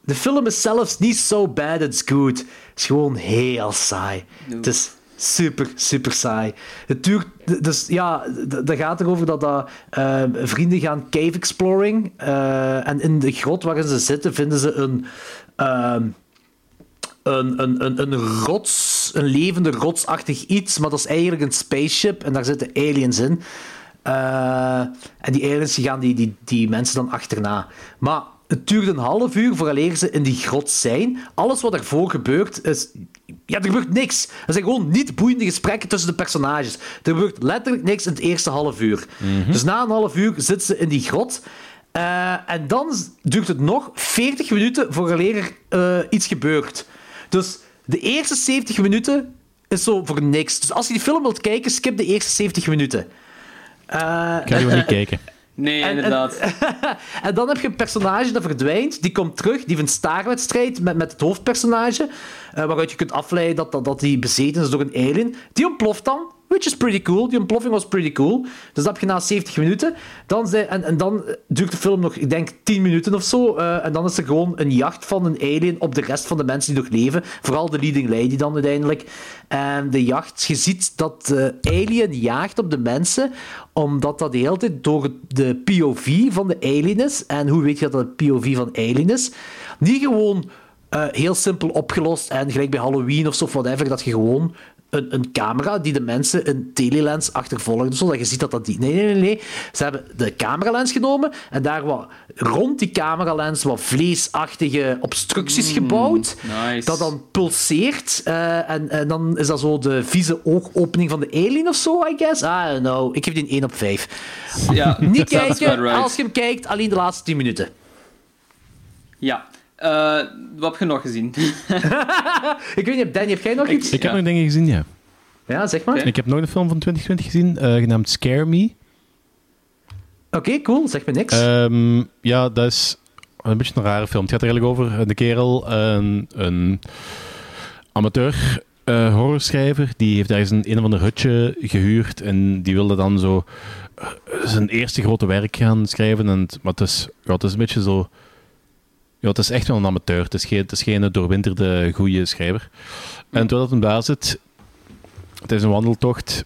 de film is zelfs niet so bad it's good. Het is gewoon heel saai. Het is super, super saai. Het duurt, dus ja, dat gaat erover dat, dat ehm, vrienden gaan cave exploring. eh, en in de grot waarin ze zitten vinden ze een. ehm, een, een, een, een rots, een levende rotsachtig iets, maar dat is eigenlijk een spaceship en daar zitten aliens in. Eh, en die aliens die gaan die, die, die mensen dan achterna. Maar het duurt een half uur vooraleer ze in die grot zijn. Alles wat ervoor gebeurt is... Ja, er gebeurt niks. Er zijn gewoon niet boeiende gesprekken tussen de personages. Er gebeurt letterlijk niks in het eerste half uur. Dus na een half uur zitten ze in die grot. Eh, en dan duurt het nog 40 minuten vooraleer er eh, iets gebeurt. Dus de eerste 70 minuten is zo voor niks. Dus als je die film wilt kijken, skip de eerste 70 minuten. Ik ga die wel niet kijken. Nee, En- en- inderdaad. En dan heb je een personage dat verdwijnt, die komt terug, die heeft een staarwedstrijd met, met het hoofdpersonage, eh, waaruit je kunt afleiden dat, dat, dat die bezeten is door een alien. Die ontploft dan, which is pretty cool. Die ontploffing was pretty cool. Dus dat heb je na 70 minuten. Dan zijn, en, dan duurt de film nog, ik denk, 10 minuten of zo. eh, en dan is er gewoon een jacht van een alien op de rest van de mensen die nog leven. Vooral de leading lady dan uiteindelijk. En de jacht, je ziet dat de alien jaagt op de mensen, omdat dat de hele tijd door de POV van de alien is. En hoe weet je dat het POV van alien is? Niet gewoon eh, heel simpel opgelost en gelijk bij Halloween of zo, whatever, dat je gewoon een, een camera die de mensen een telelens achtervolgt, zodat je ziet dat dat die... Nee, nee, nee, nee. Ze hebben de cameralens genomen en daar wat, rond die cameralens wat vleesachtige obstructies gebouwd, nice. dat dan pulseert eh, en, en dan is dat zo de vieze oogopening van de alien of zo, I guess. I don't know. Ik geef die een 1 op 5. Ja, Niet kijken, right. als je hem kijkt, alleen de laatste 10 minuten. Ja. Eh, wat heb je nog gezien? Ik weet niet, Danny, heb jij nog iets? Ik heb Ja. nog dingen gezien, ja. Ja, zeg maar. Oké. Oké, Ik heb nog een film van 2020 gezien, eh, genaamd Scare Me. cool. Zeg me niks. Ehm, ja, dat is een beetje een rare film. Het gaat er eigenlijk over de kerel, een, een amateur eh, horrorschrijver, die heeft ergens een een of ander hutje gehuurd en die wilde dan zo zijn eerste grote werk gaan schrijven. En, maar het is, ja, het is een beetje zo... Ja, het is echt wel een amateur. Het is geen, het is geen doorwinterde goede schrijver. En terwijl het hem daar zit, het is een wandeltocht.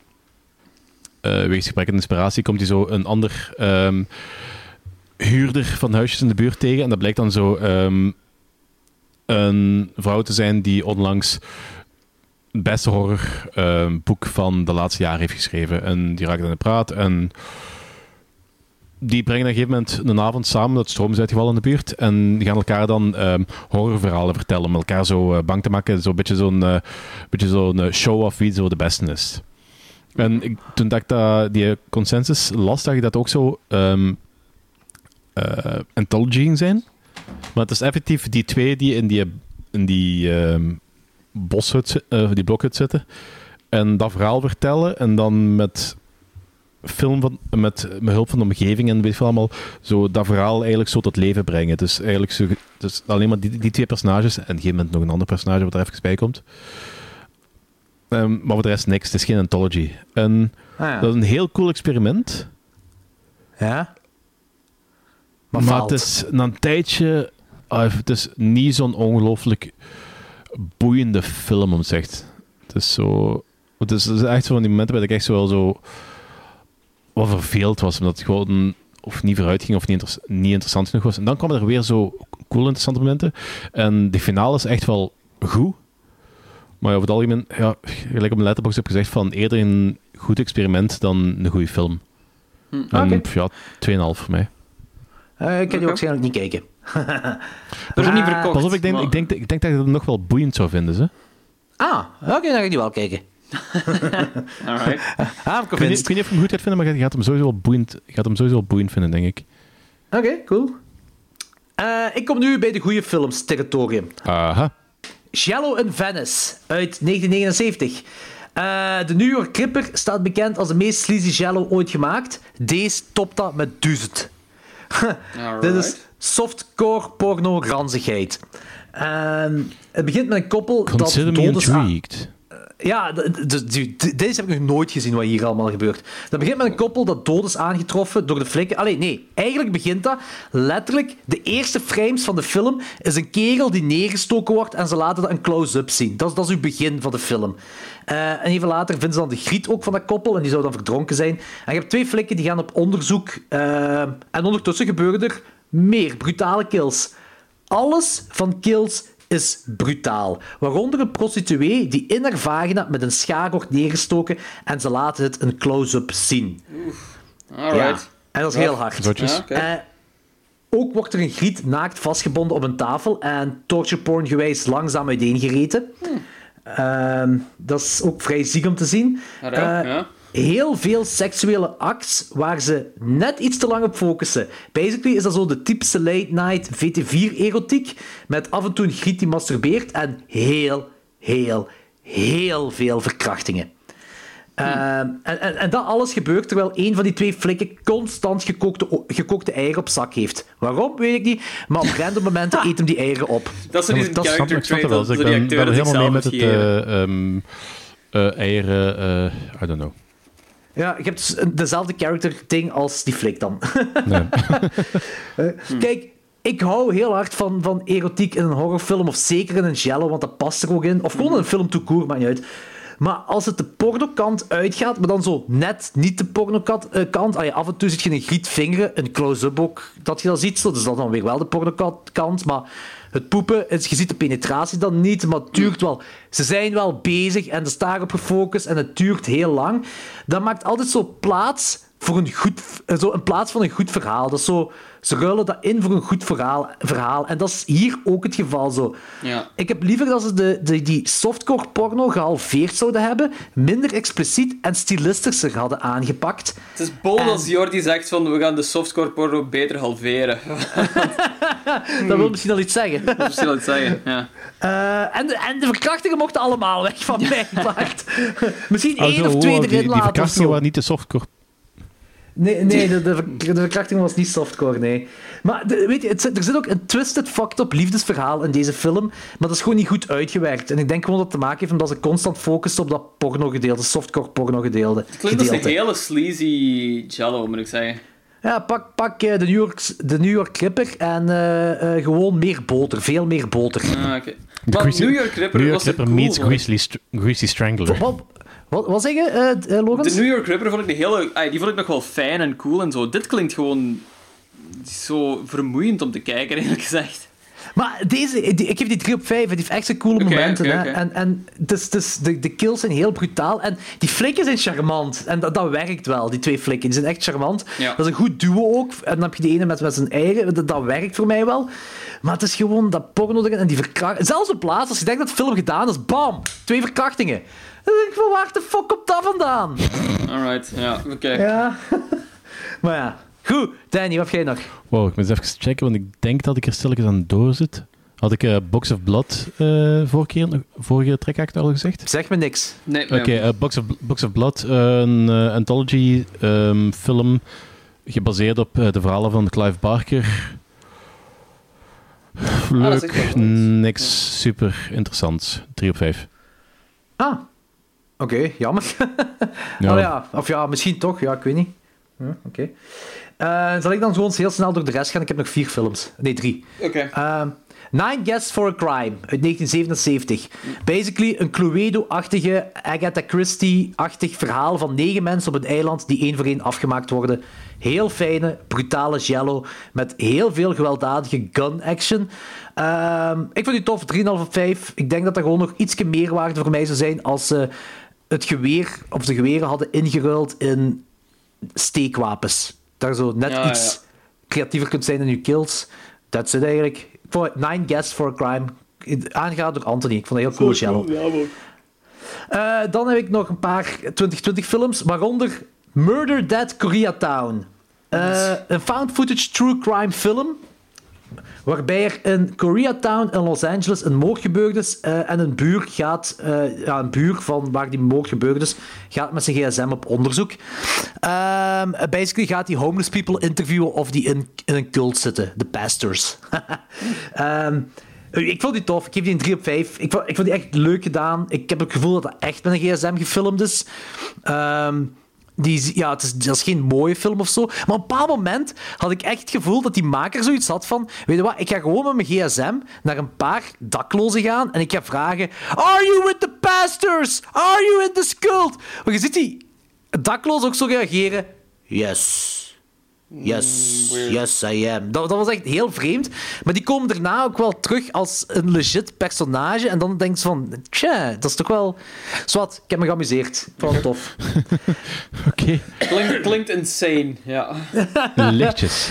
eh wegens gebrek aan inspiratie komt hij zo een ander ehm, huurder van huisjes in de buurt tegen. En dat blijkt dan zo ehm, een vrouw te zijn die onlangs het beste horrorboek van de laatste jaren heeft geschreven. En die raakt aan de praat. En die brengen op een gegeven moment een avond samen, dat stroom is uitgevallen in de buurt. En die gaan elkaar dan ehm, horrorverhalen vertellen. Om elkaar zo eh, bang te maken. Zo'n beetje zo'n eh, beetje zo'n eh, show-off wie zo de beste is. En ik, toen dat ik dat, die consensus las, dacht ik dat ook zo eh, anthology zijn. Maar het is effectief die twee die in die, in die ehm, boshut, die blokhut zitten. En dat verhaal vertellen. En dan met film van, met, met hulp van de omgeving en weet je veel allemaal, zo dat verhaal eigenlijk zo tot leven brengen. Dus eigenlijk zo, dus alleen maar die, die twee personages en op een gegeven moment nog een ander personage wat er even bij komt. Ehm, maar voor de rest niks. Het is geen anthology. En Ah, ja. dat is een heel cool experiment. ja? Maar, het is na een tijdje... ah, het is niet zo'n ongelooflijk boeiende film, om het zegt. Het is zo... Het is, het is echt zo van die momenten waar ik echt zo wel zo... Wat verveeld was, omdat het gewoon... Of niet vooruit ging, of niet, inter- niet interessant genoeg was. En dan kwamen er weer zo cool interessante momenten. En de finale is echt wel goed. Maar ja, over het algemeen, ja, gelijk op mijn letterbox heb gezegd van eerder een goed experiment dan een goede film. En Oké. pff, ja, 2,5 voor mij. Eh, ik kan die waarschijnlijk niet kijken. Dat is niet Ah, verkocht. Pas op, ik denk, maar- ik, denk, ik denk dat je het nog wel boeiend zou vinden. Ze. Ah, oké, dan ga ik die wel kijken. Alright. Ah, Ik, weet niet, ik weet niet of je hem goed gaat vinden, maar je gaat hem sowieso wel boeiend, gaat hem sowieso wel boeiend vinden, denk ik. Oké, cool. Eh, ik kom nu bij de goede films territorium. Aha. Shallow in Venice uit 1979. Eh, de New York Cripper staat bekend als de meest sleazy Shallow ooit gemaakt. Deze topt dat met duizend. Dit is softcore porno ranzigheid. Ehm, het begint met een koppel Consider dat me dood is aan- intrigued. Ja, deze heb ik nog nooit gezien wat hier allemaal gebeurt. Dat begint met een koppel dat dood is aangetroffen door de flikken. Allee, nee, eigenlijk begint dat letterlijk. De eerste frames van de film is een kerel die neergestoken wordt en ze laten dat een close-up zien. Dat is, dat is het begin van de film. Eh, en even later vinden ze dan de griet ook van dat koppel en die zou dan verdronken zijn. En je hebt twee flikken die gaan op onderzoek. eh, en ondertussen gebeuren er meer brutale kills. Alles van kills is brutaal. Waaronder een prostituee die in haar vagina met een schaar wordt neergestoken en ze laten het een close-up zien. Alright. Ja, en dat is heel hard. Ja. Eh, ook wordt er een griet naakt vastgebonden op een tafel en torture porn gewijs langzaam uiteengereten. Ehm, dat is ook vrij ziek om te zien. Ja, Eh, ja. Heel veel seksuele acts waar ze net iets te lang op focussen. Basically is dat zo de typische late-night VT4-erotiek met af en toe een griet die masturbeert en heel, heel, heel veel verkrachtingen. Ehm, en, en, en dat alles gebeurt terwijl een van die twee flikken constant gekookte, gekookte eieren op zak heeft. Waarom, weet ik niet. Maar op random momenten eet hem die eieren op. Dat is Dat snap character ik snap trait dat Dus ik ben, acteur er helemaal mee met het eh, ehm, eh, eieren... eh, I don't know. Ja, je hebt dus dezelfde character ding als die flik dan. Nee. Eh, Kijk, ik hou heel hard van, van erotiek in een horrorfilm, of zeker in een jello, want dat past er ook in. Of gewoon in een film to court, maakt niet uit. Maar als het de pornokant uitgaat, maar dan zo net niet de pornokant, eh, kant, ah ja, af en toe zit je een griet vingeren, een close-up ook, dat je dat ziet, zo, dus dat is dan weer wel de pornokant, kant, maar het poepen, je ziet de penetratie dan niet, maar het duurt wel. Ze zijn wel bezig en er is daarop gefocust en het duurt heel lang. Dat maakt altijd zo plaats voor een goed, eh, zo in plaats van een goed verhaal. Dat is zo, ze ruilen dat in voor een goed verhaal, verhaal. En dat is hier ook het geval zo. Ja. Ik heb liever dat ze de, de, die softcore porno gehalveerd zouden hebben, minder expliciet en stilistischer hadden aangepakt. Het is bold als Jordi zegt van we gaan de softcore porno beter halveren. Dat wil misschien al iets zeggen. Dat misschien wat zeggen, ja. Eh, en, de, en de verkrachtingen mochten allemaal weg van mij, Bart. Misschien Ah, één zo, of twee wow, erin die, die laten of verkrachtingen waren niet de softcore. Nee, nee de, de, ver- de verkrachting was niet softcore, nee. Maar de- weet je, het, er zit ook een twisted, fucked up liefdesverhaal in deze film, maar dat is gewoon niet goed uitgewerkt. En ik denk gewoon dat het te maken heeft omdat ze constant focussen op dat porno-gedeelte, softcore porno-gedeelte. Het klinkt als een hele sleazy jello, moet ik zeggen. Ja, pak, pak eh, de, New York, de New York Clipper en eh, eh, gewoon meer boter, veel meer boter. Ah, oké. De Maar Greasy- New York Ripper New York was er cool, meets. Greasy, Str- Greasy Strangler. Wat, wat, wat zeg je, eh, eh, Logans? De New York Ripper vond ik, de hele, die vond ik nog wel fijn en cool en zo. Dit klinkt gewoon zo vermoeiend om te kijken, eerlijk gezegd. Maar deze, die- ik geef die 3 op 5. Die heeft echt zo'n coole momenten. hè. En, en het is, de, de kills zijn heel brutaal. En die flikken zijn charmant. En dat, dat werkt wel, die twee flikken. Die zijn echt charmant. Ja. Dat is een goed duo ook. En dan heb je die ene met, met zijn eigen. Dat, dat werkt voor mij wel. Maar het is gewoon dat porno erin en die verkrachtingen. Zelfs op plaats, als je denkt dat de film gedaan is, bam! Twee verkrachtingen. Dan denk ik van, waar de fuck komt dat vandaan? Alright, ja, oké. Ja. maar ja. Goed, Danny, wat heb jij nog? Wow, ik moet eens even checken, want ik denk dat ik er stilletjes aan door zit. Had ik eh, Box of Blood eh vorige, keer, vorige trekact al gezegd? Zeg me niks. Nee, Oké, eh, Box, of, Box of Blood, eh, een eh, anthology ehm, film gebaseerd op eh, de verhalen van Clive Barker. Ah, Leuk, niks super interessants. 3 op 5. Ah. Oké, jammer. Ja. Oh ja, of ja, misschien toch. Ja, ik weet niet. Hm, Oké. Eh, zal ik dan gewoon heel snel door de rest gaan? Ik heb nog vier films. Nee, drie. Oké. Ehm, Nine Guests for a Crime uit 1977. Basically een Cluedo-achtige, Agatha Christie-achtig verhaal van negen mensen op een eiland die één voor één afgemaakt worden. Heel fijne, brutale jello met heel veel gewelddadige gun-action. Ehm, ik vond die tof, 3,5 op 5. Ik denk dat dat gewoon nog iets meer waarde voor mij zou zijn als ze het geweer, of de geweren hadden ingeruild in steekwapens. Daar zo net Ja, iets ja. creatiever kunt zijn in je kills. Dat zit eigenlijk. Het Nine Guests for a Crime. Aangehaald door Anthony. Ik vond dat heel cool, Shallow. Eh, dan heb ik nog een paar 2020 films, waaronder Murder Dead Koreatown. Eh een found footage true crime film. Waarbij er in Koreatown in Los Angeles een moord gebeurd is. eh, en een buur gaat, eh, ja, een buur van waar die moord gebeurd is, gaat met zijn gsm op onderzoek. Ehm basically gaat hij homeless people interviewen of die in, in een cult zitten. De pastors. Ehm, ik vond die tof. Ik geef die een 3 op 5. Ik vond, ik vond die echt leuk gedaan. Ik heb het gevoel dat dat echt met een gsm gefilmd is. Ehm, die, ja, het is, dat is geen mooie film of zo. Maar op een bepaald moment had ik echt het gevoel dat die maker zoiets had van... Weet je wat, ik ga gewoon met mijn gsm naar een paar daklozen gaan en ik ga vragen... Are you with the pastors? Are you in the cult? Maar je ziet die daklozen ook zo reageren. Yes. Yes, yes, I am. Dat, dat was echt heel vreemd. Maar die komen daarna ook wel terug als een legit personage. En dan denk je van, tja, dat is toch wel... Zwat, ik heb me geamuseerd. Ik vond het tof. Oké, Klinkt, klinkt insane, ja. lichtjes.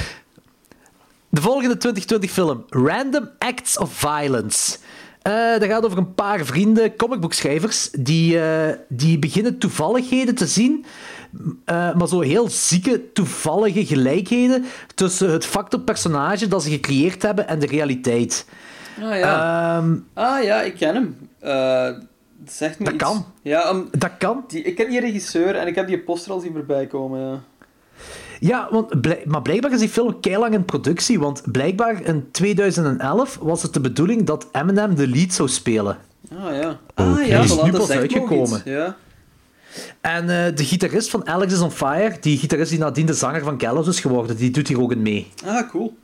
De volgende 2020 film, Random Acts of Violence. Eh dat gaat over een paar vrienden, comicboekschrijvers, die, eh, die beginnen toevalligheden te zien, eh, maar zo heel zieke, toevallige gelijkheden tussen het factorpersonage dat ze gecreëerd hebben en de realiteit. Ah ja. Ehm, ah ja, ik ken hem. Dat zegt me Dat iets. kan. Ja, Dat kan. die, ik ken die regisseur en ik heb die poster al zien voorbij komen. Ja. Ja, want maar blijkbaar is die film keilang in productie. Want blijkbaar in 2011 was het de bedoeling dat Eminem de lead zou spelen. Ah ja. Oké. Ah ja, Is nu dat pas uitgekomen. Ja. En eh, de gitarist van Alex is on Fire, die gitarist die nadien de zanger van Gallows is geworden, die doet hier ook in mee. Ah, cool.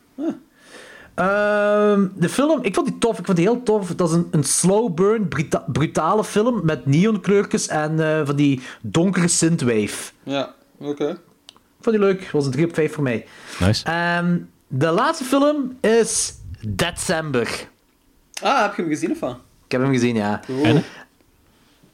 Ehm, de film, ik vond die tof. Ik vond die heel tof. Dat is een, een slow burn, bruta- brutale film met neonkleurtjes en eh, van die donkere synthwave. Ja, oké. Vond die leuk. was een 3 op 5 voor mij. Nice. Ehm, de laatste film is December. Ah, heb je hem gezien of wat? Ik heb hem gezien, ja. En?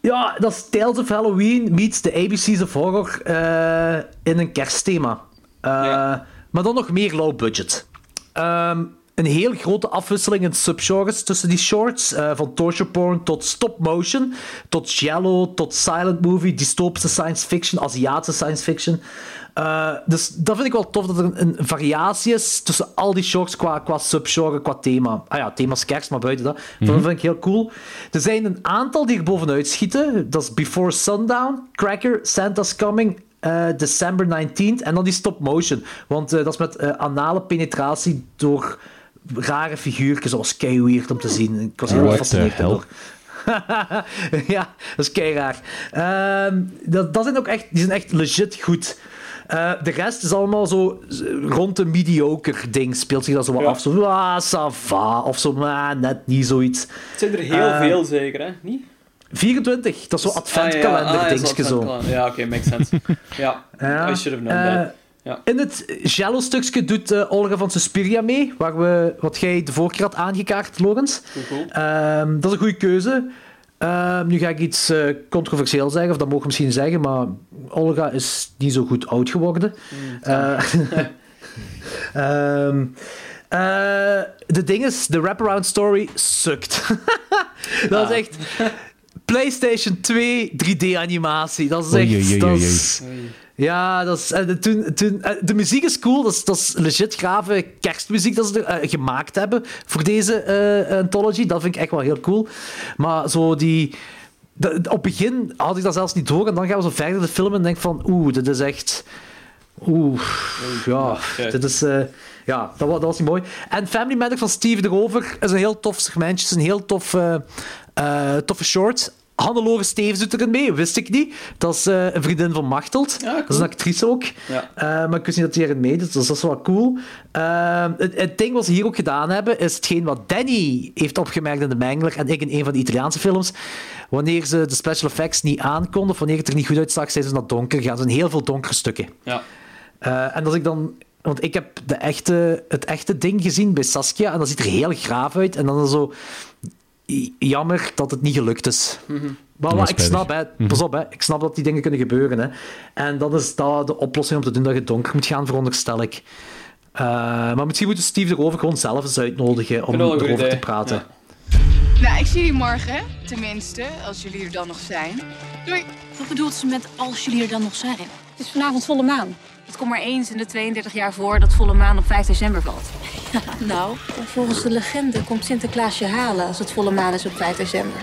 Ja, dat is Tales of Halloween meets the ABC's of Horror eh, in een kerstthema. Eh, Ja. Maar dan nog meer low budget. Ehm, een heel grote afwisseling in subgenres tussen die shorts. eh, van torture porn tot stop motion, tot giallo, tot silent movie, dystopische science fiction, Aziatische science fiction. Eh, dus dat vind ik wel tof dat er een, een variatie is tussen al die shorts qua, qua subgenre, qua thema. Ah ja, thema's kerst, maar buiten dat. Dat vind ik heel cool. Er zijn een aantal die er bovenuit schieten. Dat is Before Sundown, Cracker, Santa's Coming, eh, December 19th en dan die stop motion. Want eh, dat is met anale penetratie door rare figuurtjes. Dat was kei weird om te zien. Ik was heel gefascineerd door. ja, dat is kei raar. Ehm, dat, dat zijn ook echt, die zijn echt legit goed. Eh, de rest is allemaal zo rond de mediocre ding. Speelt zich dat zo wat Ja. af. Zo, ah, ça va. Of zo, maar net niet zoiets. Het zijn er heel Eh, veel zeker, hè? Niet? 24, dat is zo adventkalender Ah, ja, ah, ja, zo adventkalender. Ja, oké, makes sense. Ja, I should have known eh, that. Ja. In het Jello-stukje doet Olga van Suspiria mee, waar we, wat jij de vorige keer had aangekaart. Cool, cool. Ehm, dat is een goede keuze. Ehm, nu ga ik iets eh controversieel zeggen, of dat mogen we misschien zeggen, maar Olga is niet zo goed oud geworden. Eh, ehm, eh, de ding is, de wraparound story sukt. dat is echt... PlayStation 2 3D-animatie. Dat is echt... Oei, oei, oei, dat oei, is- ja, dat is, eh, de- toen, toen, eh, de muziek is cool. Dat is, dat is legit grave kerstmuziek dat ze er, eh, gemaakt hebben voor deze eh, anthology. Dat vind ik echt wel heel cool. Maar zo die... de- op het begin had ik dat zelfs niet door. En dan gaan we zo verder de film en denk van... Oeh, dit is echt... Oeh, ja, dit is... eh, ja, dat, wa- dat was niet mooi. En Family Matter van Steve erover is een heel tof segmentje. is een heel tof, eh, eh, toffe short. Hannelore Stevens doet erin mee, wist ik niet. Dat is eh, een vriendin van Machteld. cool. Dat is een actrice ook. Ja. Eh, maar ik wist niet dat die erin mee dus dat is wel cool. Eh, het, het ding wat ze hier ook gedaan hebben, is hetgeen wat Danny heeft opgemerkt in de Mengler en ik in een van de Italiaanse films. Wanneer ze de special effects niet aankonden, of wanneer het er niet goed uitzag, zijn ze naar donker gegaan. Er zijn heel veel donkere stukken. Ja. En als ik dan... Want ik heb de echte, het echte ding gezien bij Saskia, en dat ziet er heel graaf uit. En dan zo... Jammer dat het niet gelukt is. Maar wat is ik snap, hè, pas op, hè, ik snap dat die dingen kunnen gebeuren. Hè. En dat is dat de oplossing om te doen dat je donker moet gaan, veronderstel ik. Eh, maar misschien moeten Steve erover gewoon zelf eens uitnodigen om erover te praten. Ja. Nou, ik zie jullie morgen. Tenminste, als jullie er dan nog zijn. Doei. Wat bedoelt ze met als jullie er dan nog zijn? Het is vanavond volle maan. Het komt maar eens in de 32 jaar voor dat volle maan op 5 december valt. Nou, volgens de legende komt Sinterklaas je halen als het volle maan is op 5 december.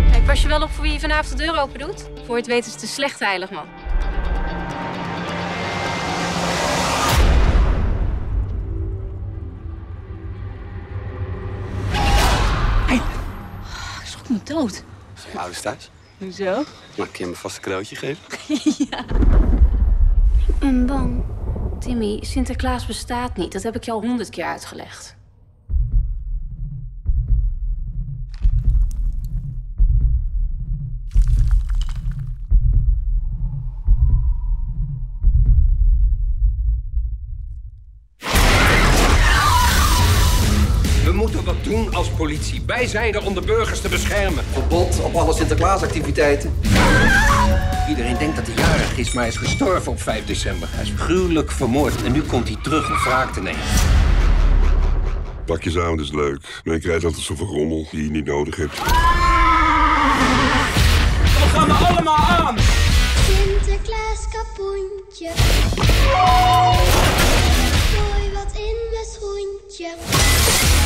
Hey, pas je wel op voor wie je vanavond de deur open doet? Voor je het weet is het een slecht heilig man. Ik schrok me dood. Zijn ouders thuis? Hoezo? Mag ik je hem vast een cadeautje geven? Ik ben bang. Timmy, Sinterklaas bestaat niet. Dat heb ik je al honderd keer uitgelegd. We moeten wat doen als politie. Wij zijn er om de burgers te beschermen. Verbod op alle Sinterklaasactiviteiten. Iedereen denkt dat hij jarig is, maar hij is gestorven op 5 december. Hij is gruwelijk vermoord en nu komt hij terug om wraak te nemen. Pakjesavond is leuk, maar je krijgt altijd zoveel rommel die je niet nodig hebt. We gaan er allemaal aan! Sinterklaas kapoentje. Gooi wat in mijn schoentje.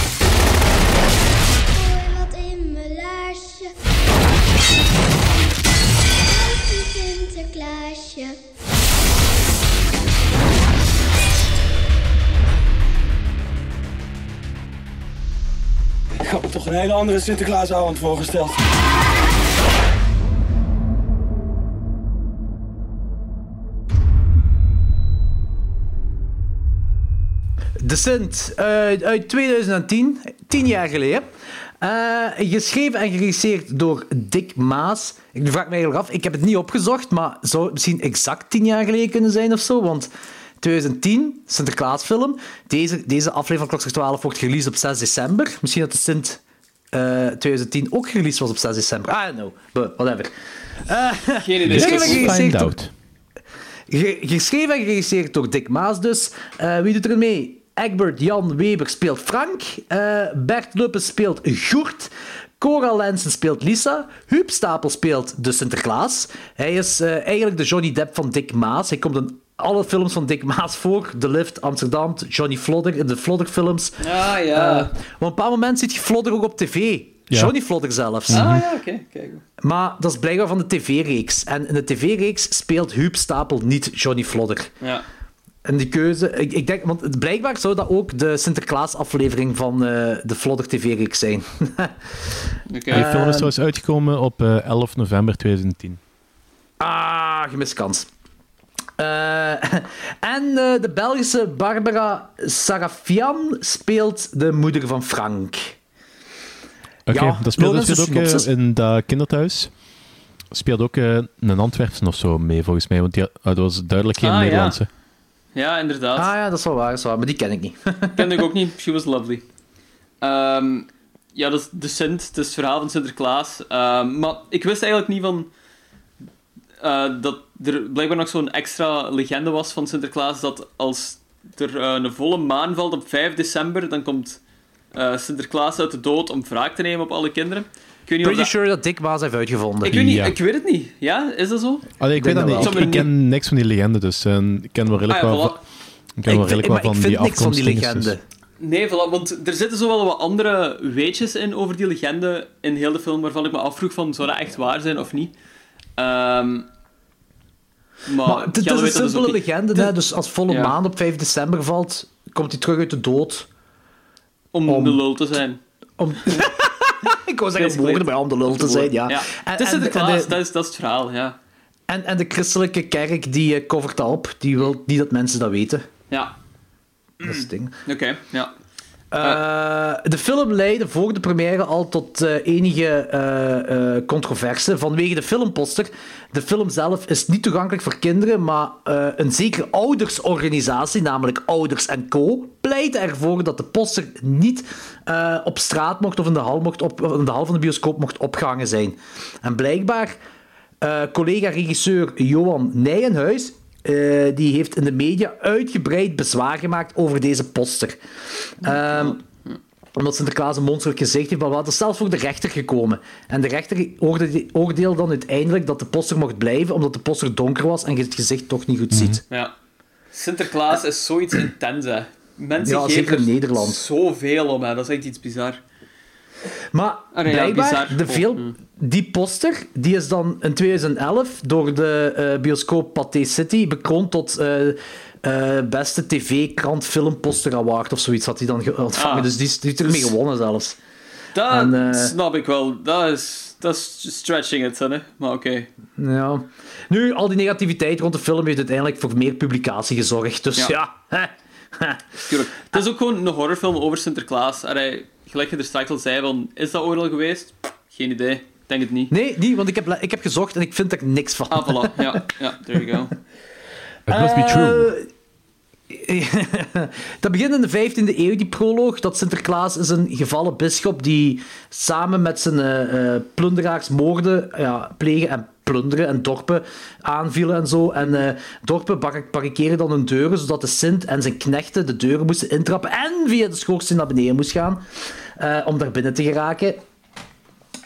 Sinterklaasje. Ik had me toch een hele andere Sinterklaasavond voorgesteld. De Sint eh, uit 2010, tien jaar geleden. Eh, geschreven en geregisseerd door Dick Maas. Ik vraag me eigenlijk af, ik heb het niet opgezocht, maar zou het misschien exact tien jaar geleden kunnen zijn of zo? Want 2010, Sinterklaasfilm. Deze, deze aflevering van Klokslag 12 wordt gereleased op 6 december. Misschien dat de Sint eh, 2010 ook gereleased was op 6 december. I don't know, but whatever. Eh, Geen idee. geschreven en Find geregisseerd door- out. Ge- geschreven en geregisseerd door Dick Maas dus. Eh, wie doet er mee? Egbert Jan Weber speelt Frank. Eh, Bert Luppe speelt Goert. Cora Lensen speelt Lisa. Huub Stapel speelt de Sinterklaas. Hij is eh, eigenlijk de Johnny Depp van Dick Maas. Hij komt in alle films van Dick Maas voor. The Lift, Amsterdam, Johnny Flodder in de Flodder-films. Ja, ja. Eh, op een bepaald moment ziet je Flodder ook op tv. Ja. Johnny Flodder zelfs. Ah ja, oké. Kijk. Maar dat is blijkbaar van de tv-reeks. En in de tv-reeks speelt Huub Stapel niet Johnny Flodder. Ja. En die keuze, ik, ik denk, want het- blijkbaar zou dat ook de Sinterklaas-aflevering van eh, de Flodder TV-reeks zijn. Oké. Die film is trouwens uitgekomen op eh, 11 november 2010. ah, gemist kans. Eh, en de Belgische Barbara Sarafian speelt de moeder van Frank. Oké, Ja, dat speelt, dat de ook in dat kinderthuis. Speelt ook een Antwerpsen of zo mee, volgens mij. Want die, dat was duidelijk geen Ah. Nederlandse. Ja, inderdaad. Ah ja, dat is wel waar, dat is waar maar die ken ik niet. kende ik ook niet. She was lovely. Ehm, ja, dat is de Sint. Het is het verhaal van Sinterklaas. Ehm, maar ik wist eigenlijk niet van... eh, dat er blijkbaar nog zo'n extra legende was van Sinterklaas, dat als er eh, een volle maan valt op 5 december, dan komt eh, Sinterklaas uit de dood om wraak te nemen op alle kinderen. Niet Pretty dat... sure dat Dick Maas heeft uitgevonden. Ik weet, niet, Ja. ik weet het niet. Ja, is dat zo? Allee, ik weet dat dat niet. Ik, ik ken niks van die legende, dus eh, ik ken wel redelijk Ah, ja, wel, ik ken wel redelijk van die vind niks van die legende. dus- Nee, voilà, want er zitten zo wel wat andere weetjes in over die legende in heel de film, waarvan ik me afvroeg van, zou dat echt waar zijn of niet? Ehm maar, Maar het, is een dus simpele legende, hè, dus als volle Ja. maan op 5 december valt, komt hij terug uit de dood. Om, om- de lul te zijn. Om... ik wou zeggen moorden bij om de lul te zijn, ja. Ja. En, het is Sinterklaas, dat, is, dat is het verhaal, ja. En, en de christelijke kerk die eh, covert dat op, die wil niet dat mensen dat weten. Ja, Dat is het ding. oké, ja. Eh, de film leidde voor de première al tot eh, enige eh, controverse vanwege de filmposter. De film zelf is niet toegankelijk voor kinderen, maar een zekere oudersorganisatie, namelijk Ouders Co, pleitte ervoor dat de poster niet op straat mocht of in de hal, mocht op, in de hal van de bioscoop mocht opgehangen zijn. En blijkbaar, collega-regisseur Johan Nijenhuis eh, die heeft in de media uitgebreid bezwaar gemaakt over deze poster. Ehm, omdat Sinterklaas een monsterlijk gezicht heeft, maar wat is zelfs voor de rechter gekomen. En de rechter oorde- oordeelde dan uiteindelijk dat de poster mocht blijven, omdat de poster donker was en je het gezicht toch niet goed ziet. ja. Sinterklaas is zoiets intens, hè. Mensen Ja, geven in er Nederland. zoveel om, hè. Dat is echt iets bizar. Maar ja, blijkbaar, bizar. de Oh, film, mm. Die poster die is dan in 2011 door de eh, bioscoop Pathé City bekroond tot eh, eh, beste tv-krant filmposter award of zoiets had hij dan ge- ontvangen. Ah. dus die, is- die heeft ermee Dus- gewonnen zelfs. Dat En, snap ik wel. Dat is, dat is stretching it, hè. Maar oké. Ja. Nu, al die negativiteit rond de film heeft uiteindelijk voor meer publicatie gezorgd. Dus ja. Ja. Tuurlijk. Het is ook gewoon een horrorfilm over Sinterklaas. Allee, gelijk je er straks al zei, van, is dat ooit al geweest? Geen idee. Denk het niet. Nee, niet, want ik heb, ik heb gezocht en ik vind er niks van. Ah, voilà. Ja, ja there you go. It must be true. Eh, dat begint in de 15e eeuw, die proloog. Dat Sinterklaas is een gevallen bisschop die samen met zijn eh, eh, plunderaars moorden ja, plegen en plunderen en dorpen aanvielen en zo. En eh, dorpen barri- barriceren dan hun deuren, zodat de Sint en zijn knechten de deuren moesten intrappen en via de schoorsteen naar beneden moest gaan eh, om daar binnen te geraken.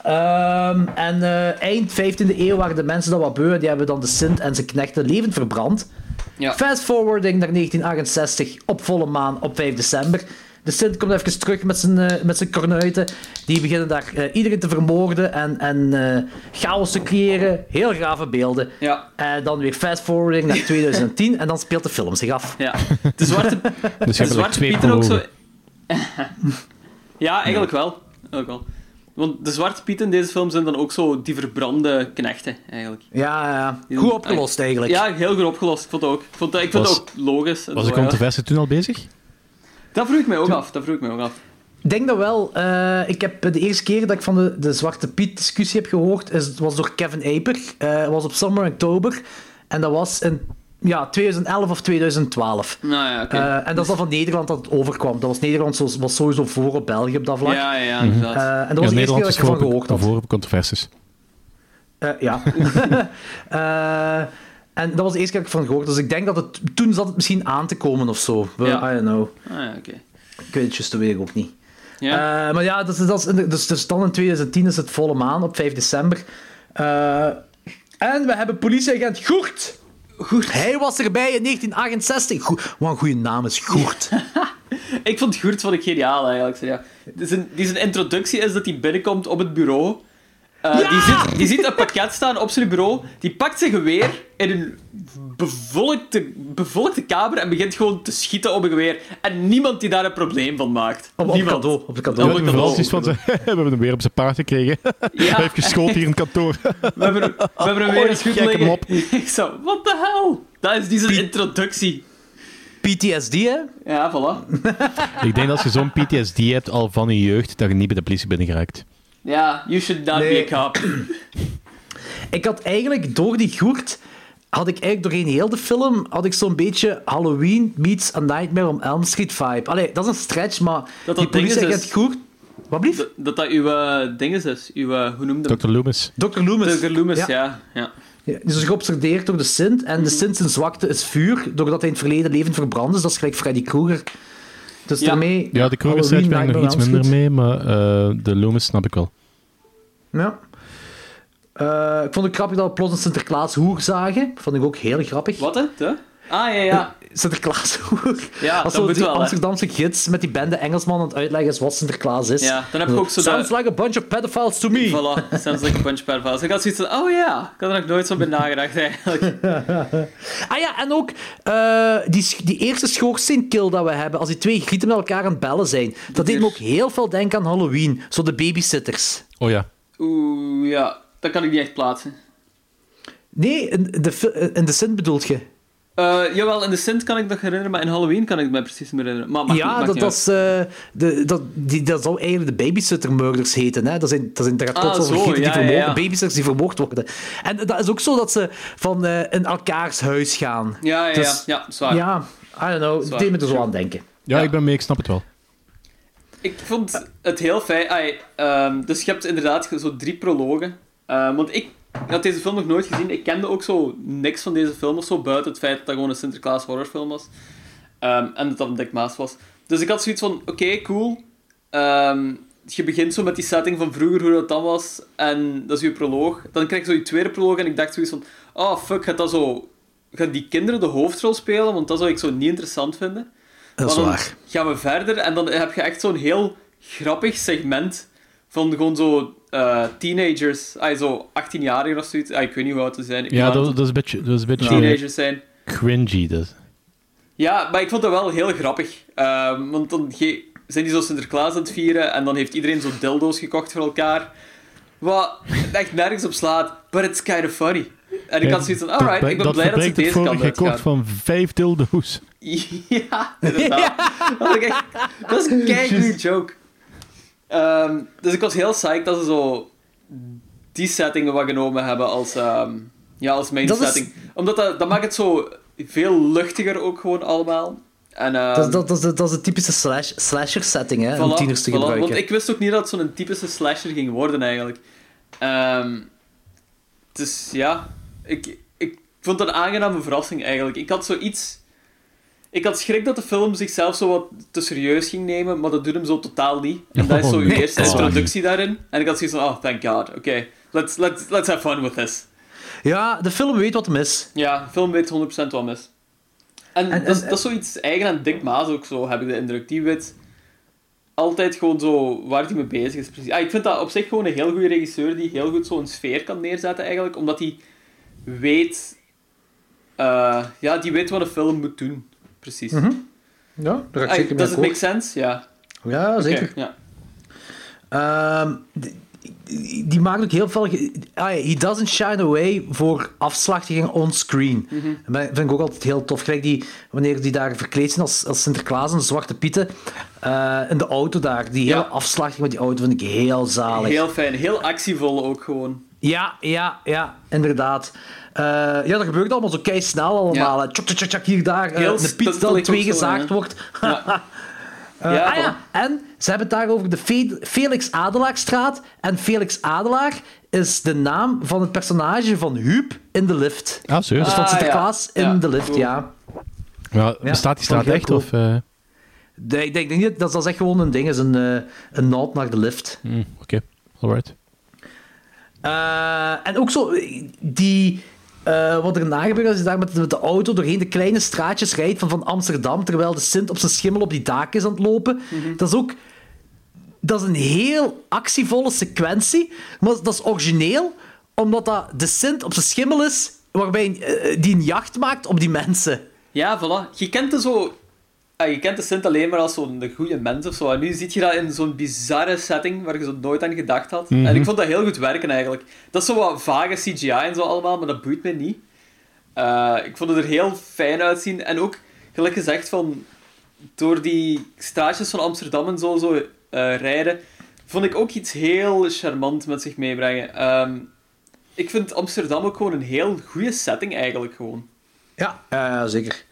Ehm, en eh, eind 15e eeuw waren de mensen dat wat beu. Die hebben dan de Sint en zijn knechten levend verbrand. Ja. Fast forwarding naar 1968 op volle maan op 5 december. De Sint komt even terug met zijn, eh, met zijn kornuiten. Die beginnen daar eh, iedereen te vermoorden en, en eh, chaos te creëren. Heel grave beelden. Ja. En dan weer fast forwarding naar 2010 en dan speelt de film zich af. Ja. De Zwarte, Dus de zwarte Pieter ook zo... ja, eigenlijk wel. Ook al. Want de zwarte pieten in deze film zijn dan ook zo die verbrande knechten, eigenlijk. Ja, ja, ja. Goed opgelost, eigenlijk. Ja, heel goed opgelost. Ik vond het ook. Ik, vond dat, ik Was- het ook logisch. Was zo, de ja. controverse toen al bezig? Dat vroeg ik mij ook af. Dat vroeg ik mij ook af. Ik denk dat wel. Eh, ik heb de eerste keer dat ik van de, de Zwarte Piet discussie heb gehoord, is, was door Kevin Aper. Eh was op Summer October. En dat was in ja, 2011 of 2012. Nou ja, oké. Eh, en dat is al van Nederland dat het overkwam. Dat was Nederland zo- was sowieso voor op België op dat vlak. Ja, ja, ja, Mhm. inderdaad. Eh, en dat was de eerste keer dat ik ervan gehoord had. voor op controversies. Eh, ja. Eh, en dat was de eerste keer dat ik ervan gehoord Dus ik denk dat het... Toen zat het misschien aan te komen of zo. Well, Ja. I don't know. Ah, ja, oké. Ik weet het juist ik ook niet. Ja. Eh, maar ja, dat is, dat is, dus, dus dan in 2010 is het volle maan, op 5 december. Eh, en we hebben politieagent Goert. Goert. Hij was erbij in 1968. Goed, wat een goede naam is Goert. Ik vond Gurt vond ik geniaal eigenlijk. Zo, ja. Die, zijn, die zijn introductie is dat hij binnenkomt op het bureau. Eh, die, ziet, die ziet een pakket staan op zijn bureau. Die pakt zijn geweer in een bevolkte, bevolkte kamer en begint gewoon te schieten op een geweer. En niemand die daar een probleem van maakt. Op, op niemand. cadeau. Op de Ja, cadeau. op Ja, het cadeau. ze, we hebben hem weer op zijn paard gekregen. Hij heeft geschoten hier in het kantoor. We hebben, hem- we hebben hem Oh, weer die eens goed gekke liggen. mop. Ik zo, what the hell? Dat is die zijn introductie. PTSD, hè? Ja, voilà. Ik denk dat als je zo'n PTSD hebt al van je jeugd, dat je niet bij de politie binnen geraakt. Ja, you should not Nee. be a cop. Ik had eigenlijk door die Goert... Had ik eigenlijk doorheen heel de film had ik zo'n beetje Halloween meets A Nightmare on Elm Street vibe. Allee, dat is een stretch, maar dat die ding is, politieagent is- Goert... Wat blieft? Dat dat, dat uw eh, dinges is. Uw, eh, hoe noemde? Dr. Loomis. Dr. Loomis. Dr. Loomis, Ja. ja. ja. Ja, die is dus geobsedeerd door de Sint. En de Sint zijn zwakte is vuur, doordat hij in het verleden levend verbrand is. Dat is gelijk Freddy Krueger. Dus Ja. daarmee... Ja, de Halloween, ben ik nog iets minder mee, maar eh, de Loomis snap ik wel. Ja. Eh, ik vond het grappig dat we plots een Sinterklaas-hoer zagen. Vond ik ook heel grappig. Wat, hè? De? Ah, ja, ja. Sinterklaas-hoer. Ja, Als dat moet die wel, hè. Amsterdamse gids met die bende Engelsman aan het uitleggen is wat Sinterklaas is. Ja, dan heb ik ook zo Sounds de- like a bunch of pedophiles to me. Voilà, sounds like a bunch of pedophiles. Ik had zoiets van, oh ja, ik had er nog nooit zo bij nagedacht eigenlijk. Ah ja, en ook eh, die, die eerste schoorsteenkill dat we hebben, als die twee grieten met elkaar aan het bellen zijn, dat deed me ook heel veel denken aan Halloween. Zo de babysitters. Oh ja. Oeh, ja, dat kan ik niet echt plaatsen. Nee, in de, in de Sint bedoelt je? Eh, jawel, in de Sint kan ik dat herinneren, maar in Halloween kan ik mij precies meer herinneren. Maar ja, dat, dat, is, eh, de, dat, die, dat zou eigenlijk de babysitter murders heten. Hè? Dat, zijn, dat, zijn, dat gaat Ah, zo, die ja, ja, vermoord- ja. babysitters die vermoord worden. En dat is ook zo dat ze van eh, in elkaars huis gaan. Ja, ja, Dus- ja, ja, zwaar. Ja, I don't know. Zwaar. deed me er zo aan denken. Ja, ik ben mee, ik snap het wel. Ik vond het heel fijn. ai, ehm, dus je hebt inderdaad zo drie prologen. Ehm, want ik had deze film nog nooit gezien. Ik kende ook zo niks van deze film of zo, buiten het feit dat dat gewoon een Sinterklaas horrorfilm was. Ehm, en dat dat een Dick Maas was. Dus ik had zoiets van, oké, cool. Ehm, je begint zo met die setting van vroeger, hoe dat dan was. En dat is je proloog. Dan krijg je zo je tweede proloog en ik dacht zoiets van... Oh, fuck, gaat dat zo... Gaan die kinderen de hoofdrol spelen? Want dat zou ik zo niet interessant vinden. Dat is dan waar. gaan we verder en dan heb je echt zo'n heel grappig segment van gewoon zo eh, teenagers, ah, zo 18-jarigen of zoiets. Ah, ik weet niet hoe oud ze zijn. Ja, dat, dat is een beetje, dat is een beetje teenagers zijn. cringy. Dus. Ja, maar ik vond dat wel heel grappig. Ehm, want dan ge- zijn die zo Sinterklaas aan het vieren en dan heeft iedereen zo dildo's gekocht voor elkaar. Wat echt nergens op slaat, but it's kind of funny. En ik had zoiets van, alright, ik ben blij dat ze deze kant uitgaan. van vijf dildo's. Ja, inderdaad. Dat, is echt, dat is een joke. Ehm, dus ik was heel psyched dat ze zo die settingen wat genomen hebben als, ehm, ja, als main Dat is- setting. Omdat dat, dat maakt het zo veel luchtiger ook gewoon allemaal. En, ehm, Dat, is- dat, dat, is de, dat is de typische slash, slasher setting, hè, om voilà, tieners te voilà. gebruiken. Want ik wist ook niet dat het zo'n typische slasher ging worden eigenlijk. Dus ja, ik, ik vond het een aangename verrassing eigenlijk. Ik had zoiets... Ik had schrik dat de film zichzelf zo wat te serieus ging nemen, maar dat doet hem zo totaal niet. En dat is Oh, zo uw nee. eerste Oh. introductie daarin. En ik had zoiets van, oh, thank god, oké. Let's, let's, let's have fun with this. Ja, de film weet wat hem is. Ja, de film weet 100% wat mis. En, En- dat, en- dat is zoiets eigen aan Dick Maas ook zo, heb ik de indruk. Die weet altijd gewoon zo waar hij mee bezig is. Precies. Ah, ik vind dat op zich gewoon een heel goede regisseur die heel goed zo'n sfeer kan neerzetten eigenlijk, omdat hij weet... eh, ja, die weet wat een film moet doen. Precies. Mhm. Ja, daar ga ik Ah, zeker mee Does it make sense? Ja. Ja, zeker. Ja. Ehm, die, maakt ook heel veel... Ah, he doesn't shine away voor afslachting onscreen. Mhm. Dat vind ik ook altijd heel tof. Kijk, die, wanneer die daar verkleed zijn als, als Sinterklaas en Zwarte Pieten, eh, in de auto daar, die hele Ja. afslachting met die auto vind ik heel zalig. Heel fijn, heel actievol ook gewoon. Ja, ja, ja, inderdaad. Eh, ja, dat gebeurt allemaal zo kei snel allemaal. Tjok, tjok, hier, daar. eh, Heel de Piet dan twee zo, gezaagd wordt. Ja. Eh, Ja, ah ja, en ze hebben het daar over de Fe- Felix Adelaarstraat. En Felix Adelaar is de naam van het personage van Huub in de lift. Ah, serieus? Dus van Ah, Sinterklaas ja. in Ja, de lift, cool. ja. Ja, bestaat die straat echt? cool. Of, eh, ik denk niet, dat dat is echt gewoon een ding, is een, eh, een nod naar de lift. hm, Oké, alright. Eh, en ook zo, die... eh, wat er na gebeurt als je daar met, met de auto doorheen de kleine straatjes rijdt van, van Amsterdam, terwijl de Sint op zijn schimmel op die daak is aan het lopen. Dat is ook... Dat is een heel actievolle sequentie, maar dat is origineel, omdat dat de Sint op zijn schimmel is, waarbij eh, die een jacht maakt op die mensen. Ja, voilà. Je kent de zo... ah, je kent de Sint alleen maar als zo'n goede mens of zo. En nu zie je dat in zo'n bizarre setting waar je zo nooit aan gedacht had. Mhm. En ik vond dat heel goed werken eigenlijk. Dat is zo wat vage CGI en zo allemaal, maar dat boeit me niet. Eh, ik vond het er heel fijn uitzien. En ook, gelijk gezegd, van... Door die straatjes van Amsterdam en zo, zo eh, rijden, vond ik ook iets heel charmant met zich meebrengen. Ehm, ik vind Amsterdam ook gewoon een heel goede setting eigenlijk gewoon. Ja, zeker.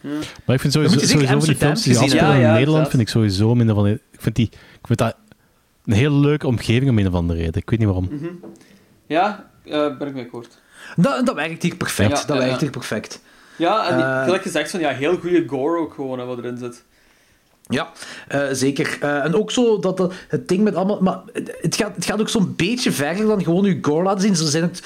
Maar ik vind sowieso, sowieso van die films die afspelen in Ja, Nederland, inderdaad. vind ik sowieso minder van... Ik vind, die, ik vind dat een hele leuke omgeving om een of andere reden. Ik weet niet waarom. Mhm. Ja, eh, ben ik mee akkoord. Dat, dat werkt hier perfect. Ja, dat ja, werkt ja. hier perfect. Ja, en Eh, gelijk gezegd, van, ja, heel goede gore ook gewoon, hè, wat erin zit. Ja, eh, zeker. Eh, en ook zo dat, het ding met allemaal. Maar het- het gaat, het gaat ook zo'n beetje verder dan gewoon je gore laten zien. Ze zijn het,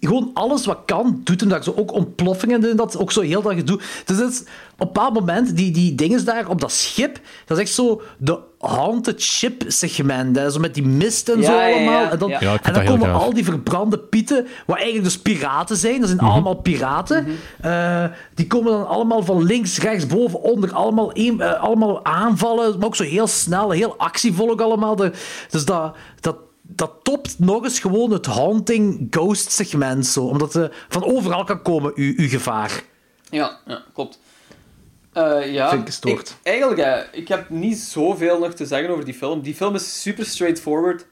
gewoon alles wat kan, doet hem daar. Zo ook ontploffingen en dat, ook zo heel dat gedoe. Dus het is, op een bepaald moment, die, die dingen daar op dat schip, dat is echt zo de haunted ship segment. Hè, zo met die mist en Ja, zo ja, ja. allemaal. En dan, en dat komen al die verbrande pieten, wat eigenlijk dus piraten zijn. Dat zijn Mhm. allemaal piraten. Eh, die komen dan allemaal van links, rechts, boven, onder. Allemaal, een- eh, allemaal aanvallen, maar ook zo heel snel, heel actievol ook allemaal. De- dus dat, dat, dat topt nog eens gewoon het haunting ghost segment. Zo, omdat er van overal kan komen, uw, uw gevaar. Ja, ja klopt. Eh, ja, Vind ik gestoord. ik- eigenlijk, eh, ik heb niet zoveel nog te zeggen over die film. Die film is super straightforward.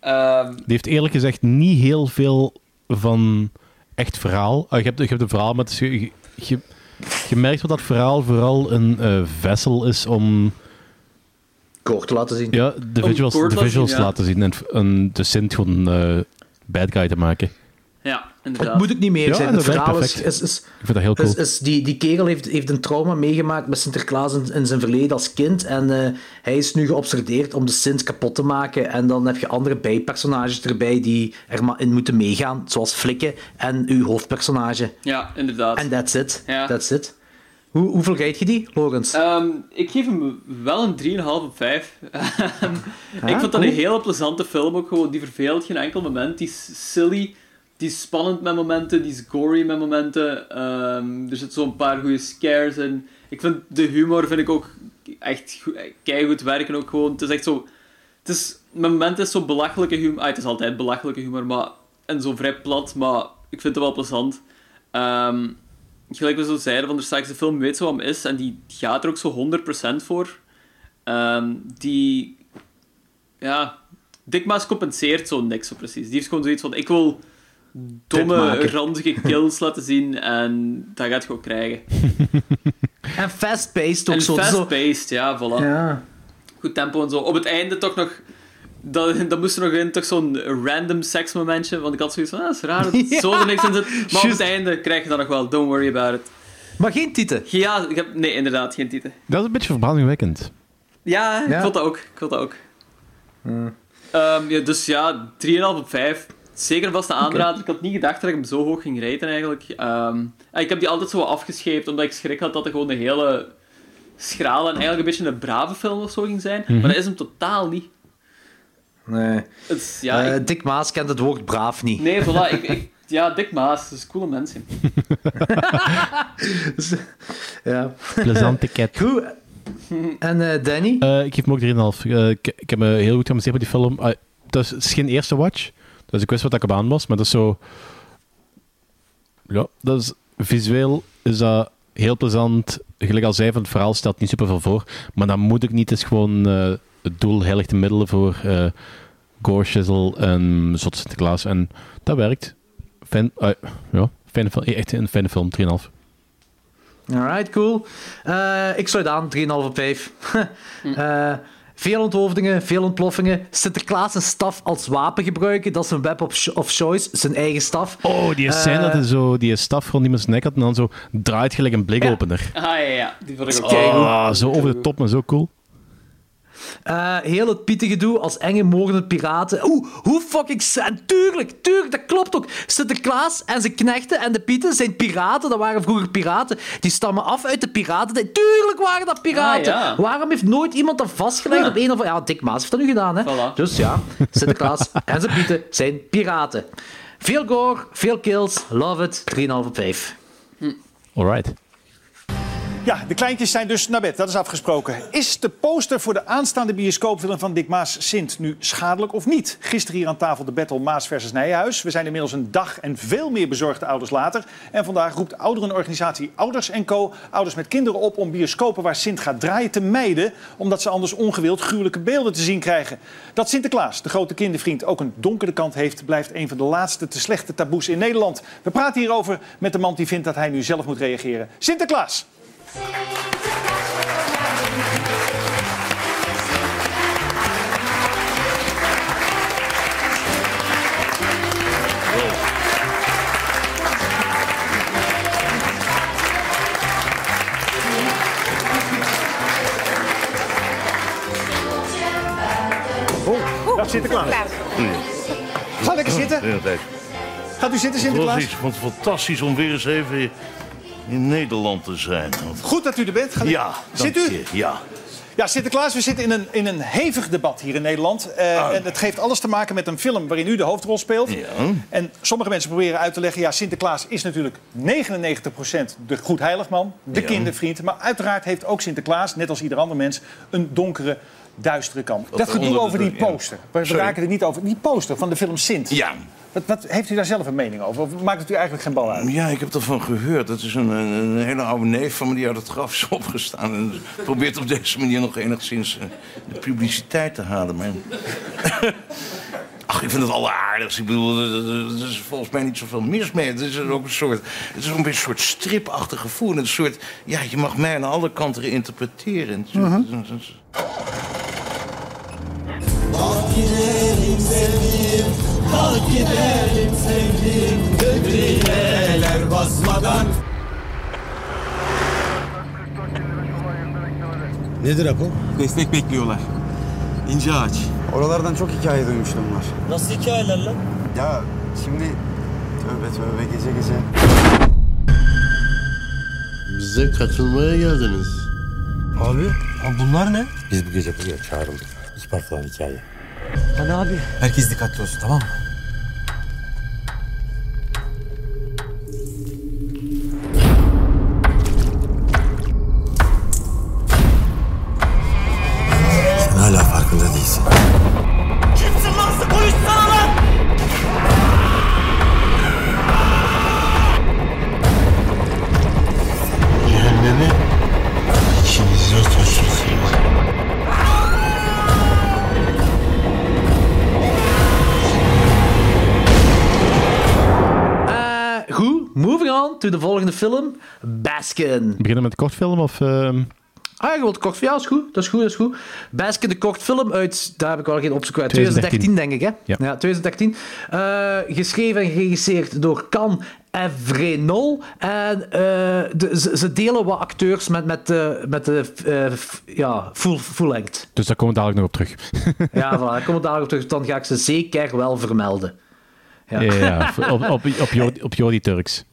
Ehm, Die heeft eerlijk gezegd niet heel veel van echt verhaal. Ah, je, hebt, je hebt een verhaal, maar het is- je, je, je merkt wel dat verhaal vooral een eh, vessel is om Kort te laten zien. ja, de visuals, de laten visuals ja. laten zien en, en de Sint gewoon eh bad guy te maken. ja, Het inderdaad. moet ook niet meer Ja, zijn. en Het verhaal is, perfect. is, is, Ik vind dat heel cool. is, is die, die kerel heeft, heeft een trauma meegemaakt met Sinterklaas in, in zijn verleden als kind. En eh, hij is nu geobsedeerd om de Sint kapot te maken. En dan heb je andere bijpersonages erbij die er maar in moeten meegaan. Zoals Flikken en uw hoofdpersonage. Ja, inderdaad. En that's it. Ja. That's it. Hoe, hoeveel geef je die, Logans? Ehm, ik geef hem wel een 3,5 op 5. ik vond dat een hele plezante film ook gewoon. Die verveelt geen enkel moment. Die is silly, die is spannend met momenten, die is gory met momenten. Ehm, er zitten zo'n paar goede scares in. Ik vind de humor vind ik ook echt goed, werken ook gewoon. Het is echt zo... Het is, met momenten is zo belachelijke humor... Ah, het is altijd belachelijke humor, maar... En zo vrij plat, maar ik vind het wel plezant. Ehm, gelijk we zo zeiden, van er straks de film weet zo wat hem is en die gaat er ook zo 100% voor. Ehm, die... Ja... Dick Maas compenseert zo niks zo precies. Die heeft gewoon zoiets van, ik wil domme, ranzige kills laten zien en dat gaat je ook krijgen. En fast-paced ook En zo. zo. fast-paced, ja, voilà. Ja. Goed tempo en zo. Op het einde toch nog... Dat, dat moest er nog in, toch zo'n random seksmomentje. Want ik had zoiets van, ah, dat is raar dat Ja. zo er niks in zit. Maar op het einde krijg je dat nog wel. Don't worry about it. Maar geen titel. Ja, ik heb, nee, inderdaad, geen titel. Dat is een beetje verbazingwekkend. Ja, ik vond dat ook. Ik vond dat ook. Ehm, ja, dus ja, 3,5 op 5. Zeker vast een aanrader. Ik had niet gedacht dat ik hem zo hoog ging raten, eigenlijk. Ehm, en ik heb die altijd zo afgescheept, omdat ik schrik had dat het gewoon een hele schrale en eigenlijk een beetje een brave film of zo ging zijn. Maar dat is hem totaal niet. Nee. Ja, ik- Eh, Dick Maas kent het woord braaf niet. Nee, voilà. Ik, ik, ja, Dick Maas. Dat is een coole mensen. ja. Plezante cat. Goed. En eh, Danny? Eh, ik geef hem ook 3,5. Eh, ik, ik heb me heel goed geamuseerd met die film. Ah, dat is, het is geen eerste watch. Dus ik wist wat ik op aan was, maar dat is zo... Ja, dat is... Visueel is dat heel plezant. Gelijk al zei, van het verhaal stelt niet superveel voor. Maar dat moet ook niet. Het is gewoon eh, het doel heiligt de middelen voor eh gore, shizzle en zot Sinterklaas. En dat werkt. Fijn, eh, ja, fijne, fil- echt een fijne film, 3,5. Alright, cool. Eh, ik sluit aan, 3,5 op 5. Eh, veel onthoofdingen, veel ontploffingen. Sinterklaas een staf als wapen gebruiken, dat is een web of, of choice, zijn eigen staf. Oh, die scène Eh, dat hij zo die staf rond iemands nek had en dan zo draait gelijk een blikopener. Ah, ja, ja. Die vond ik ook Oh, zo over de top, maar zo cool. Eh, heel het pietengedoe als enge moordende piraten. Oeh, hoe fucking... sa- Tuurlijk, tuurlijk, dat klopt ook. Sinterklaas en zijn knechten en de pieten zijn piraten. Dat waren vroeger piraten. Die stammen af uit de piraten. Tuurlijk waren dat piraten. Ah, ja. Waarom heeft nooit iemand dat vastgelegd Ja. op een of andere... Ja, Dick Maas heeft dat nu gedaan, hè. Voilà. Dus ja, Sinterklaas en zijn pieten zijn piraten. Veel gore, veel kills, love it, 3,5 op 5. Alright. Ja, de kleintjes zijn dus naar bed, dat is afgesproken. Is de poster voor de aanstaande bioscoopfilm van Dick Maas Sint nu schadelijk of niet? Gisteren hier aan tafel de battle Maas versus Nijhuis. We zijn inmiddels een dag en veel meer bezorgde ouders later. En vandaag roept ouderenorganisatie Ouders Co. ouders met kinderen op om bioscopen waar Sint gaat draaien te mijden, omdat ze anders ongewild gruwelijke beelden te zien krijgen. Dat Sinterklaas, de grote kindervriend, ook een donkere kant heeft, blijft een van de laatste te slechte taboes in Nederland. We praten hierover met de man die vindt dat hij nu zelf moet reageren. Sinterklaas! Oh, dag Sinterklaas. Ga lekker zitten. Gaat u zitten, Het was Sinterklaas? van fantastisch om weer eens even in Nederland te zijn. Want- Goed dat u er bent. Ga Ja, Zit u? je. Ja. Ja, Sinterklaas, we zitten in een, in een hevig debat hier in Nederland. Eh, En het heeft alles te maken met een film waarin u de hoofdrol speelt. En sommige mensen proberen uit te leggen... ja, Sinterklaas is natuurlijk 99% de goedheiligman, de Ja. kindervriend. Maar uiteraard heeft ook Sinterklaas, net als ieder ander mens... een donkere, duistere kant. Dat gedoe onder de- over die ja. poster. We, raken er niet over. Die poster van de film Sint. Ja. Wat, wat, heeft u daar zelf een mening over? Of maakt het u eigenlijk geen bal uit? Ja, ik heb ervan gehoord. Dat is een, een, een hele oude neef van me die uit het graf is opgestaan. En probeert op deze manier nog enigszins eh, de publiciteit te halen. Maar... Ach, ik vind het alleraardigst. Ik bedoel, er- is volgens mij niet zoveel mis mee. Het is ook een soort, het is ook een beetje een soort stripachtig gevoel. En Een soort, ja, je mag mij aan alle kanten interpreteren. Is- Kalk gidelim sevdiğim, Bedriyeler basmadan Nedir Apo? Destek bekliyorlar. İnce ağaç. Oralardan çok hikaye duymuştum var. Nasıl hikayeler lan? Ya şimdi tövbe tövbe gece gece. Bize katılmaya geldiniz. Abi bunlar ne? Biz bu gece buraya çağrıldık. İspatlar hikaye. Hani abi? Herkes dikkatli olsun tamam mı? On to de volgende film. Baskin. Beginnen met de kortfilm of... ehm, Ah, je wilt kort... Ja, is goed. Dat is goed, dat is goed. Baskin, de kortfilm uit... Daar heb ik wel geen opzoek uit. 2013, 2013, denk ik, hè? Ja. 2013. Eh, geschreven en geregisseerd door Can Evrenol. En eh, de, ze, ze delen wat acteurs met, met, de met de eh, f- ja, full, full length. Dus daar komen we dadelijk nog op terug. Ja, voilà, daar komen we dadelijk op terug. Dan ga ik ze zeker wel vermelden. Ja, ja, op, op, op, op Turks.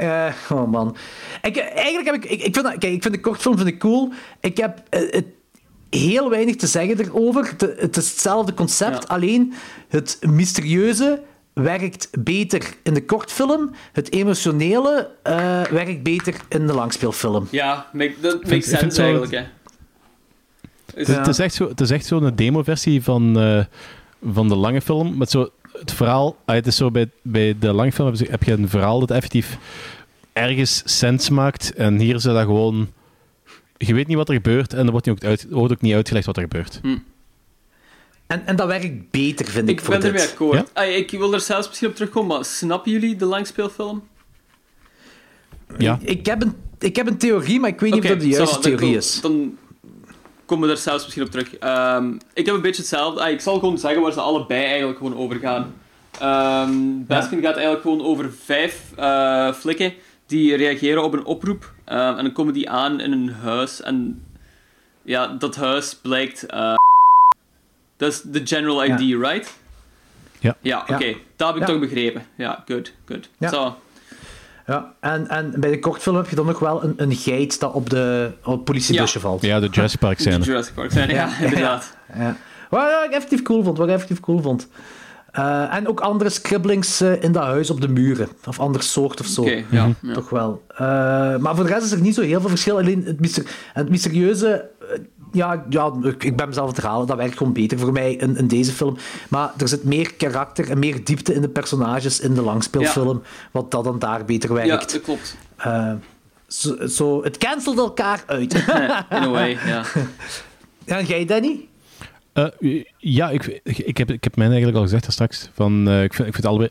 Eh, oh man. Ik, eigenlijk heb ik... Ik, ik, vind, dat- kijk, ik vind de kortfilm vind ik cool. Ik heb eh, het heel weinig te zeggen erover. Het, het is hetzelfde concept, alleen het mysterieuze werkt beter in de kortfilm. Het emotionele eh, werkt beter in de langspeelfilm. Ja, dat makes vind sense zo- eigenlijk, hè. Het, is- het is echt zo, het is echt zo'n demo-versie van, eh, van de lange film. Met zo het verhaal. ah, het is zo bij, bij de lange film heb je, heb je een verhaal dat effectief ergens sens maakt. En hier is dat gewoon. Je weet niet wat er gebeurt en er wordt, niet ook, uit, wordt ook niet uitgelegd wat er gebeurt. En, en dat werkt beter, vind ik, Ik voor ben ermee akkoord. Ah, ik wil er zelfs misschien op terugkomen, maar snappen jullie de langspeelfilm? Ja. Ik heb, een, ik heb een theorie, maar ik weet niet of dat de juiste zo, theorie is. Dan komen we er zelfs misschien op terug. Ehm, ik heb een beetje hetzelfde. Ah, ik zal gewoon zeggen waar ze allebei eigenlijk gewoon over gaan. Ehm Baskin gaat eigenlijk gewoon over vijf eh, flikken die reageren op een oproep. Ehm, en dan komen die aan in een huis. En ja, dat huis blijkt... eh, dat is de general Ja. ID, right? Ja. Ja, oké. Dat heb ik toch begrepen. Ja, good, good. Ja. Zo. Ja, en, en bij de kortfilm heb je dan nog wel een, een geit dat op, de, op het politiebusje Ja. valt. Ja, de Jurassic Park De scène. Jurassic Park zijn, ja, inderdaad. Ja. Wat ik effectief cool vond. Wat ik effectief cool vond. Eh, en ook andere scribblings eh, in dat huis op de muren. Of ander soort of zo. Oké, ja, Mhm. ja. Toch wel. Eh, maar voor de rest is er niet zo heel veel verschil. Alleen het, myster- en het mysterieuze... ja, ja, ik ik ben mezelf aan het herhalen. Dat werkt gewoon beter voor mij in, in deze film. Maar er zit meer karakter en meer diepte in de personages in de langspeelfilm. Wat dat dan daar beter Ja, werkt. dat klopt. Eh, zo, het cancelt elkaar uit. In a way, ja. En jij, Danny? Eh, ja, ik, ik, heb, ik heb mij eigenlijk al gezegd daar straks. Van, eh, ik, vind, ik, vind allebei,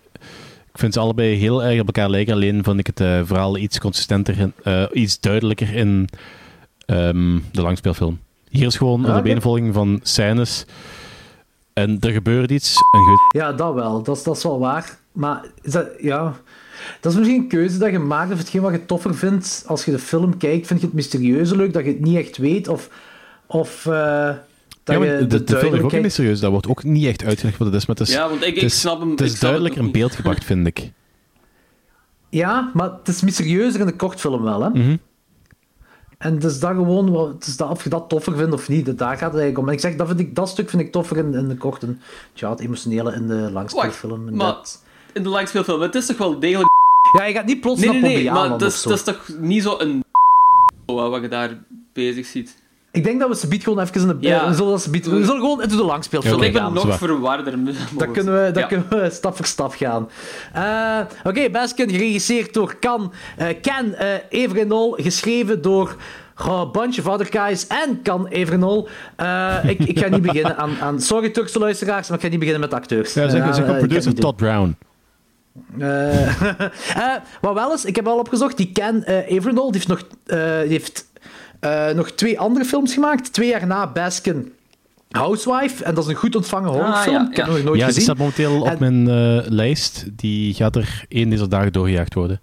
ik vind ze allebei heel erg op elkaar lijken. Alleen vond ik het eh, verhaal iets consistenter, en, eh, iets duidelijker in ehm, de langspeelfilm. Hier is gewoon een oké. opeenvolging van scènes. En er gebeurt iets. En goed. Ja, dat wel. Dat is, dat is wel waar. Maar is dat, ja, dat is misschien een keuze dat je maakt of hetgeen wat je toffer vindt als je de film kijkt. Vind je het mysterieuze leuk, dat je het niet echt weet? Of, of eh, dat Ja, maar je de, de, film is ook niet mysterieus. Dat wordt ook niet echt uitgelegd wat het is. Maar het is, Ja, want ik- ik het is, snap hem- Het is ik snap het duidelijker in beeld gebracht, vind ik. Ja, maar het is mysterieuzer in de kortfilm wel, hè? Mhm. En dus dat gewoon, het is dat, of je dat toffer vindt of niet, daar gaat het eigenlijk om. En ik zeg, dat, vind ik, dat stuk vind ik toffer in, in de korte. Ja, het emotionele in de langspeelfilm. en Maar dat- in de langspeelfilm, het is toch wel degelijk... Ja, je gaat niet plots Nee, naar nee, nee, maar dat is, dat is toch niet zo een... wat je daar bezig ziet. Ik denk dat we ze biedt gewoon even in de... Ja. We zullen, ze we zullen gewoon into de langspeelfilm ik ben gaan. nog verwarder. Dat kunnen we, dat Ja. kunnen we stap voor stap gaan. Eh, Oké, Baskin, geregisseerd door Kan, eh Ken eh Evrenol, geschreven door oh, a bunch of other guys en Kan Evrenol. Eh, ik, ik ga niet beginnen aan, aan... Sorry, Turkse luisteraars, maar ik ga niet beginnen met acteurs. Ja, zeg, zeg maar ik ga producer. Todd Brown. Eh, eh, wat wel is, ik heb al opgezocht, die Ken Evrenol, die heeft, nog, eh, die heeft eh, nog twee andere films gemaakt. Twee jaar na Baskin Housewife. En dat is een goed ontvangen horrorfilm. ja, Ik heb hem nog nooit ja, die gezien. staat momenteel En- op mijn eh, lijst. Die gaat er één deze dagen doorgejaagd worden.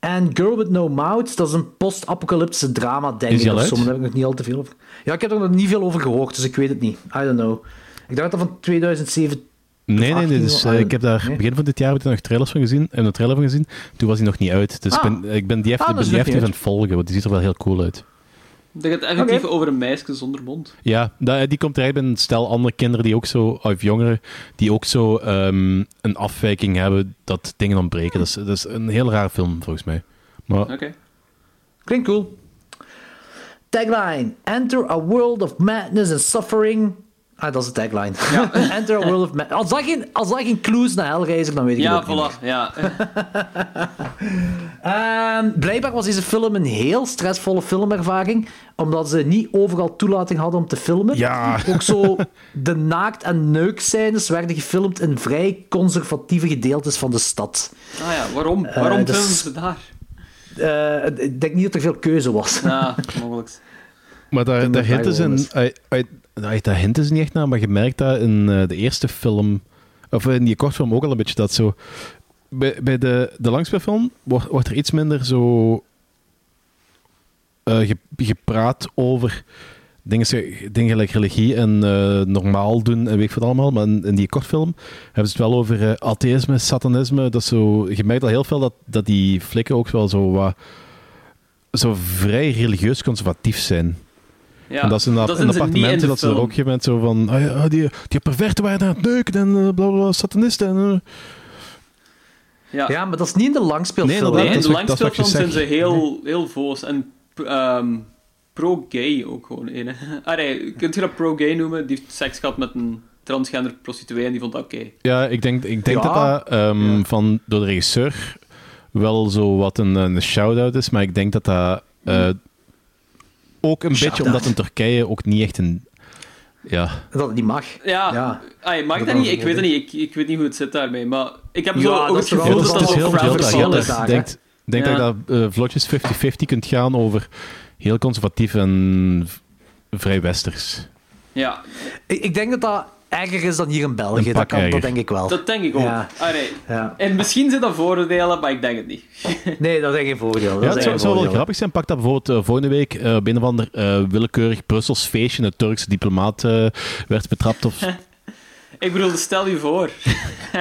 En Girl with No Mouth, dat is een post-apocalyptische drama, denk ik. Of zo, daar heb ik nog niet al te veel over. Ja, ik heb er nog niet veel over gehoord, dus ik weet het niet. I don't know. Ik dacht dat van 2007. Nee, nee, nee. 18 Dus, eh, ik heb daar Nee. begin van dit jaar heb ik nog trailers van gezien. En een trailer van gezien. Toen was hij nog niet uit. Dus Ah. ik ben, ik ben die even, Ah, ik ben die nog even aan het volgen, want die ziet er wel heel cool uit. Dat gaat effectief over een meisje zonder mond. Ja, dat, die komt eruit bij een stel andere kinderen die ook zo, of jongeren, die ook zo ehm, een afwijking hebben dat dingen ontbreken. Dat is, dat is een heel raar film, volgens mij. Maar Oké. Klinkt cool. Tagline. Enter a world of madness and suffering. Ah, dat is de tagline. Enter a world of. Als dat geen, als dat geen clues naar Hellraiser, dan weet ik Ja, het ook niet voilà. Ja. Ehm, blijkbaar was deze film een heel stressvolle filmervaring, omdat ze niet overal toelating hadden om te filmen. Ja. Ook zo, de naakt- en neukscènes werden gefilmd in vrij conservatieve gedeeltes van de stad. Ah ja, waarom? Waarom Eh, dus- filmen ze daar? Eh, ik denk niet dat er veel keuze was. Ja, mogelijk. Maar daar, daar hinten ze is. nou, daar hinten ze niet echt naar, maar je merkt dat in eh, de eerste film, of in die kortfilm ook al een beetje, dat zo... Bij, de, de langspeelfilm wordt, wordt er iets minder zo eh, ge- gepraat over dingen, dingen gelijk religie en eh, normaal doen en weet ik wat allemaal. Maar in, die kortfilm hebben ze het wel over eh, atheïsme, satanisme. Dat is zo, je merkt al heel veel dat, dat die flikken ook wel zo wat zo vrij religieus conservatief zijn. Ja, en dat is inderdaad dat niet in appartementen dat ze er ook een moment zo van... ah ja, die, die perverten waren aan het neuken en uh, bla bla, satanisten. En, eh. Ja. Ja, maar dat is niet in de langspeelfilm. Nee, Nee, dat in de dat langspeelfilm zijn ze heel, heel voos. En ehm, pro-gay ook gewoon een. Ah nee, kunt je dat pro-gay noemen? Die heeft seks gehad met een transgender prostituee en die vond dat oké. Ja, ik denk, ik denk Ja. dat dat ehm, van, door de regisseur wel zo wat een, een shout-out is, maar ik denk dat dat eh, ook een beetje omdat in Turkije ook niet echt een... Ja, Dat het niet mag. Ja, Ja. Ah, je mag Dat dat niet? Ik weet het niet. Ik, ik weet niet hoe het zit daarmee. Maar ik heb Ja, zo dat ook het gevoel dat dat is heel veel dat is. je Ik denk, denk Ja. dat dat eh, vlotjes 50-50 kunt gaan over heel conservatief en vrij westers. Ja, Ik, ik denk dat dat erger is dan hier in België. Een Dat, kan, dat denk ik wel. dat denk ik ook. Ja. Ja. En misschien zit dat voordelen, maar ik denk het niet. Nee, dat is geen voordeel. Dat Ja, het zou, wel grappig zijn. Pak dat bijvoorbeeld eh, volgende week eh, op een of ander eh, willekeurig Brussels feestje. Een Turkse diplomaat eh, werd betrapt. Of... Ik bedoel, stel je voor.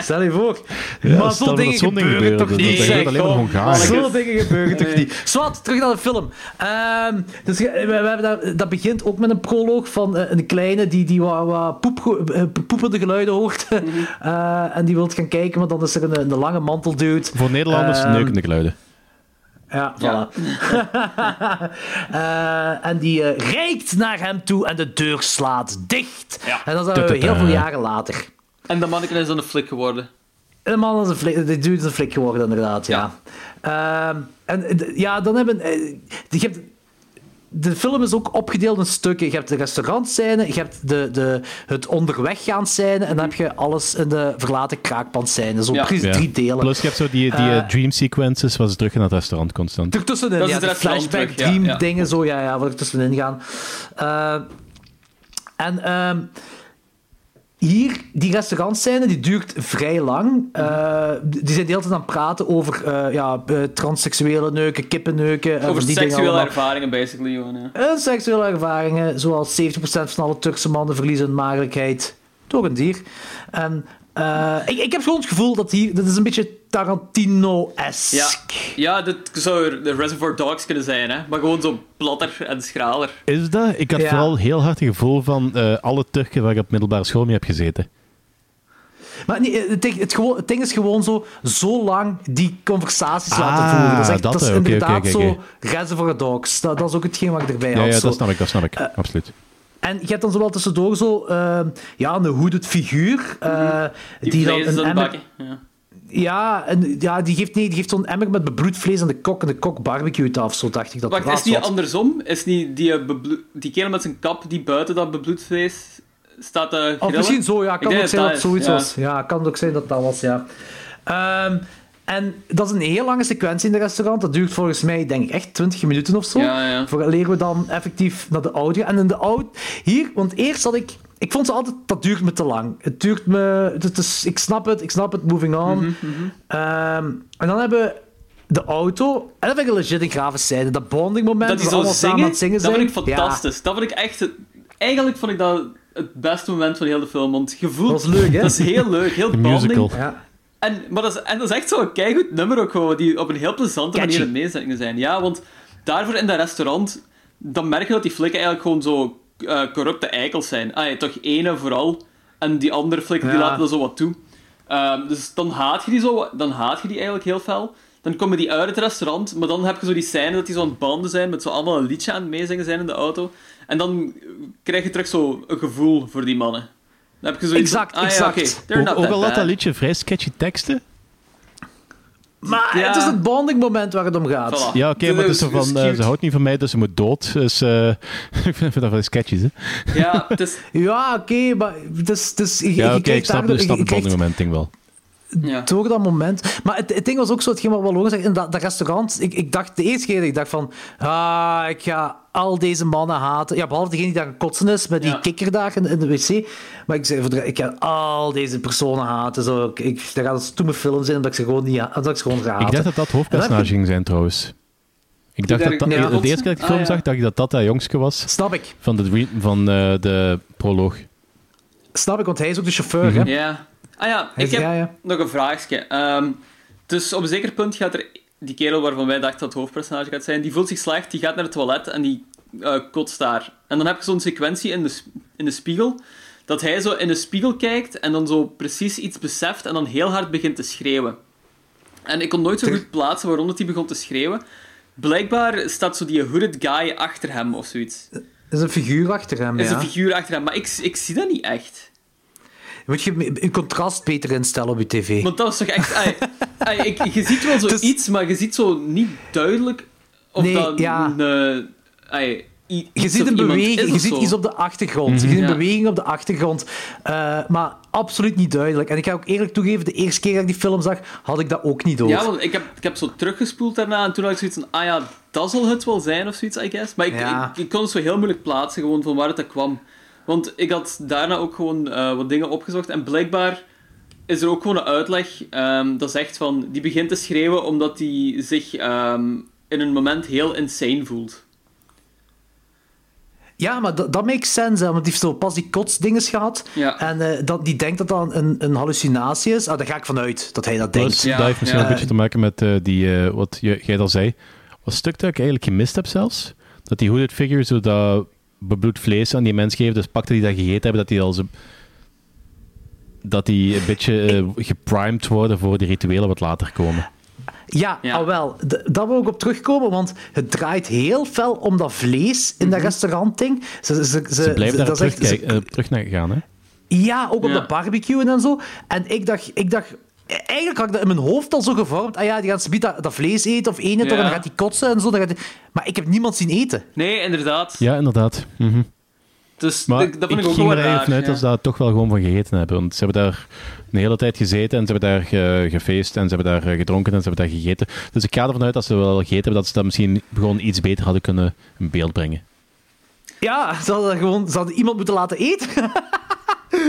Stel je voor. Ja, maar dat dingen gebeuren toch niet? dat zeg, gebeurt alleen maar. Zo'n dingen gebeuren toch niet? Zwat, terug naar de film. Ehm, dus we, we hebben daar, dat begint ook met een proloog van eh, een kleine die, die wat, wat poep, eh, poepende geluiden hoort. Mhm. Eh, en die wil gaan kijken, want dan is er een, een lange manteldude. Voor Nederlanders Ehm, neukende geluiden. Ja, voilà. Eh, en die eh, reikt naar hem toe en de deur slaat dicht. En dat zijn we heel veel jaren later. En de manneke is dan een flik geworden. En de man is een flik, de dude is een flik geworden, inderdaad, ja. Ehm, en ja, dan hebben... eh, je hebt, de film is ook opgedeeld in stukken. Je hebt de restaurantscène, je hebt de, de, het onderweg gaan scène, en dan heb je alles in de verlaten kraakpand scène. Zo Ja. precies Ja. drie delen. Plus je hebt zo die, die eh, Eh, dream sequences waar ze terug naar het restaurant constant. Ertussenin, Dat is ja, restaurant flashback, terug, dream ja. dingen, zo, ja, ja, waar er tussenin gaan. Eh, en ehm, hier, die restaurantscène, die duurt vrij lang. Eh, die zijn de hele tijd aan het praten over eh, ja, eh, transseksuele neuken, kippenneuken. Over die dingen seksuele ervaringen, basically. Gewoon, ja. Seksuele ervaringen, zoals 70% van alle Turkse mannen verliezen hun maagdelijkheid door een dier. En ik, ik heb gewoon het gevoel dat hier, dat is een beetje Tarantino-esque. Ja, ja dit zou de Reservoir Dogs kunnen zijn, hè? maar gewoon zo platter en schraler. Is dat? Ik had Ja. vooral heel hard het gevoel van eh, alle Turken waar ik op middelbare school mee heb gezeten. Maar nee, het, ding- het, gewoon, het ding is gewoon zo, zo lang die conversaties Ah, laten voeren. Dat is, echt, dat, dat is eh, inderdaad zo Reservoir Dogs. Dat, dat is ook hetgeen wat ik erbij Ja, had. ja zo. dat snap ik, dat snap ik. Eh, Absoluut. En je hebt dan zo wel tussendoor zo eh, ja, een hooded figuur. eh, Die, die dan een aan emmer... bakken. Ja. Ja, en, ja, die geeft, nee, die geeft zo'n emmer met bebloed vlees aan de kok en de kok barbecuet af. Zo dacht ik dat Wacht, is niet wat. andersom? Is niet die, eh, die kerel met zijn kap die buiten dat bebloed vlees staat grillen? Of misschien zo, ja. Kan ook zijn dat dat het zoiets ja. was. Ja, kan ook zijn dat dat was, ja. Ehm, en dat is een heel lange sequentie in het restaurant. Dat duurt volgens mij, denk ik, echt 20 minuten of zo. Ja, ja. Vooraleer we dan effectief naar de auto gaan. En in de auto... Hier, want eerst had ik... Ik vond ze altijd... Dat duurt me te lang. Het duurt me... Het is, ik snap het, ik snap het. Moving on. Mhm, Ehm, en dan hebben we de auto. En dat vind ik een legit een grave scène. Dat bonding moment. Dat die zo allemaal samen aan het zingen dat zijn. vind ik fantastisch. Dat vind ik echt... Eigenlijk vond ik dat het beste moment van heel de film. Want je voelt... Dat leuk, hè? Dat is heel leuk, heel bonding. musical. Ja. En, maar dat is, en dat is echt zo'n keigoed nummer ook gewoon, die op een heel plezante Catchy. manier aan het meezingen zijn. Ja, want daarvoor in dat restaurant, dan merk je dat die flikken eigenlijk gewoon zo eh, corrupte eikels zijn. Ah, ja, toch ene vooral. En die andere flikken, die laten dat zo wat toe. Ehm, dus dan haat je die zo, dan haat je die eigenlijk heel fel. Dan komen die uit het restaurant, maar dan heb je zo die scène dat die zo aan het banden zijn, met zo allemaal een liedje aan het meezingen zijn in de auto. En dan krijg je terug zo een gevoel voor die mannen. Dan heb je zoiets van, Exact, ah, ja, exact. they're Ook, not ook that al had dat liedje vrij sketchy teksten. Maar Ja. het is het bonding moment waar het om gaat. Voilà. Ja, oké, maar het is zo Dus- van, dus eh, cute. ze houdt niet van mij, dus ze moet dood. Dus eh, ik vind dat wel sketches, hè. Ja, het is... Ja, oké, maar het is, het is, je, Ja, oké, ik snap, daardoor- ik snap je het bonding moment ding wel. Ja. Door dat moment. Maar het, het ding was ook zo, hetgeen wat wel logisch is, in dat, dat restaurant, ik, ik dacht de eerste keer dat ik dacht van, ah, ik ga al deze mannen haten. Ja, behalve degene die daar kotsen is, met die Ja. kikker daar in, in de wc. Maar ik zei, voor de- ik ga al deze personen haten. Zo, ik, ik, dat gaat een stomme film zijn, omdat ik ze gewoon niet dat ik ze gewoon ga haten. Ik dacht dat dat het hoofdpersonage ging zijn, trouwens. Ik dacht daar- dat, dat de eerste keer dat ik de film Ah, ja. zag, dacht ik dat dat dat jongske was Snap ik. van de, van, eh, de proloog. Snap ik, want hij is ook de chauffeur, hè? Ja. Ah ja, ik heb ja, ja. nog een vraagje. Ehm, dus op een zeker punt gaat er... Die kerel waarvan wij dachten dat het hoofdpersonage gaat zijn, die voelt zich slecht, die gaat naar het toilet en die eh, kotst daar. En dan heb je zo'n sequentie in de, in de spiegel, dat hij zo in de spiegel kijkt en dan zo precies iets beseft en dan heel hard begint te schreeuwen. En ik kon nooit zo goed plaatsen waarom dat hij begon te schreeuwen. blijkbaar staat zo die hooded guy achter hem of zoiets. Er is een figuur achter hem, Er is ja. een figuur achter hem, maar ik, ik zie dat niet echt. Moet je een contrast beter instellen op je tv. Want dat was toch echt... ai, ai, ik, je ziet wel zoiets, maar je ziet zo niet duidelijk of Nee, dat ja. een... eh, ai, Je ziet een beweging, je ziet iets op de achtergrond. Mhm. Je ziet een Ja. beweging op de achtergrond. Eh, maar absoluut niet duidelijk. En ik ga ook eerlijk toegeven, de eerste keer dat ik die film zag, had ik dat ook niet door. Ja, want ik heb, ik heb zo teruggespoeld daarna en toen had ik zoiets van, ah ja, dat zal het wel zijn of zoiets, I guess. Maar ik, Ja. ik, ik kon het zo heel moeilijk plaatsen, gewoon van waar het kwam. Want ik had daarna ook gewoon eh, wat dingen opgezocht en blijkbaar is er ook gewoon een uitleg ehm, dat zegt van, die begint te schreeuwen omdat hij zich ehm, in een moment heel insane voelt. Ja, maar dat, dat makes sense, hè, want die heeft zo pas die kotsdinges gehad. Ja. En eh, dat, die denkt dat dat een, een hallucinatie is. Ah, daar ga ik vanuit, dat hij dat Plus, denkt. dat heeft misschien een beetje te maken met eh, die, wat je- jij al zei. Wat stuk dat ik eigenlijk gemist heb zelfs. Dat die hooded figure zo dat bebloed vlees aan die mens geeft. Dus pakte die dat gegeten hebben, dat die al zo... Dat die een beetje eh, geprimed worden voor de rituelen wat later komen. Ja, al wel. D- daar wil ik op terugkomen, want het draait heel fel om dat vlees in dat restaurantding. Ze, ze, ze, Ze blijven daar dat is terug, echt- ze- eh, terug naar gaan, hè? Ja, ook op Ja. de barbecue en zo. En ik dacht, ik dacht, eigenlijk had ik dat in mijn hoofd al zo gevormd. Ah ja, die gaan ze dat, dat vlees eten of eten, toch, en dan gaat hij kotsen en zo. Dan gaat hij- Maar ik heb niemand zien eten. Nee, inderdaad. Ja, inderdaad. Mhm. Dus Maar dat, dat vind ik, ook ging wel er vanuit ja. dat ze daar toch wel gewoon van gegeten hebben. Want ze hebben daar een hele tijd gezeten en ze hebben daar gefeest en ze hebben daar eh, gedronken en ze hebben daar gegeten. Dus ik ga ervan uit dat ze wel gegeten hebben, dat ze dat misschien gewoon iets beter hadden kunnen in beeld brengen. Ja, ze hadden, gewoon, ze hadden iemand moeten laten eten.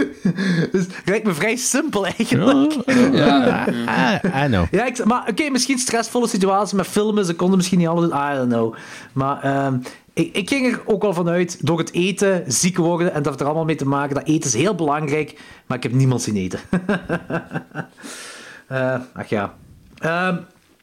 dus het lijkt me vrij simpel eigenlijk. Ja. I know. Ja, ik, maar oké, misschien stressvolle situatie met filmen. Ze konden misschien niet alles doen. I don't know. Maar ehm, ik, ik ging er ook wel vanuit, door het eten ziek worden en dat heeft er allemaal mee te maken. Dat eten is heel belangrijk, maar ik heb niemand zien eten. Eh, ach ja. Ehm,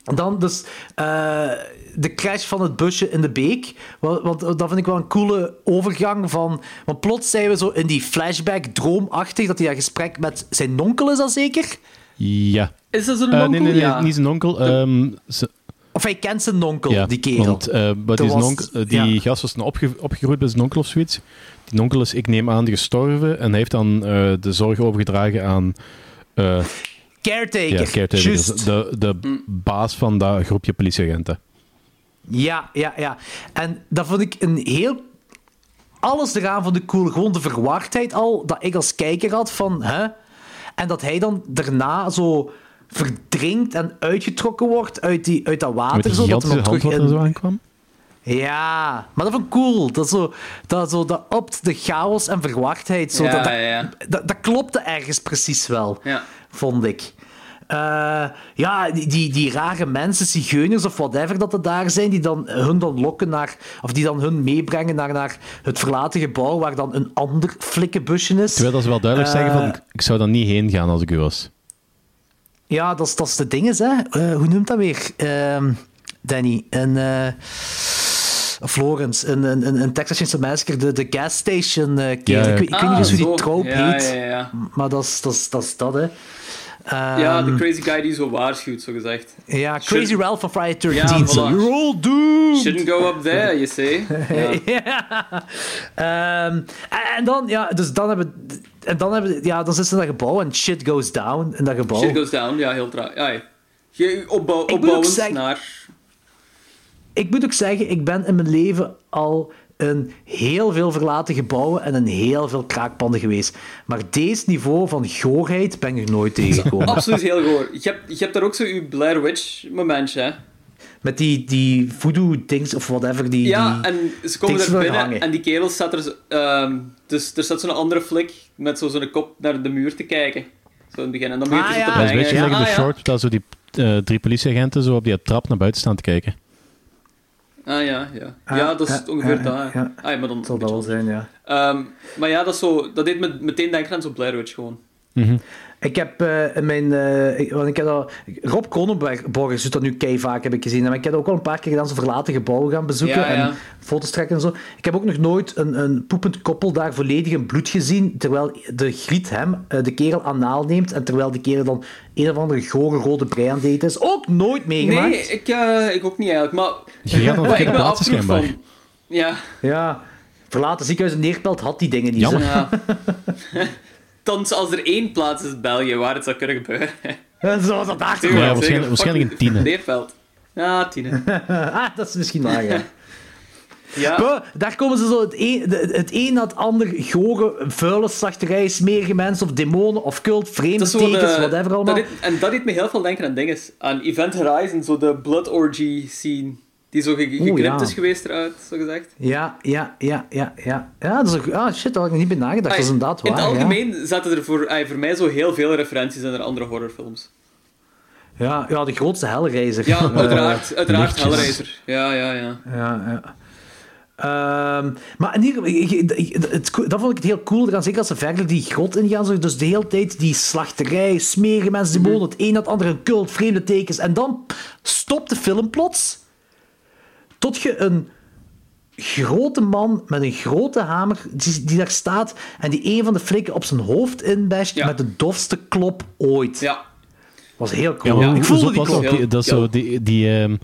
dan dus eh, de crash van het busje in de beek. Want, want dat vind ik wel een coole overgang van... Want plots zijn we zo in die flashback droomachtig, dat hij dat gesprek met zijn nonkel is al zeker? Ja. Is dat zo'n Eh, onkel? nee, nee, nee, Ja. niet zijn onkel. ehm, ze- Of hij kent zijn nonkel, ja, die kerel. Want eh, een was- onkel, eh, die ja. gast was opge opgegroeid bij zijn onkel of zoiets. Die onkel is, ik neem aan, gestorven en hij heeft dan eh, de zorg overgedragen aan... eh, Caretaker. ja, caretaker. Juist. De, de baas van dat groepje politieagenten. Ja, ja, ja. En dat vond ik een heel... Alles eraan vond ik cool. Gewoon de verwardheid al, dat ik als kijker had van... Hè? En dat hij dan daarna zo verdrinkt en uitgetrokken wordt uit, die, uit dat water. Met die zo, dat hand terug er in... zo aankwam. Ja, maar dat vond ik cool. Dat, zo, dat, zo, dat opt de chaos en verwardheid. Zo, Ja, dat, ja. Dat, dat klopte ergens precies wel, Ja. vond ik. Eh, ja, die, die, die rare mensen, zigeuners of whatever dat er daar zijn, die dan hun dan lokken naar, of die dan hun meebrengen naar, naar het verlaten gebouw waar dan een ander flikkenbusje is. Terwijl dat ze wel duidelijk Eh, zeggen van, ik- zou daar niet heen gaan als ik u was. Ja, dat is, dat is de ding, is, hè. Eh, hoe noemt dat weer, Ehm, Danny? Een... eh Florence, een, een, een- een Texas Chainsaw Massacre, de, de gas station eh. Ja, ja. Ik, weet- weet Ah, niet eens hoe die Ja, heet. ja, ja. Maar dat is dat, is, dat, is dat hè. Ja, Ehm, de crazy guy die zo waarschuwt, zo gezegd. Ja, Crazy Should- Ralph van Friday 13. Ja. You're all doomed! Shouldn't go up there, you say. Ja. Ehm, en, dan, ja, dus dan hebben en dan hebben ja, dan zit ze in dat gebouw en shit goes down in dat gebouw. Shit goes down, ja, heel traag. Ja. Je- opbouw, opbouwend naar... Ik moet ook zeggen, ik ben in mijn leven al in heel veel verlaten gebouwen en in heel veel kraakpanden geweest. Maar deze niveau van goorheid ben ik er nooit tegengekomen. Absoluut heel goor. Je hebt, je hebt daar ook zo je Blair Witch momentje, hè. Met die, die voodoo-dings of whatever. Die, Ja, die en ze komen er binnen hangen. en die kerel staat er... zo- ehm, dus er staat zo'n andere flik met zo zo'n kop naar de muur te kijken. Zo in het begin. En dan begint Ah, hij zo ja. te Dat is een beetje Ja, like de ah, ja. short, dat zo die eh, drie politieagenten zo op die trap naar buiten staan te kijken. Ah ja, ja. Ah, ja, dat is ongeveer ja. Ah, ja, maar dan... zal dat wel zijn, ja. Ehm, maar ja, dat, is zo, dat deed me meteen denken aan zo'n Blair Witch gewoon. Mhm. Ik heb eh, in mijn... eh, ik- want ik heb dat, Rob Cronenberg doet dat nu kei vaak, heb ik gezien. Maar ik heb ook al een paar keer gedaan, zo verlaten gebouwen gaan bezoeken Ja, ja. en foto's trekken en zo. Ik heb ook nog nooit een, een poepend koppel daar volledig in bloed gezien, terwijl de griet hem, eh, de kerel, anaal neemt en terwijl de kerel dan een of andere gore rode brei aan het eten is. Ook nooit meegemaakt. Nee, ik, ik ook niet eigenlijk. Maar, Je gaat ben plaatsen, afvroeg schijnbaar. van... Ja, Ja, verlaten ziekenhuis in Neerpelt had die dingen niet. Jammer. zo. ja. Thans, als er één plaats is België waar het zou kunnen gebeuren. Zoals dat daar Ja, waarschijnlijk- een tiende. Leerveld. Ja, tienen. ah, dat is misschien waar, ja. Daar komen ze zo het een, het een na het ander gore, vuile slachterij, smerige mensen of demonen of cult, vreemde zo tekens, de- whatever allemaal. dat deed- en dat deed me heel veel denken aan dingen. Aan Event Horizon, zo de Blood Orgy scene. Die zo ge- geknipt ja. is geweest eruit, zo gezegd. Ja, ja, ja, ja, ja. Ja, dat is ook... Ah, shit, daar had ik niet bij nagedacht. Dat is inderdaad waar, In het ja. algemeen zaten er voor, ai, voor mij zo heel veel referenties naar andere horrorfilms. Ja, ja, de grootste Hellraiser. Ja, Eh, uiteraard. uiteraard lichtjes. Hellraiser. Ja, ja, ja. Ja, ja. Ehm, maar in ieder geval, dat vond ik het heel cool. Zeker als ze verder die grot ingaan. Dus de hele tijd die slachterij, smerige mensen, demonen, het een na het andere, een cult, vreemde tekens. En dan stopt de film plots. Tot je een grote man met een grote hamer die, die daar staat en die een van de flikken op zijn hoofd inbasht Ja. met de dofste klop ooit. Ja. was heel cool. Ja, ik voelde die dat? klop. Die, dat zo, die, die, ehm,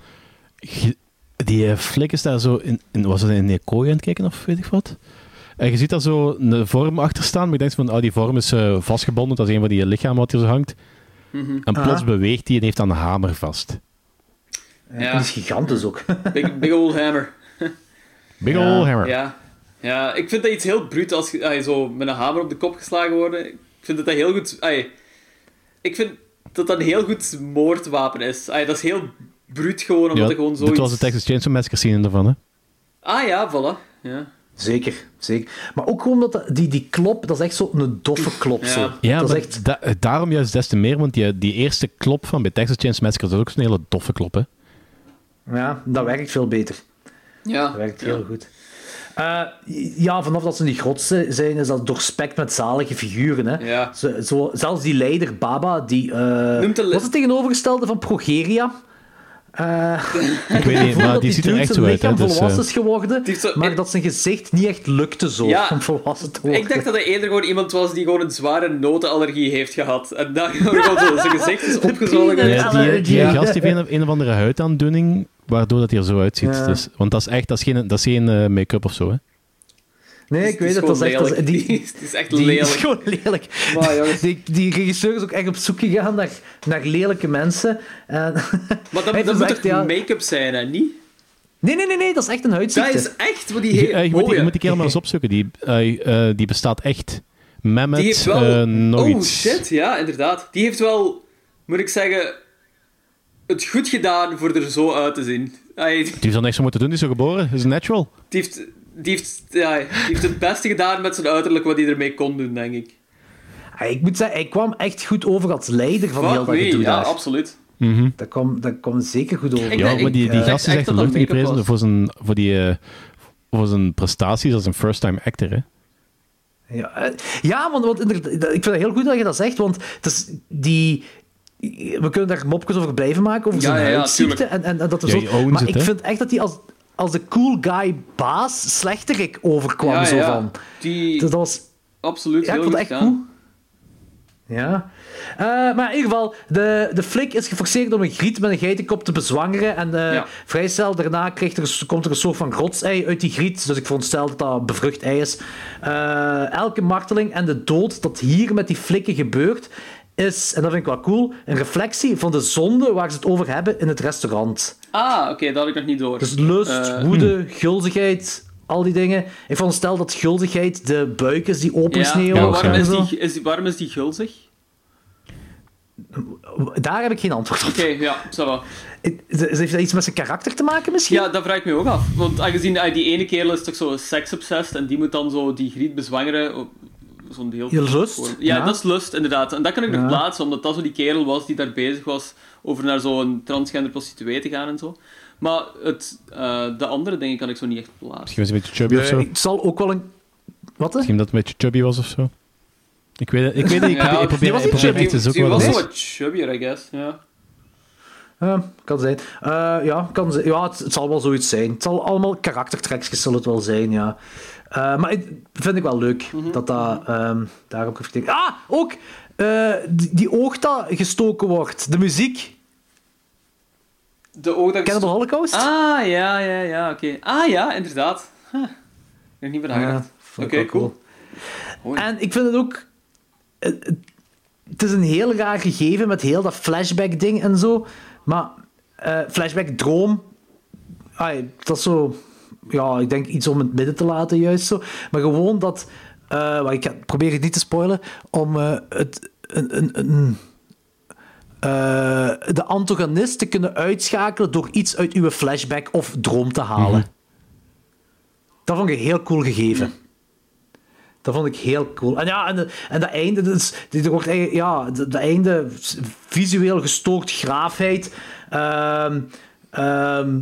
die eh, flik is daar zo in, in, was het in een kooi aan het kijken of weet ik wat? En je ziet daar zo een vorm achter staan, maar je denkt van, oh, die vorm is eh, vastgebonden, dat is een van die lichamen wat hier zo hangt. Mhm. En plots Aha. beweegt hij en heeft dan een hamer vast. Ja. Die is gigantisch ook. Big, big old hammer. Big Ja. ol' hammer. Ja. ja, ik vind dat iets heel bruut als je zo met een hamer op de kop geslagen wordt. Ik vind dat dat heel goed... ai, ik vind dat dat een heel goed moordwapen is. Ai, dat is heel bruut gewoon, omdat Ja, het gewoon dit zoiets... was de Texas Chainsaw Massacre scene ervan, hè? Ah ja, voilà. Ja. Zeker, zeker. Maar ook gewoon dat die, die klop, dat is echt zo'n doffe klop. Ja. Zo. Ja, dat is echt... da- daarom juist des te meer, want die, die eerste klop van bij Texas Chainsaw Massacre, dat is ook zo'n hele doffe klop, hè? Ja, dat werkt veel beter. Ja. Dat werkt heel goed. Eh, ja, vanaf dat ze grot zi- zijn, is dat doorspekt met zalige figuren. Hè. Ja. Zo, zo, zelfs die leider, Baba, die... Noemt de- was het tegenovergestelde van Progeria? Eh, Ik weet niet, maar die ziet er echt zo uit, hè? Dus, volwassen eh, is geworden, heeft zo- maar dat zijn gezicht niet echt lukte zo Ja. om volwassen te worden. Ik dacht dat hij eerder gewoon iemand was die gewoon een zware notenallergie heeft gehad. En dan gewoon zo zijn gezicht is opgezwollen. Ja, die, die gast heeft een, een of andere huidaandoening, waardoor dat hij er zo uitziet. Ja. Dus, want dat is echt, dat is geen, dat is geen eh, make-up of zo, hè? Nee, ik weet het. Dat is echt... dat is- die, Die is echt Die lelijk. is gewoon lelijk. Maar, jongens. Die, die regisseur is ook echt op zoek gegaan naar, naar lelijke mensen. En Maar dat, dat is moet echt, toch ja- make-up zijn, hè? Niet? Nee, nee, nee, nee, dat is echt een huidziekte. Dat is echt wat die Je, eh, je, moet, je moet die kerel maar eens opzoeken. Die, eh, eh, die bestaat echt. Mehmet, Die heeft wel... eh, nog oh, iets. shit. Ja, inderdaad. Die heeft wel, moet ik zeggen, het goed gedaan voor er zo uit te zien. Hij, Die heeft dan niks zo moeten doen, die is zo geboren. is natural. die, heeft, die, heeft, ja, die heeft het beste gedaan met zijn uiterlijk wat hij ermee kon doen, denk ik. Ik moet zeggen, hij kwam echt goed over als leider van heel Fuck dat me, gedoe ja, daar. absoluut. Mhm. Dat kwam, dat kwam zeker goed over. Ik Ja, denk- maar die, die eh, gast is echt dat dat make-up geprezen was. voor zijn, voor, die, eh, voor zijn prestaties als een first-time actor. Hè? Ja, eh, ja want, want inderdaad, ik vind het heel goed dat je dat zegt, want het is die... We kunnen daar mopjes over blijven maken, over Ja, zijn ja, ja, huidziekte. tuurlijk. En, en, en dat er Ja, zo, je owns maar het, ik hè? vind echt dat hij als, als de cool guy baas slechterik overkwam. Ja, zo ja. van. Die, dat was absoluut, Ja, ik heel vond het echt cool. Ja. Eh, maar in ieder geval, de, de flik is geforceerd om een griet met een geitenkop te bezwangeren. En eh, Ja. vrij snel daarna krijgt er, komt er een soort van rotsei uit die griet. Dus ik veronderstel dat dat bevrucht ei is. Eh, elke marteling en de dood dat hier met die flikken gebeurt, is, en dat vind ik wel cool, een reflectie van de zonde waar ze het over hebben in het restaurant. Ah, oké, dat had ik nog niet door. Dus lust, Eh, woede, gulzigheid, al die dingen. Ik veronderstel dat gulzigheid de buik is die opensneeuwen. Ja, waarom, is zo. die, is, die- waarom is die gulzig? Daar heb ik geen antwoord op. Oké, ja, va. Ze- Heeft dat iets met zijn karakter te maken misschien? Ja, dat vraag ik me ook af. Want aangezien ah, die ene kerel is toch zo seks-obsessed en die moet dan zo die griet bezwangeren. Zo'n heel... Lust, Ja, ja. dat is lust, inderdaad. En dat kan ik nog Ja. plaatsen, omdat dat zo die kerel was die daar bezig was over naar zo'n transgender prostituee te gaan en zo. Maar het, eh, de andere dingen kan ik zo niet echt plaatsen. Misschien was hij een beetje chubby of zo. Het zal ook wel een... Wat? hè? Misschien dat het een beetje chubby was of zo. Ik weet het, ik weet het, ik probeer, ik probeer, ik probeer echt te zoeken wat was is. wat chubbier, I guess. Ja. Kan zijn. Eh, ja, kan zijn. ja het, het zal wel zoiets zijn. Het zal allemaal karaktertrekjes zullen het wel zijn, ja. Eh, maar het vind ik wel leuk dat dat ehm, daarop. Ah, ook eh, die, die oog dat gestoken wordt. De muziek. De oog dat... De Holocaust? Ah, ja, ja, ja, oké. Ah, ja, inderdaad. Huh. Ik heb niet meer nagedacht. Oké, cool. En ik vind het ook... Het, het- het is een heel raar gegeven met heel dat flashback-ding en zo. Maar eh, flashback-droom... ai, Dat is zo... Ja, ik denk iets om het midden te laten, juist zo. Maar gewoon dat... maar ik ga- probeer het niet te spoilen. Om eh, het... Een, een, een, de antagonist te kunnen uitschakelen door iets uit uw flashback of droom te halen. Dat vond ik een heel cool gegeven. Dat vond ik heel cool. En ja, en, en dat einde, is, dit wordt ja, dat dat einde, visueel gestoord graafheid. Ehm, ehm,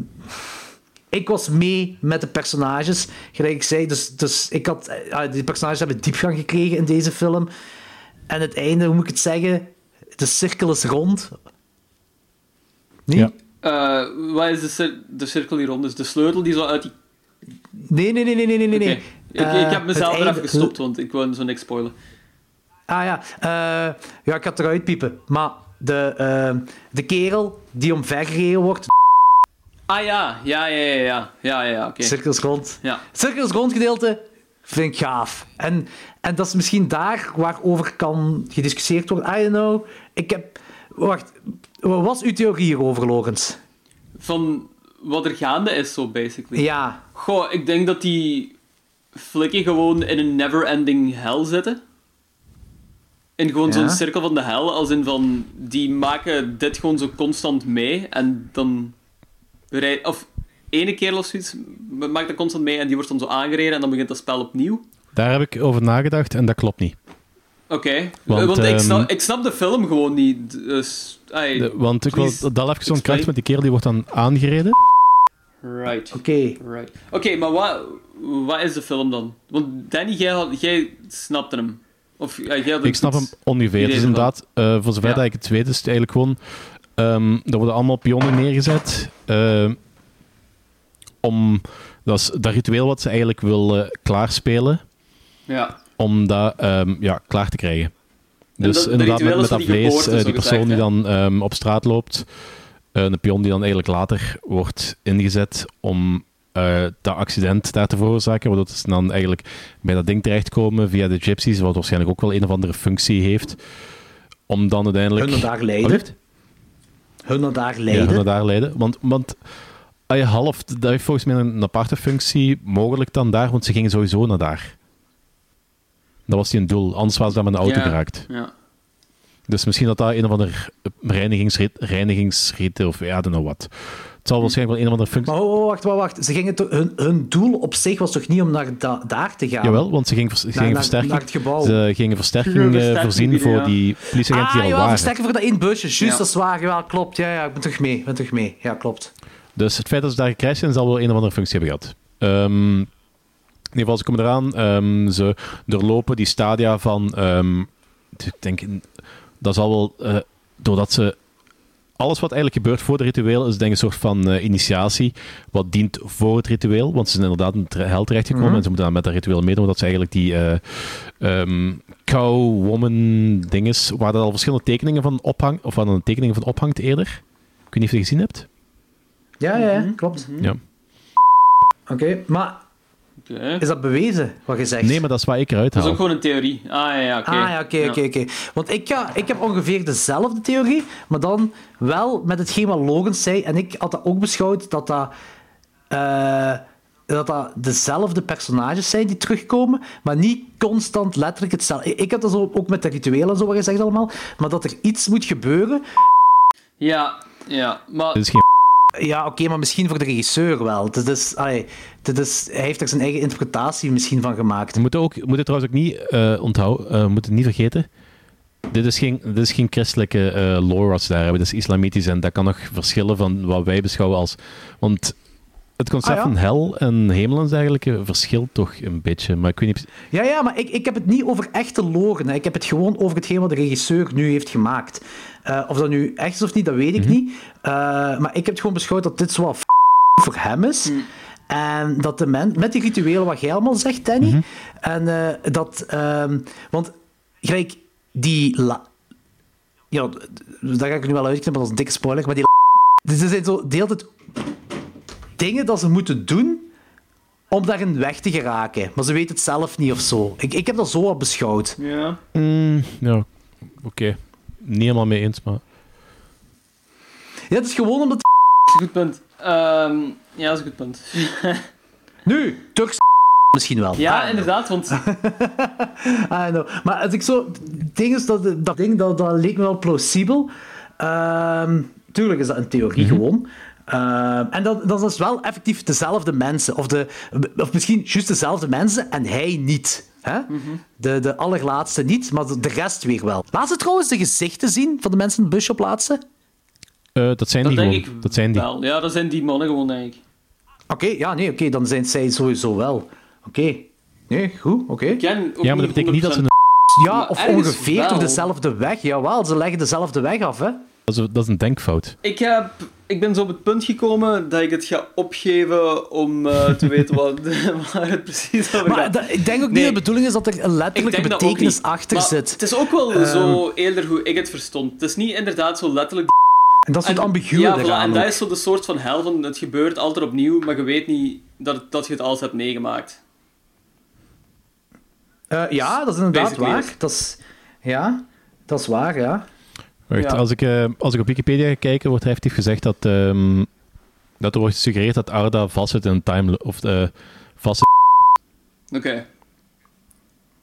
ik was mee met de personages, gelijk ik zei. Dus, dus ik had, eh, die personages hebben diepgang gekregen in deze film. En het einde, hoe moet ik het zeggen? De cirkel is rond. Niet? Ja. Eh, wat is de, cir- de cirkel hier rond? Dus de sleutel die zo uit die... Nee, nee, nee, nee, nee, nee. nee. Ik, Eh, ik heb mezelf het er einde- even gestopt, want ik wou zo niks spoilen. Ah ja, eh, ja, ik ga het eruit piepen. Maar de, eh, de kerel die omvergereden wordt, Ah ja, ja, ja, ja, ja. Ja, ja, oké. cirkels rond. Ja. Cirkels rond gedeelte vind ik gaaf. En, en dat is misschien daar waarover kan gediscussieerd worden. I don't know. Ik heb... Wacht, wat was uw theorie hierover, Logans? Van wat er gaande is, zo basically. Ja. Goh, ik denk dat die flikken gewoon in een never-ending hell zitten. In gewoon Ja. zo'n cirkel van de hel, als in van, die maken dit gewoon zo constant mee, en dan... rij- Of ene kerel of zoiets maakt dat constant mee, en die wordt dan zo aangereden, en dan begint dat spel opnieuw. Daar heb ik over nagedacht en dat klopt niet. Oké, Want, want, ik, ehm, snap, ik snap de film gewoon niet, dus... De- want ik wil dat even zo'n kracht met die kerel die wordt dan aangereden. Right. Oké. Right. Oké, maar wat, wat is de film dan? Want Danny, jij, jij snapte hem. Of, ja, jij had Ik snap hem het ongeveer. idee Dus ervan. inderdaad, eh, voor zover Ja. dat ik het weet, is het eigenlijk gewoon... ehm er worden allemaal pionnen neergezet. eh, om... Dat is dat ritueel wat ze eigenlijk wil klaarspelen. Ja. Om dat ehm, ja, klaar te krijgen. En Dus dat- inderdaad, met, is dat vlees, eh, die persoon die dan ehm, op straat loopt. een pion die dan eigenlijk later wordt ingezet om eh, dat accident daar te veroorzaken. Waardoor ze dan eigenlijk bij dat ding terechtkomen via de gypsies, wat waarschijnlijk ook wel een of andere functie heeft. Om dan uiteindelijk... Hun daar leiden. Wat? Hun naar daar Ja, leiden. naar daar leiden. Want, want ah, ja, half, dat heeft volgens mij een, een aparte functie mogelijk dan daar, want ze gingen sowieso naar daar. Dat was die een doel, anders was ze daar met een auto Ja, geraakt. Ja. Dus misschien dat dat een of ander reinigingsrit, reinigingsrit of ja, I don't know what. Het zal waarschijnlijk wel een of andere functie... Maar oh, wacht, wacht, wacht. Ze gingen toch- hun, hun doel op zich was toch niet om naar da- daar te gaan? Jawel, want ze gingen, vers- ze Naar- gingen naar- versterking, naar het gebouw. ze gingen versterking eh, versterking voorzien bieden, voor ja. die politieagenten Ah, die al ja, waren. versterken voor dat één busje. Juist, Ja. dat is waar. Ja, klopt. Ja, ja, ik ben terug mee. Ik ben terug mee. Ja, klopt. Dus het feit dat ze daar gecrashed zijn, zal wel een of andere functie hebben gehad. Ehm, in ieder geval, ze komen eraan. ehm, ze doorlopen die stadia van... ehm, ik denk, dat zal wel... eh, doordat ze... Alles wat eigenlijk gebeurt voor het ritueel is denk ik een soort van eh, initiatie. Wat dient voor het ritueel. Want ze zijn inderdaad in het hel terechtgekomen. Mhm. En ze moeten dan met dat ritueel meedoen. Omdat ze eigenlijk die eh ehm, cow, woman dinges... Waar er al verschillende tekeningen van ophangt. Of waar dan tekeningen van ophangt eerder. Ik weet niet of je die gezien hebt. Ja, ja, ja, klopt. Ja. Oké, maar Is dat bewezen, wat je zegt? Nee, maar dat is waar ik eruit Dat is haal. ook gewoon een theorie. Ah, ja, ja, oké. Ah ja, oké, oké, oké. Want ik, ga, ik heb ongeveer dezelfde theorie, maar dan wel met hetgeen wat Logan zei. En ik had dat ook beschouwd dat dat, eh, dat, dat dezelfde personages zijn die terugkomen, maar niet constant letterlijk hetzelfde. Ik, had dat zo ook met de rituelen en zo wat je zegt allemaal, maar dat er iets moet gebeuren. Ja, ja, maar... Dit is geen Ja, oké, maar misschien voor de regisseur wel. Het is, het is, hij heeft er zijn eigen interpretatie misschien van gemaakt. We moeten, ook, we moeten trouwens ook niet eh onthouden, het niet vergeten. Dit is geen, dit is geen christelijke eh lore wat daar hebben. Dit is islamitisch en dat kan nog verschillen van wat wij beschouwen als... Want het concept Ah, ja. van hel en hemel en dergelijke verschilt toch een beetje. Maar ik weet niet... Ja, ja, maar ik, ik heb het niet over echte logen. hè. Ik heb het gewoon over hetgeen wat de regisseur nu heeft gemaakt. Eh, of dat nu echt is of niet, dat weet ik niet. Eh, maar ik heb het gewoon beschouwd dat dit zo wat f- voor hem is. En dat de men, met die rituelen wat jij allemaal zegt, Danny. En eh, dat, ehm, want gelijk die, la- ja, daar ga ik nu wel uitknippen, dat is een dikke spoiler, maar die, dus er zijn zo de hele tijd dingen dat ze moeten doen om daarin weg te geraken. Maar ze weten het zelf niet of zo. Ik, ik heb dat zo wat beschouwd. Ja. Mm, ja, oké. Niet helemaal mee eens, maar... Ja, het is gewoon omdat... Dat is een goed punt. Ehm, ja, dat is een goed punt. Nu, Turks misschien wel. Ja, Ah, inderdaad, want... I know. Maar als ik zo... Ding is, dat, dat ding, dat, dat leek me wel plausibel. Ehm, tuurlijk is dat een theorie gewoon. Ehm, en dat, dat is wel effectief dezelfde mensen. Of, de, of misschien juist dezelfde mensen en hij niet. Hè? de, de allerlaatste niet, maar de, de rest weer wel. Laat ze trouwens de gezichten zien van de mensen in het busje plaatsen. Eh, dat zijn Dat die denk gewoon. ik Dat zijn die. wel. Ja, dat zijn die mannen gewoon, denk ik. Oké, ja, nee, oké, dan zijn zij sowieso wel. Oké. Nee, goed, oké. Ja, maar dat betekent niet dat ze... Een... Ja, of ongeveer wel. toch dezelfde weg. Jawel, ze leggen dezelfde weg af, hè. Dat is, dat is een denkfout. Ik, heb, ik ben zo op het punt gekomen dat ik het ga opgeven om eh, te weten wat, waar het precies over Maar gaat. dat- ik denk ook niet Nee. dat de bedoeling is dat er een letterlijke betekenis achter Maar zit. Het is ook wel Ehm. zo eerder hoe ik het verstond. Het is niet inderdaad zo letterlijk... En dat is het ambigue ja, voilà, en dat is zo de soort van hel van het gebeurt altijd opnieuw, maar je weet niet dat, het- dat je het alles hebt meegemaakt. Eh, ja, dat is inderdaad Basically waar. is. Dat is, ja, dat is waar, ja. Wacht, Ja. als, ik, eh, als ik op Wikipedia ga kijken, wordt effectief gezegd dat, ehm, dat er wordt gesuggereerd dat Arda vastzit in een time... Of eh vast Oké,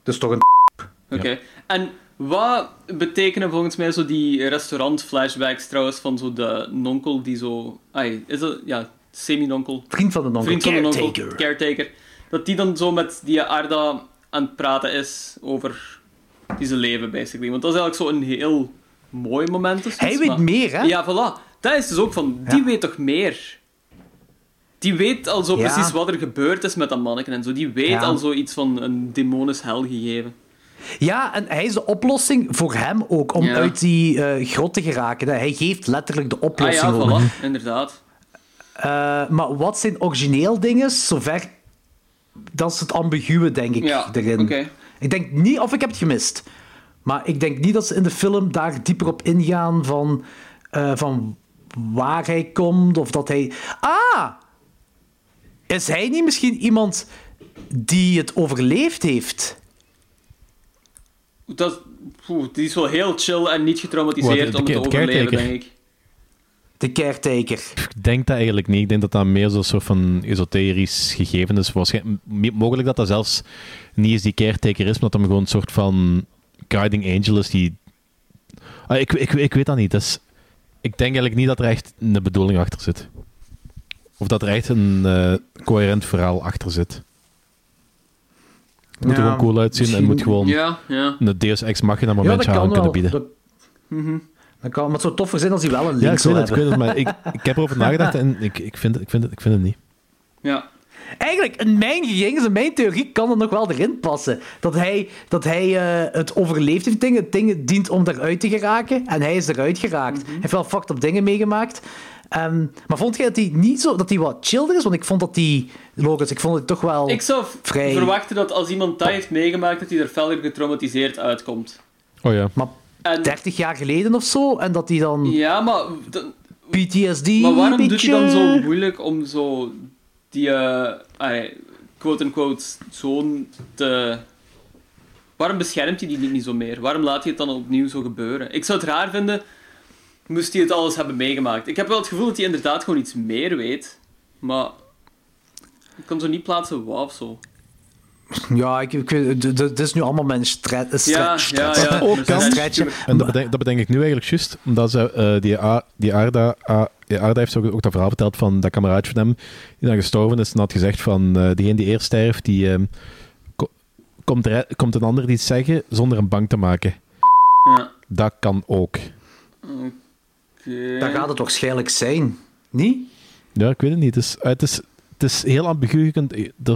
Dus toch een... oké. En wat betekenen volgens mij zo die restaurant-flashbacks trouwens van zo de nonkel die zo... Ai, is dat... Ja, semi-nonkel. Vriend van de nonkel. Vriend van de nonkel. Caretaker. Caretaker. Dat die dan zo met die Arda aan het praten is over die zijn leven, basically. Want dat is eigenlijk zo een heel mooi moment. Dus Hij weet maar- meer, hè? Ja, voilà. Dat is dus ook van, die Ja. weet toch meer? Die weet al zo Ja. precies wat er gebeurd is met dat manneken en zo. Die weet Ja. al zoiets van een demonisch hel gegeven. Ja, en hij is de oplossing voor hem ook, om Ja. uit die eh, grot te geraken. Hij geeft letterlijk de Ah oplossing ja, ook. voilà. Inderdaad. Eh, maar wat zijn origineel dingen, zover... Dat is het ambigue, denk ik, Ja, erin. oké. Ik denk niet... Of ik heb het gemist. Maar ik denk niet dat ze in de film daar dieper op ingaan van, eh, van waar hij komt, of dat hij... Ah! Is hij niet misschien iemand die het overleefd heeft? Dat, poeh, die is wel heel chill en niet getraumatiseerd Wat, de- om het te overleven, denk ik. De caretaker. Ik denk dat eigenlijk niet. Ik denk dat dat meer zo'n soort van esoterisch gegeven is. Waarschijnlijk, mogelijk dat dat zelfs niet eens die caretaker is, maar dat hem gewoon een soort van guiding angel is die... Ah, ik, ik, ik weet dat niet. Dus ik denk eigenlijk niet dat er echt een bedoeling achter zit. Of dat er echt een eh, coherent verhaal achter zit. Het moet er Ja, gewoon cool uitzien en moet gewoon Ja, ja. een Deus Ex Machina Ja, momentje aan kan kunnen wel. bieden. Dat, dat kan, maar het zou toffer zijn als hij wel een link Ja, ik zou weet het, ik hebben. weet het, maar ik, ik heb erover nagedacht en ik, ik, vind, het- ik, vind, het, ik vind het niet. Ja. Eigenlijk, in mijn gegevens, in mijn theorie, kan het nog wel erin passen. Dat hij, dat hij eh, het overleefd heeft, dingen, dingen dient om eruit te geraken. En hij is eruit geraakt. Mhm. Hij heeft wel fucked up dingen meegemaakt. Ehm, maar vond jij dat hij niet zo, dat hij wat chillder is? Want ik vond dat hij, Logos, ik vond het toch wel Ik zou vrij... verwachten dat als iemand dat heeft meegemaakt, dat hij er verder getraumatiseerd uitkomt. Oh ja. Maar En, 30 jaar geleden of zo, en dat hij dan ja, maar, PTSD maar waarom doet hij dan zo moeilijk om zo die, eh, quote-unquote, zoon te... Waarom beschermt hij die niet, niet zo meer? Waarom laat hij het dan opnieuw zo gebeuren? Ik zou het raar vinden, moest hij het alles hebben meegemaakt. Ik heb wel het gevoel dat hij inderdaad gewoon iets meer weet, maar... Ik kan zo niet plaatsen wat of zo. Ja, ik, dit is nu allemaal mijn stretch. Ja, ja, ja. Ook kan. En dat bedenk, dat bedenk ik nu eigenlijk juist, omdat ze, eh, die, A, die, Arda, A- die Arda heeft ook, ook dat verhaal verteld van dat kameraadje van hem, die dan gestorven is en had gezegd van, eh diegene die eerst sterft, die ehm, ko- komt, er, komt een ander iets zeggen zonder hem bang te maken. Ja. Dat kan ook. Oké. Dat gaat het waarschijnlijk zijn. Niet? Ja, ik weet het niet. Het is, het is, het is heel ambigu. Kunt, eh, Het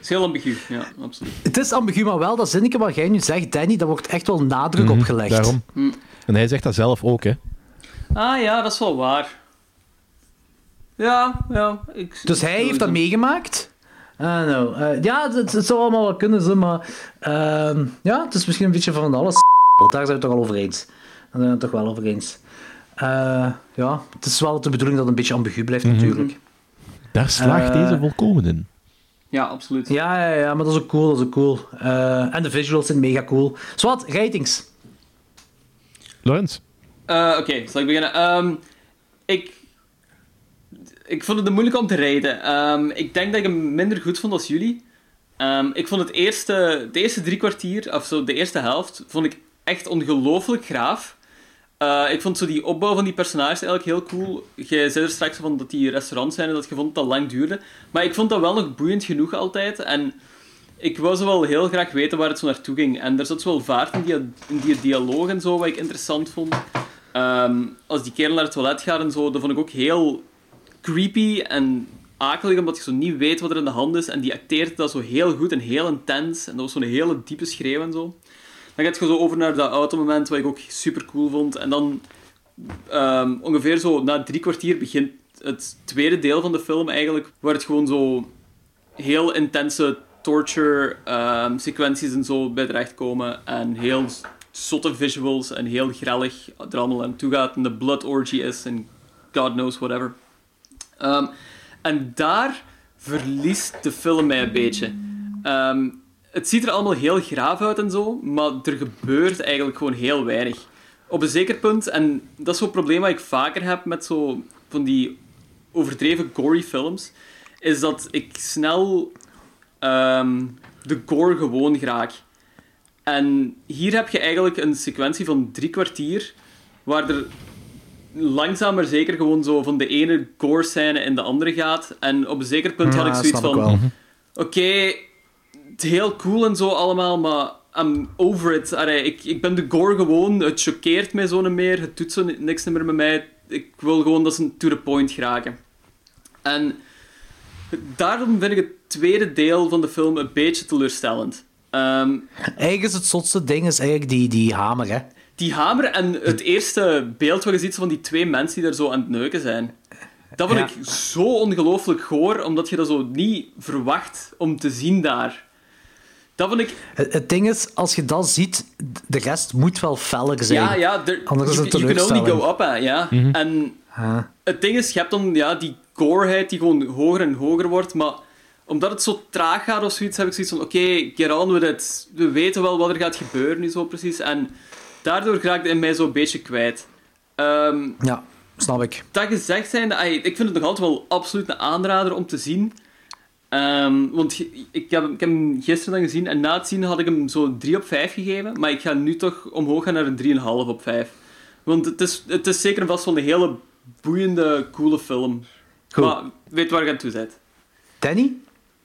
is heel ambigu, ja, absoluut. Het is ambigu, maar wel dat zinnetje wat jij nu zegt, Danny, daar wordt echt wel nadruk Mhm, op gelegd. Daarom. Hm. En hij zegt dat zelf ook, hè. Ah ja, dat is wel waar. Ja, ja. Ik, Dus hij heeft dat meegemaakt? Ah, nou. eh, ja, het, het zou allemaal wel kunnen zijn, maar... ehm, ja, het is misschien een beetje van alles. Daar zijn we het toch al over eens. Daar zijn we het toch wel over eens. Eh, ja, het is wel de bedoeling dat het een beetje ambigu blijft, Mhm. natuurlijk. Daar slaagt Eh, deze volkomen in. Ja, absoluut. Ja, ja, ja, maar dat is ook cool, dat is ook cool. Eh, en de visuals zijn mega cool. Zwat, ratings. Lawrence? Eh, Oké, zal ik beginnen? Ehm, ik, ik vond het moeilijk om te rijden. Ehm, ik denk dat ik hem minder goed vond als jullie. Ehm, ik vond het eerste, de eerste drie kwartier, of zo de eerste helft, vond ik echt ongelooflijk graaf. Eh, ik vond zo die opbouw van die personages eigenlijk heel cool. Jij zei er straks van dat die restaurants zijn en dat je vond dat dat lang duurde. Maar ik vond dat wel nog boeiend genoeg altijd. En ik wou zo wel heel graag weten waar het zo naartoe ging. En er zat zo wel vaart in die, in die dialoog en zo, wat ik interessant vond. Ehm, als die kerel naar het toilet gaat en zo, dat vond ik ook heel creepy en akelig, omdat je zo niet weet wat er in de hand is. En die acteert dat zo heel goed en heel intens. En dat was zo'n hele diepe schreeuw en zo. Dan gaat je zo over naar dat automoment, wat ik ook super cool vond. En dan ehm, ongeveer zo na drie kwartier begint het tweede deel van de film eigenlijk, waar het gewoon zo heel intense torture ehm, sequenties en zo bij terechtkomen. En heel zotte visuals en heel grellig er allemaal aan toe gaat. En de blood orgy is en god knows whatever. Ehm, en daar verliest de film mij een beetje. Ehm, het ziet er allemaal heel graaf uit en zo, maar er gebeurt eigenlijk gewoon heel weinig. Op een zeker punt, en dat is zo'n probleem wat ik vaker heb met zo van die overdreven gory films, is dat ik snel ehm, de gore gewoon raak. En hier heb je eigenlijk een sequentie van drie kwartier, waar er langzaam maar zeker gewoon zo van de ene gore scène in de andere gaat. En op een zeker punt had ik Ja, zoiets van... wel. Oké, het is heel cool en zo allemaal, maar I'm over it. Allee, ik, ik ben de gore gewoon. Het choqueert mij zo niet meer. Het doet zo ni- niks meer met mij. Ik wil gewoon dat ze to the point geraken. En daarom vind ik het tweede deel van de film een beetje teleurstellend. Ehm, Eigenlijk is het zotste ding is eigenlijk die, die hamer, hè. Die hamer en het eerste beeld wat je ziet van die twee mensen die daar zo aan het neuken zijn. Dat vond Ja. ik zo ongelooflijk goor, omdat je dat zo niet verwacht om te zien daar. Dat vond ik... Het, het ding is, als je dat ziet, de rest moet wel feller zijn. Ja, ja, er, Anders is het you can only go up, hè, ja. Mhm. En het ding is, je hebt dan ja, die goreheid die gewoon hoger en hoger wordt, maar omdat het zo traag gaat of zoiets, heb ik zoiets van, oké, get on with it. We weten wel wat er gaat gebeuren nu zo precies. En daardoor raakte in mij zo'n beetje kwijt. Ehm, Ja, snap ik. dat gezegd zijnde, ik vind het nog altijd wel absoluut een aanrader om te zien. Ehm, want ik heb, ik heb hem gisteren dan gezien en na het zien had ik hem zo 3 op 5 gegeven. Maar ik ga nu toch omhoog gaan naar een 3,5 op 5. Want het is, het is zeker en vast wel een hele boeiende, coole film. Goed. Maar weet waar je aan toe bent. Danny?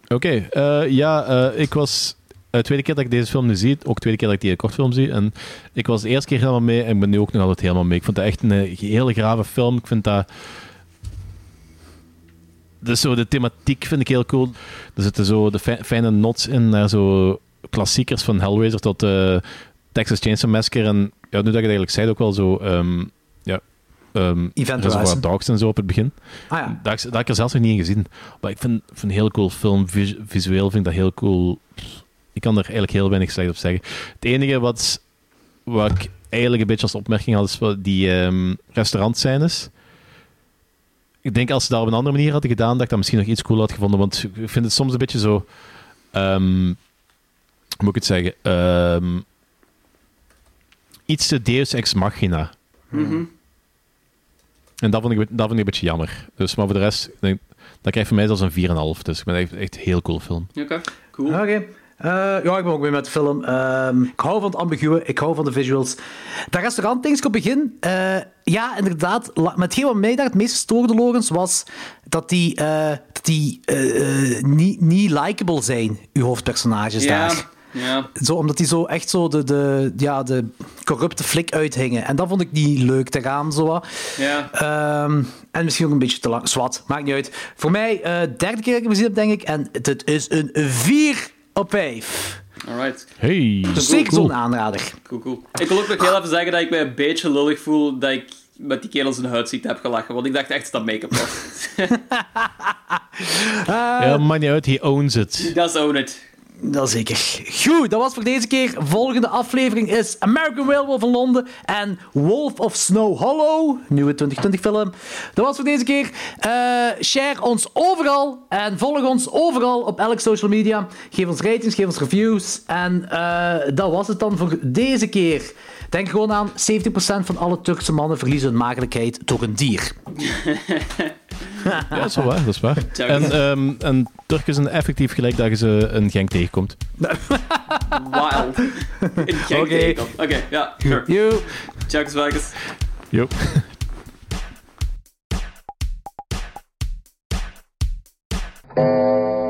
Oké, eh, ja, eh, ik was de tweede keer dat ik deze film nu zie, ook de tweede keer dat ik die kortfilm zie. En ik was de eerste keer helemaal mee en ik ben nu ook nog altijd helemaal mee. Ik vond het echt een eh, hele grave film. Ik vind dat... Dus zo de thematiek vind ik heel cool. Er zitten zo de fi- fijne nods in naar zo klassiekers van Hellraiser tot eh, Texas Chainsaw Massacre. En ja, nu dat je het eigenlijk zei, ook wel zo... ehm, ja, ehm Event. Dogs en zo op het begin. Ah ja. Dat, ik- dat ik er zelfs nog niet in gezien. Maar ik vind, vind een heel cool film. Vis- visueel vind ik dat heel cool. Ik kan er eigenlijk heel weinig slecht op zeggen. Het enige wat, wat ik eigenlijk een beetje als opmerking had, is wel die ehm restaurantscènes. Ik denk als ze dat op een andere manier hadden gedaan, dat ik dat misschien nog iets cooler had gevonden. Want ik vind het soms een beetje zo... ehm, hoe moet ik het zeggen? Ehm, iets te Deus Ex Machina. Mhm. En dat vond, ik, dat vond ik een beetje jammer. Dus, maar voor de rest, denk, dat krijgt voor mij zelfs een 4,5. Dus ik ben echt, echt een heel cool film. Oké, cool. Oké. Eh, ja, ik ben ook weer met de film. Ehm, ik hou van het ambiguë, ik hou van de visuals. Dat restaurantding op het begin, eh, ja, inderdaad. Maar hetgeen wat mij daar het meest stoorde, Logans, was dat die, eh, dat die niet, niet likable zijn, uw hoofdpersonages daar. Ja. Zo, omdat die zo echt zo de, de, ja, de corrupte flik uithingen. En dat vond ik niet leuk te gaan. Zo. wat. Ja. Ehm, en misschien ook een beetje te lang. Zwat, maakt niet uit. Voor mij, eh derde keer dat ik hem gezien heb, denk ik. En het, het is een 4 op 5. Alright. Hey. Dus zeker zo'n aanrader. Cool, cool. Ik wil ook nog heel even zeggen dat ik mij een beetje lullig voel dat ik met die kerel zijn huidziekte heb gelachen. Want ik dacht echt dat dat make-up was. Ja, maakt niet uit, he owns it. Dat is own it. Dat zeker. Goed, dat was voor deze keer. Volgende aflevering is American Werewolf in Londen en Wolf of Snow Hollow, nieuwe 2020 film. Dat was voor deze keer. Eh, share ons overal en volg ons overal op elk social media. Geef ons ratings, geef ons reviews. En eh, dat was het dan voor deze keer. Denk gewoon aan, 70% van alle Turkse mannen verliezen hun maagdelijkheid door een dier. Ja, dat is wel waar, dat is waar. En, ehm en Turken zijn effectief gelijk dat je ze een gang tegenkomt. Wild. In Genk Oké. tegenkom. Oké, ja, sure. You. Yo. Vegas.